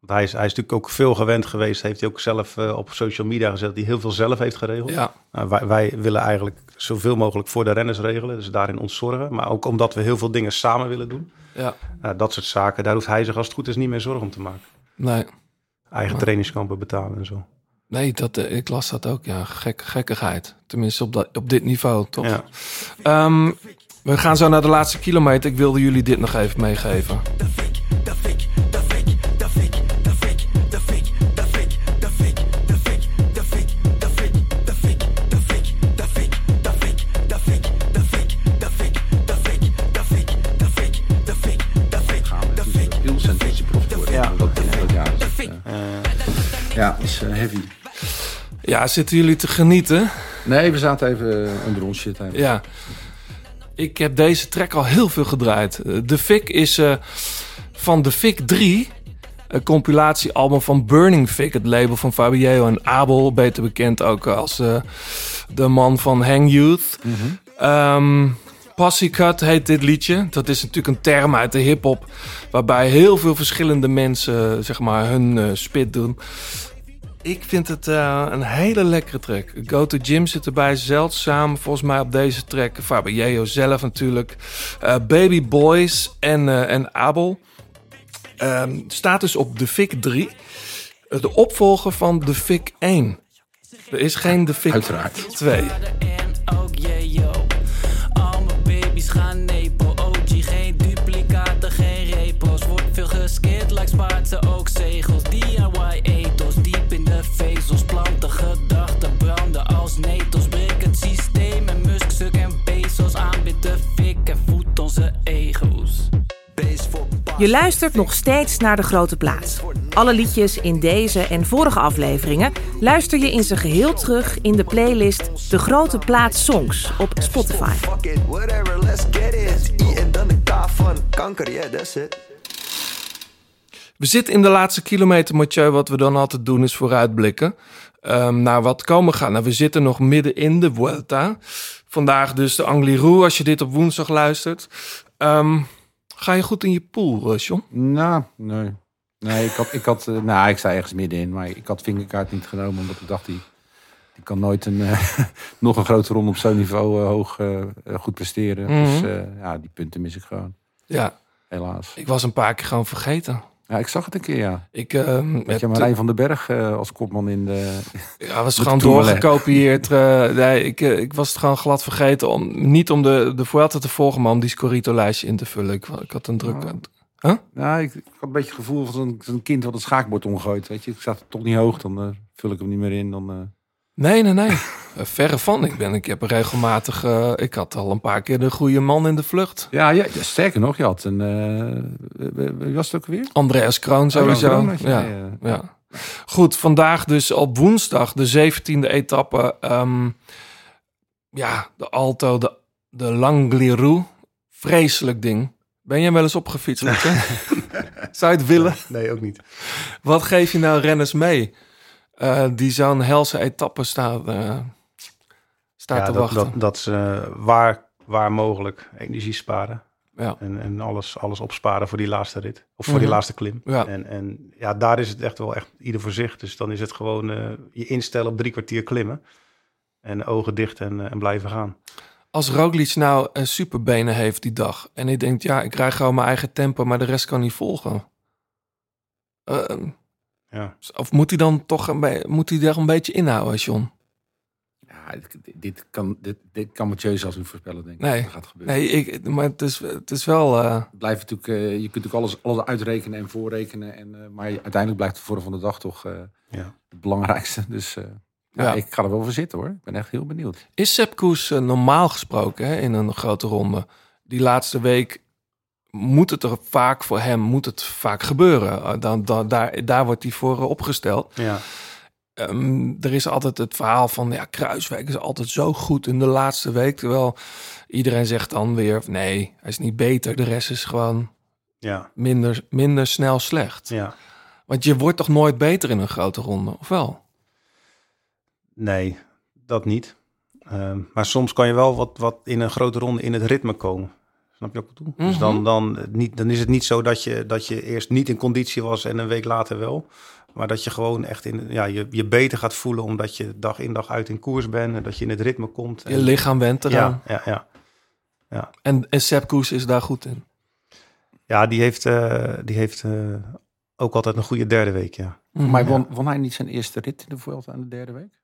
Want hij is, hij is natuurlijk ook veel gewend geweest. Heeft hij ook zelf eh, op social media gezet dat hij heel veel zelf heeft geregeld. Ja, Nou, wij, wij willen eigenlijk zoveel mogelijk voor de renners regelen. Dus daarin ons zorgen. Maar ook omdat we heel veel dingen samen willen doen. ja. Nou, dat soort zaken, daar hoeft hij zich als het goed is niet meer zorgen om te maken. Nee, Eigen trainingskampen betalen en zo. Nee dat, eh, ik las dat ook. Ja, Gek, gekkigheid. Tenminste op, dat, op dit niveau, toch? Ja. Ehm, we gaan zo naar de laatste kilometer. Ik wilde jullie dit nog even meegeven. Ja. Dat, is eh, heavy. Ja, zitten jullie te genieten? Nee, we zaten even eh, onder ons shit. Ja. Ik heb deze track al heel veel gedraaid. Eh, De Fik is eh, van De Fik 3. Een compilatiealbum van Burning Fik, het label van Fabio en Abel. Beter bekend ook als eh, de man van Hang Youth. Ehm, Passiecut heet dit liedje. Dat is natuurlijk een term uit de hip-hop. Waarbij heel veel verschillende mensen eh, zeg maar, hun eh, spit doen. Ik vind het eh, een hele lekkere track. Go to Gym zit erbij, zeldzaam volgens mij op deze track. Fabio zelf natuurlijk. Eh, Baby Boys en, eh, en Abel. Ehm, staat dus op de Fik 3. Eh, De opvolger van de Fik 1. Er is geen de Fik Uiteraard. 2. En ook yeah yo. Al mijn baby's gaan nepo. OG, geen duplicaten, geen repos. Wordt veel geskild, like Spaartse ook zegels. De vezels. Planten gedachten, branden als netels. Breek het systeem en Musk, Zuck en Bezos. Aanbid de fik en voed onze ego's. Je luistert nog steeds naar De Grote Plaats. Alle liedjes in deze en vorige afleveringen luister je in zijn geheel terug in de playlist De Grote Plaats Songs op Spotify. We zitten in de laatste kilometer, Mathieu. Wat we dan altijd doen is vooruitblikken. ehm, naar wat komen gaat. Nou, we zitten nog midden in de Vuelta. Vandaag dus de Angliru, als je dit op woensdag luistert. Ehm, ga je goed in je pool, eh, John? Nou, nee. Nee, ik had, ik had eh, nou, ik sta ergens middenin, maar ik had vingerkaart niet genomen, omdat ik dacht, die, die kan nooit een, eh, *laughs* nog een grote ronde op zo'n niveau hoog goed presteren. Dus Mhm. ja, die punten mis ik gewoon, Ja, helaas. ik was een paar keer gewoon vergeten. Ja, ik zag het een keer, ja. Ik ehm, Met je Marijn van den Berg eh, als kopman in de... Ja, was gewoon doorgekopieerd. eh, nee, ik, eh, ik was het gewoon glad vergeten om niet om de, de Vuelta te volgen, maar om die Scorito-lijstje in te vullen. Ik, ik had een druk. Oh. Nou, ik, ik had een beetje het gevoel van zo'n zo'n kind wat het schaakbord omgooit. Weet je, ik zat toch niet hoog, dan vul ik hem niet meer in. Dan, Nee, nee, nee. *laughs* Eh, Verre van. Ik ben, ik heb regelmatig. eh, ik had al een paar keer de goede man in de vlucht. Ja, ja, ja, sterker nog, je had een... eh, wie- wie was het ook weer? Andreas Kroon sowieso. Kroon ja, ja. Goed, vandaag dus op woensdag de 17e etappe. ehm, ja, de Alto, de, de Langliru. Vreselijk ding. Ben jij wel eens opgefietst? *laughs* Zou je het willen? Nee, ook niet. Wat geef je nou renners mee? Eh, die zo'n helse etappe staat, eh, staat ja, te dat, wachten. dat, dat ze waar, waar mogelijk energie sparen. Ja. En, en alles, alles opsparen voor die laatste rit. Of voor Mhm. die laatste klim. Ja. En, en ja, daar is het echt wel echt ieder voor zich. Dus dan is het gewoon eh, je instellen op drie kwartier klimmen. En ogen dicht en, en blijven gaan. Als Roglic nou een superbenen heeft die dag... en hij denkt, ja, ik krijg gewoon mijn eigen tempo... maar de rest kan niet volgen. Ja. Of moet hij dan toch een, be- moet hij daar een beetje inhouden, John? ja, dit, dit kan, dit, dit kan Mathieu zelfs niet voorspellen, denk ik. Nee. Dat gaat gebeuren. Nee, ik, maar het is, het is wel... eh, Het blijft natuurlijk, eh, je kunt natuurlijk alles, alles uitrekenen en voorrekenen. En, eh, maar uiteindelijk blijft het voor van de dag toch eh, Ja. het belangrijkste. Dus eh, ja, Ja. ik ga er wel voor zitten hoor. Ik ben echt heel benieuwd. Is Sepp Koes normaal gesproken hè, in een grote ronde? Die laatste week moet het er vaak voor hem moet het vaak gebeuren. Eh, Dan, dan, daar, daar wordt hij voor eh, opgesteld. Ja. Ehm, er is altijd het verhaal van ja, Kruiswijk is altijd zo goed in de laatste week. Terwijl iedereen zegt dan weer nee, hij is niet beter. De rest is gewoon Ja. minder, minder snel slecht. ja. Want je wordt toch nooit beter in een grote ronde, of wel? Nee, dat niet. Ehm, maar soms kan je wel wat, wat in een grote ronde in het ritme komen. Snap je wat ik bedoel? Dus Mhm. dan, dan, niet, dan is het niet zo dat je, dat je eerst niet in conditie was en een week later wel. Maar dat je gewoon echt in, ja, je, je beter gaat voelen omdat je dag in dag uit in koers bent. En dat je in het ritme komt. Je En- lichaam went eraan. ja, ja, ja. En, en Sepp Koes is daar goed in. ja, die heeft, eh, die heeft eh, ook altijd een goede derde week, ja. Mhm. Maar won, won hij niet zijn eerste rit in de Vuelta aan de derde week?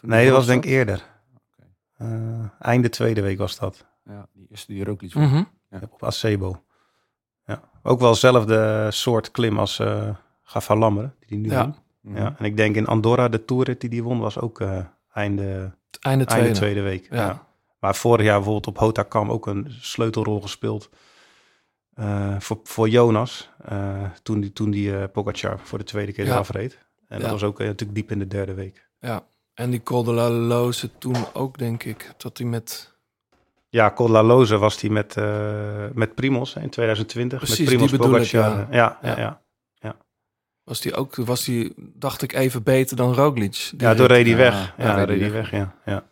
Toen Nee, dat was denk ik eerder. Eh, einde tweede week was dat. Ja, die eerste die Roglic Mhm. won. Op Acebo. Ja. Ook wel hetzelfde soort klim als eh Gafa Lammeren, die die nu Ja. doen. Mhm. Ja. En ik denk in Andorra, de toerrit die die won, was ook eh, einde, einde tweede. einde tweede week. Ja. Ja. Maar vorig jaar bijvoorbeeld op Hotakam ook een sleutelrol gespeeld. eh, voor, voor Jonas, eh, toen die, toen die eh Pogacar voor de tweede keer Ja. afreed. En dat Ja. was ook eh, natuurlijk diep in de derde week. Ja. En die Col de la Loze toen ook, denk ik. Dat hij met... Ja, Col La Loze was die met, eh, met Primos hè, in 2020. Precies, met Primos die bedoel ik, Pogacar. ja. Ja, ja, Ja. ja. Was die ook, was die, dacht ik, even beter dan Roglic. Ja, toen reed hij weg. ja, Ja, reed hij weg, ja. ja.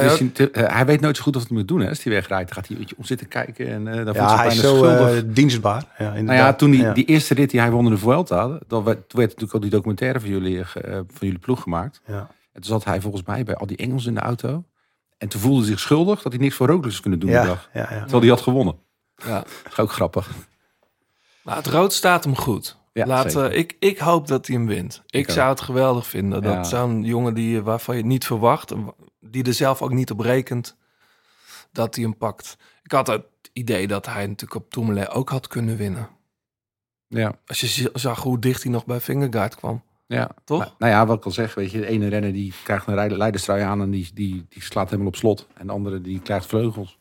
Is te- eh, hij weet nooit zo goed wat hij moet doen hè, als hij wegrijdt. Dan gaat hij een beetje om zitten kijken en eh, dan voelt Ja, hij hij bijna is zo eh, dienstbaar. Ja, nou ja, inderdaad. toen die, Ja. die eerste rit die hij won in de Vuelta, dan werd, toen werd natuurlijk ook die documentaire van jullie, eh, van jullie ploeg gemaakt. Ja. En toen zat hij volgens mij bij al die Engels in de auto. En toen voelde hij zich schuldig dat hij niks voor Roglic zou kunnen doen Ja, die dag. ja, ja. Terwijl hij had gewonnen. Ja. Dat is ook grappig. Maar het rood staat hem goed. Ja, Laat, eh, ik, ik hoop dat hij hem wint. Ik, zou het geweldig vinden. Dat Ja. zo'n jongen die, waarvan je het niet verwacht, die er zelf ook niet op rekent, dat hij hem pakt. Ik had het idee dat hij natuurlijk op Tourmalet ook had kunnen winnen. Ja. Als je zag hoe dicht hij nog bij Fingerguard kwam. Ja, Toch? Nou, nou ja, wat ik al zeg, weet je, de ene renner die krijgt een leiderstrui aan en die, die, die slaat helemaal op slot. En de andere die krijgt vleugels.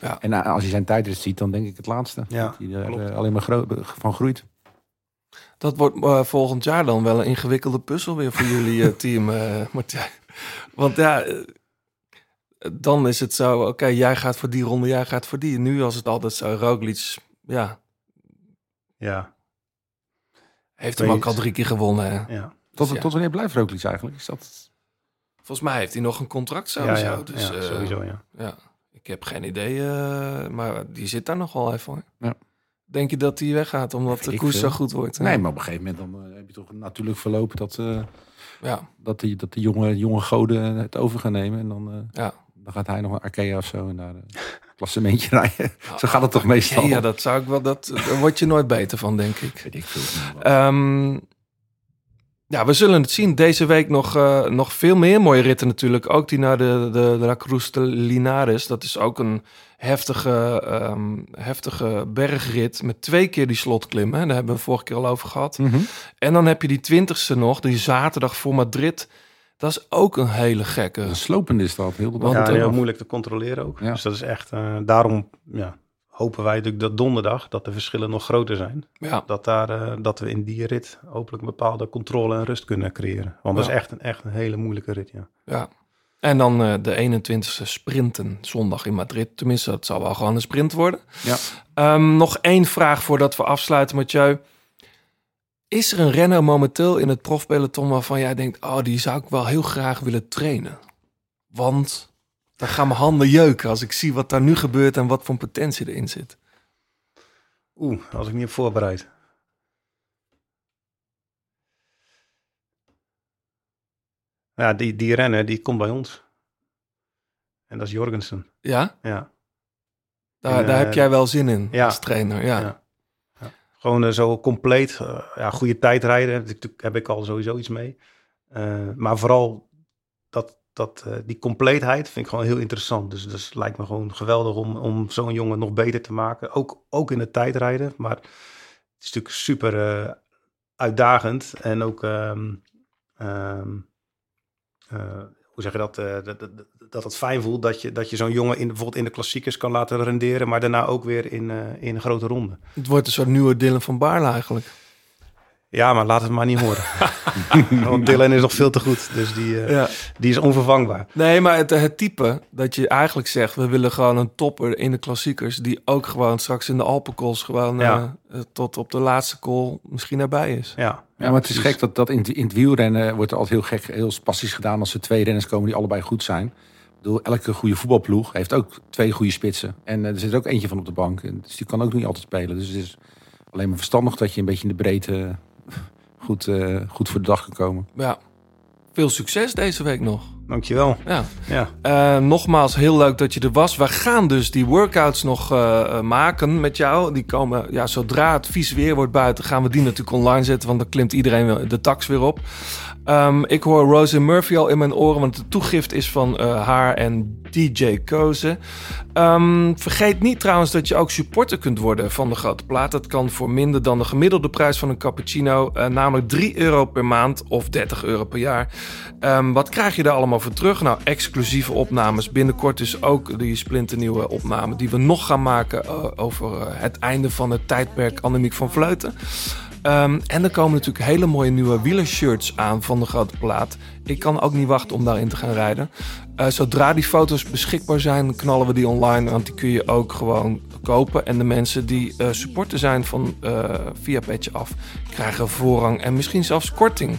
Ja. En eh, als je zijn tijdrit ziet, dan denk ik het laatste. Ja, Dat hij er klopt. eh, alleen maar gro- van groeit. Dat wordt eh, volgend jaar dan wel een ingewikkelde puzzel weer voor jullie eh, team, eh, Martijn. Want ja, eh, dan is het zo, oké, jij gaat voor die ronde, jij gaat voor die. Nu was het altijd zo, Roglic, ja, Ja, heeft hem ook al drie keer gewonnen. Ja. Tot, Dus ja. tot wanneer blijft Roglic eigenlijk? Is dat... Volgens mij heeft hij nog een contract sowieso. ja, dus, ja, eh, sowieso, ja. ja, ik heb geen idee, eh, maar die zit daar nog wel even. hoor. Ja. Denk je dat hij weggaat omdat de koers veel. zo goed wordt? hè? Nee, maar op een gegeven moment dan, eh, heb je toch natuurlijk verlopen dat, eh, Ja, dat, die, dat de jonge, jonge goden het over gaan nemen. En dan, eh, ja. Dan gaat hij nog een Arkea of zo en daar een klassementje rijden. *laughs* zo gaat het toch meestal? ja, dat zou ik wel, dat, daar word je nooit beter van, denk ik. Weet ik veel. Ehm, ja, we zullen het zien. Deze week nog, eh, nog veel meer mooie ritten natuurlijk. Ook die naar de, de, de La Cruz de Linares. Dat is ook een heftige, ehm, heftige bergrit met twee keer die slotklim. Hè. Daar hebben we vorige keer al over gehad. Mhm. En dan heb je die twintigste nog, die zaterdag voor Madrid. Dat is ook een hele gekke. Een slopende is dat. Heel ja, eh, heel moeilijk te controleren ook. Ja. Dus dat is echt, eh, daarom ja, hopen wij natuurlijk dat donderdag, dat de verschillen nog groter zijn. Ja, Dat, daar, eh, dat we in die rit hopelijk een bepaalde controle en rust kunnen creëren. Want dat is echt een, echt een hele moeilijke rit, ja. ja. En dan eh, de 21ste sprinten zondag in Madrid. Tenminste, dat zal wel gewoon een sprint worden. Ja. Ehm, nog één vraag voordat we afsluiten, Mathieu. Is er een renner momenteel in het profpeloton waarvan jij denkt... oh, die zou ik wel heel graag willen trainen? Want dan gaan mijn handen jeuken als ik zie wat daar nu gebeurt... en wat voor potentie erin zit. Oeh, als ik niet op voorbereid. Ja, die, die renner, die komt bij ons. En dat is Jorgensen. Ja? Ja. Daar, En, daar eh, heb jij wel zin in ja. als trainer. Ja. Ja. Gewoon eh, zo compleet, eh, ja, goede tijdrijden. Daar heb ik- al sowieso iets mee. Eh, maar vooral dat, dat, die compleetheid vind ik gewoon heel interessant. Dus dat lijkt me gewoon geweldig om, om zo'n jongen nog beter te maken. Ook, ook in het tijdrijden. Maar het is natuurlijk super uitdagend. En ook, eh, hoe zeg je dat, eh, dat, dat, dat het fijn voelt dat je, dat je zo'n jongen in, bijvoorbeeld in de klassiekers kan laten renderen. Maar daarna ook weer in, eh, in een grote ronde. Het wordt een soort nieuwe Dylan van Baarle eigenlijk. Ja, maar laat het maar niet horen. *laughs* Want Dylan is nog veel te goed. Dus die, eh, Ja. die is onvervangbaar. Nee, maar het, het type dat je eigenlijk zegt... we willen gewoon een topper in de klassiekers... die ook gewoon straks in de Alpenkools gewoon Ja. eh, eh, tot op de laatste call misschien erbij is. Ja, Ja, maar het is gek dat, dat in, het- in het wielrennen wordt er altijd heel gek, heel spastisch gedaan als er twee renners komen die allebei goed zijn. Ik bedoel, elke goede voetbalploeg heeft ook twee goede spitsen. En er zit er ook eentje van op de bank. En Dus die kan ook niet altijd spelen. Dus het is alleen maar verstandig dat je een beetje in de breedte goed, eh, goed voor de dag kan komen. Ja. Veel succes deze week nog. Dankjewel. Ja. Ja. Eh, nogmaals, heel leuk dat je er was. We gaan dus die workouts nog eh, maken met jou. Die komen, ja, zodra het vies weer wordt buiten, gaan we die natuurlijk online zetten. Want dan klimt iedereen de tax weer op. Ehm, ik hoor Rose Murphy al in mijn oren, want de toegift is van eh, haar en DJ Kozen. Ehm, vergeet niet trouwens dat je ook supporter kunt worden van de Grote Plaat. Dat kan voor minder dan de gemiddelde prijs van een cappuccino. eh, namelijk 3 euro per maand of 30 euro per jaar. Ehm, wat krijg je daar allemaal voor terug? Nou, exclusieve opnames. Binnenkort dus ook die splinternieuwe opname die we nog gaan maken eh, over het einde van het tijdperk Annemiek van Vleuten. Ehm, en er komen natuurlijk hele mooie nieuwe wielershirts aan van de grote plaat. Ik kan ook niet wachten om daarin te gaan rijden. Eh, zodra die foto's beschikbaar zijn, knallen we die online. Want die kun je ook gewoon kopen. En de mensen die eh, supporter zijn van eh via Petje Af, krijgen voorrang en misschien zelfs korting.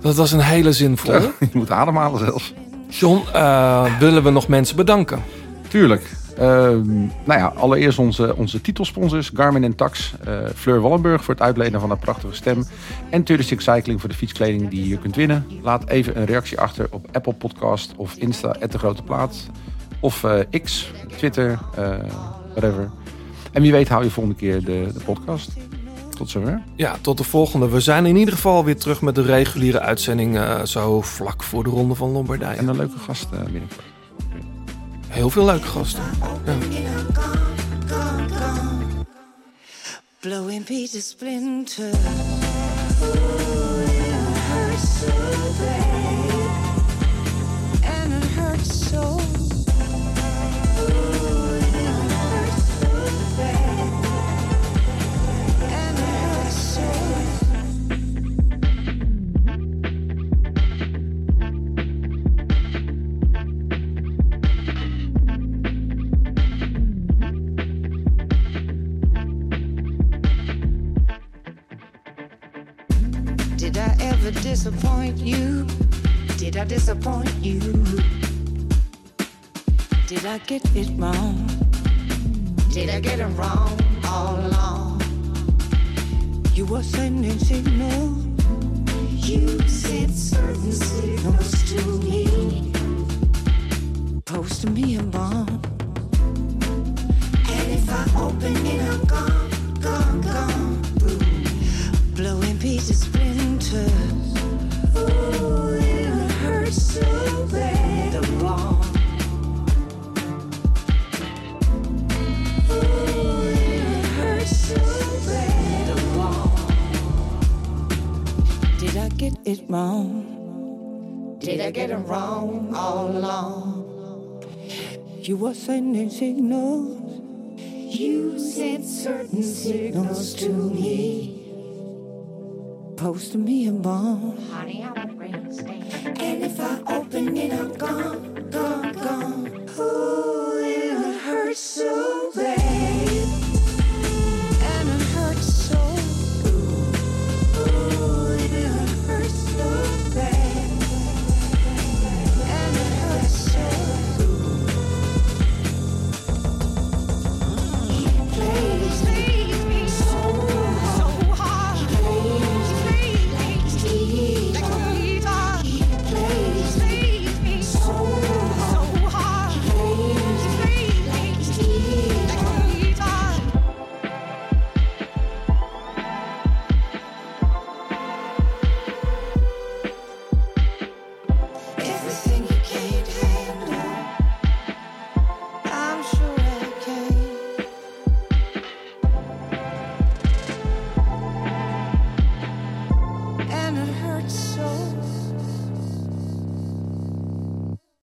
Dat was een hele zinvolle. *laughs* Je moet ademhalen zelfs. John, willen we nog mensen bedanken? Tuurlijk. Ehm, nou ja, allereerst onze, onze titelsponsors Garmin en Tax. eh, Fleur Wallenburg voor het uitlenen van haar prachtige stem. En 36 Cycling voor de fietskleding die je hier kunt winnen. Laat even een reactie achter op Apple Podcast of Insta, de Grote Plaat. Of eh, X, Twitter, eh, whatever. En wie weet hou je volgende keer de, de podcast. Tot zover. Ja, tot de volgende. We zijn in ieder geval weer terug met de reguliere uitzending zo vlak voor de Ronde van Lombardije. En een leuke gast eh, binnenkort. Heel veel leuke gasten. Ja. blowing pieces splinter. Ooh, it hurts so bad, disappoint you? Did I disappoint you? Did I get it wrong? Did I get it wrong all along? You were sending signals. You sent certain signals to me. Posting me a bomb. And if I open it, I'm gone, gone, gone. Blowing pieces splinters. You were sending signals. You sent certain signals to me. Posting me a bomb. Honey, I'm a And if I open it, I'm gone, gone, gone. Ooh, it hurts so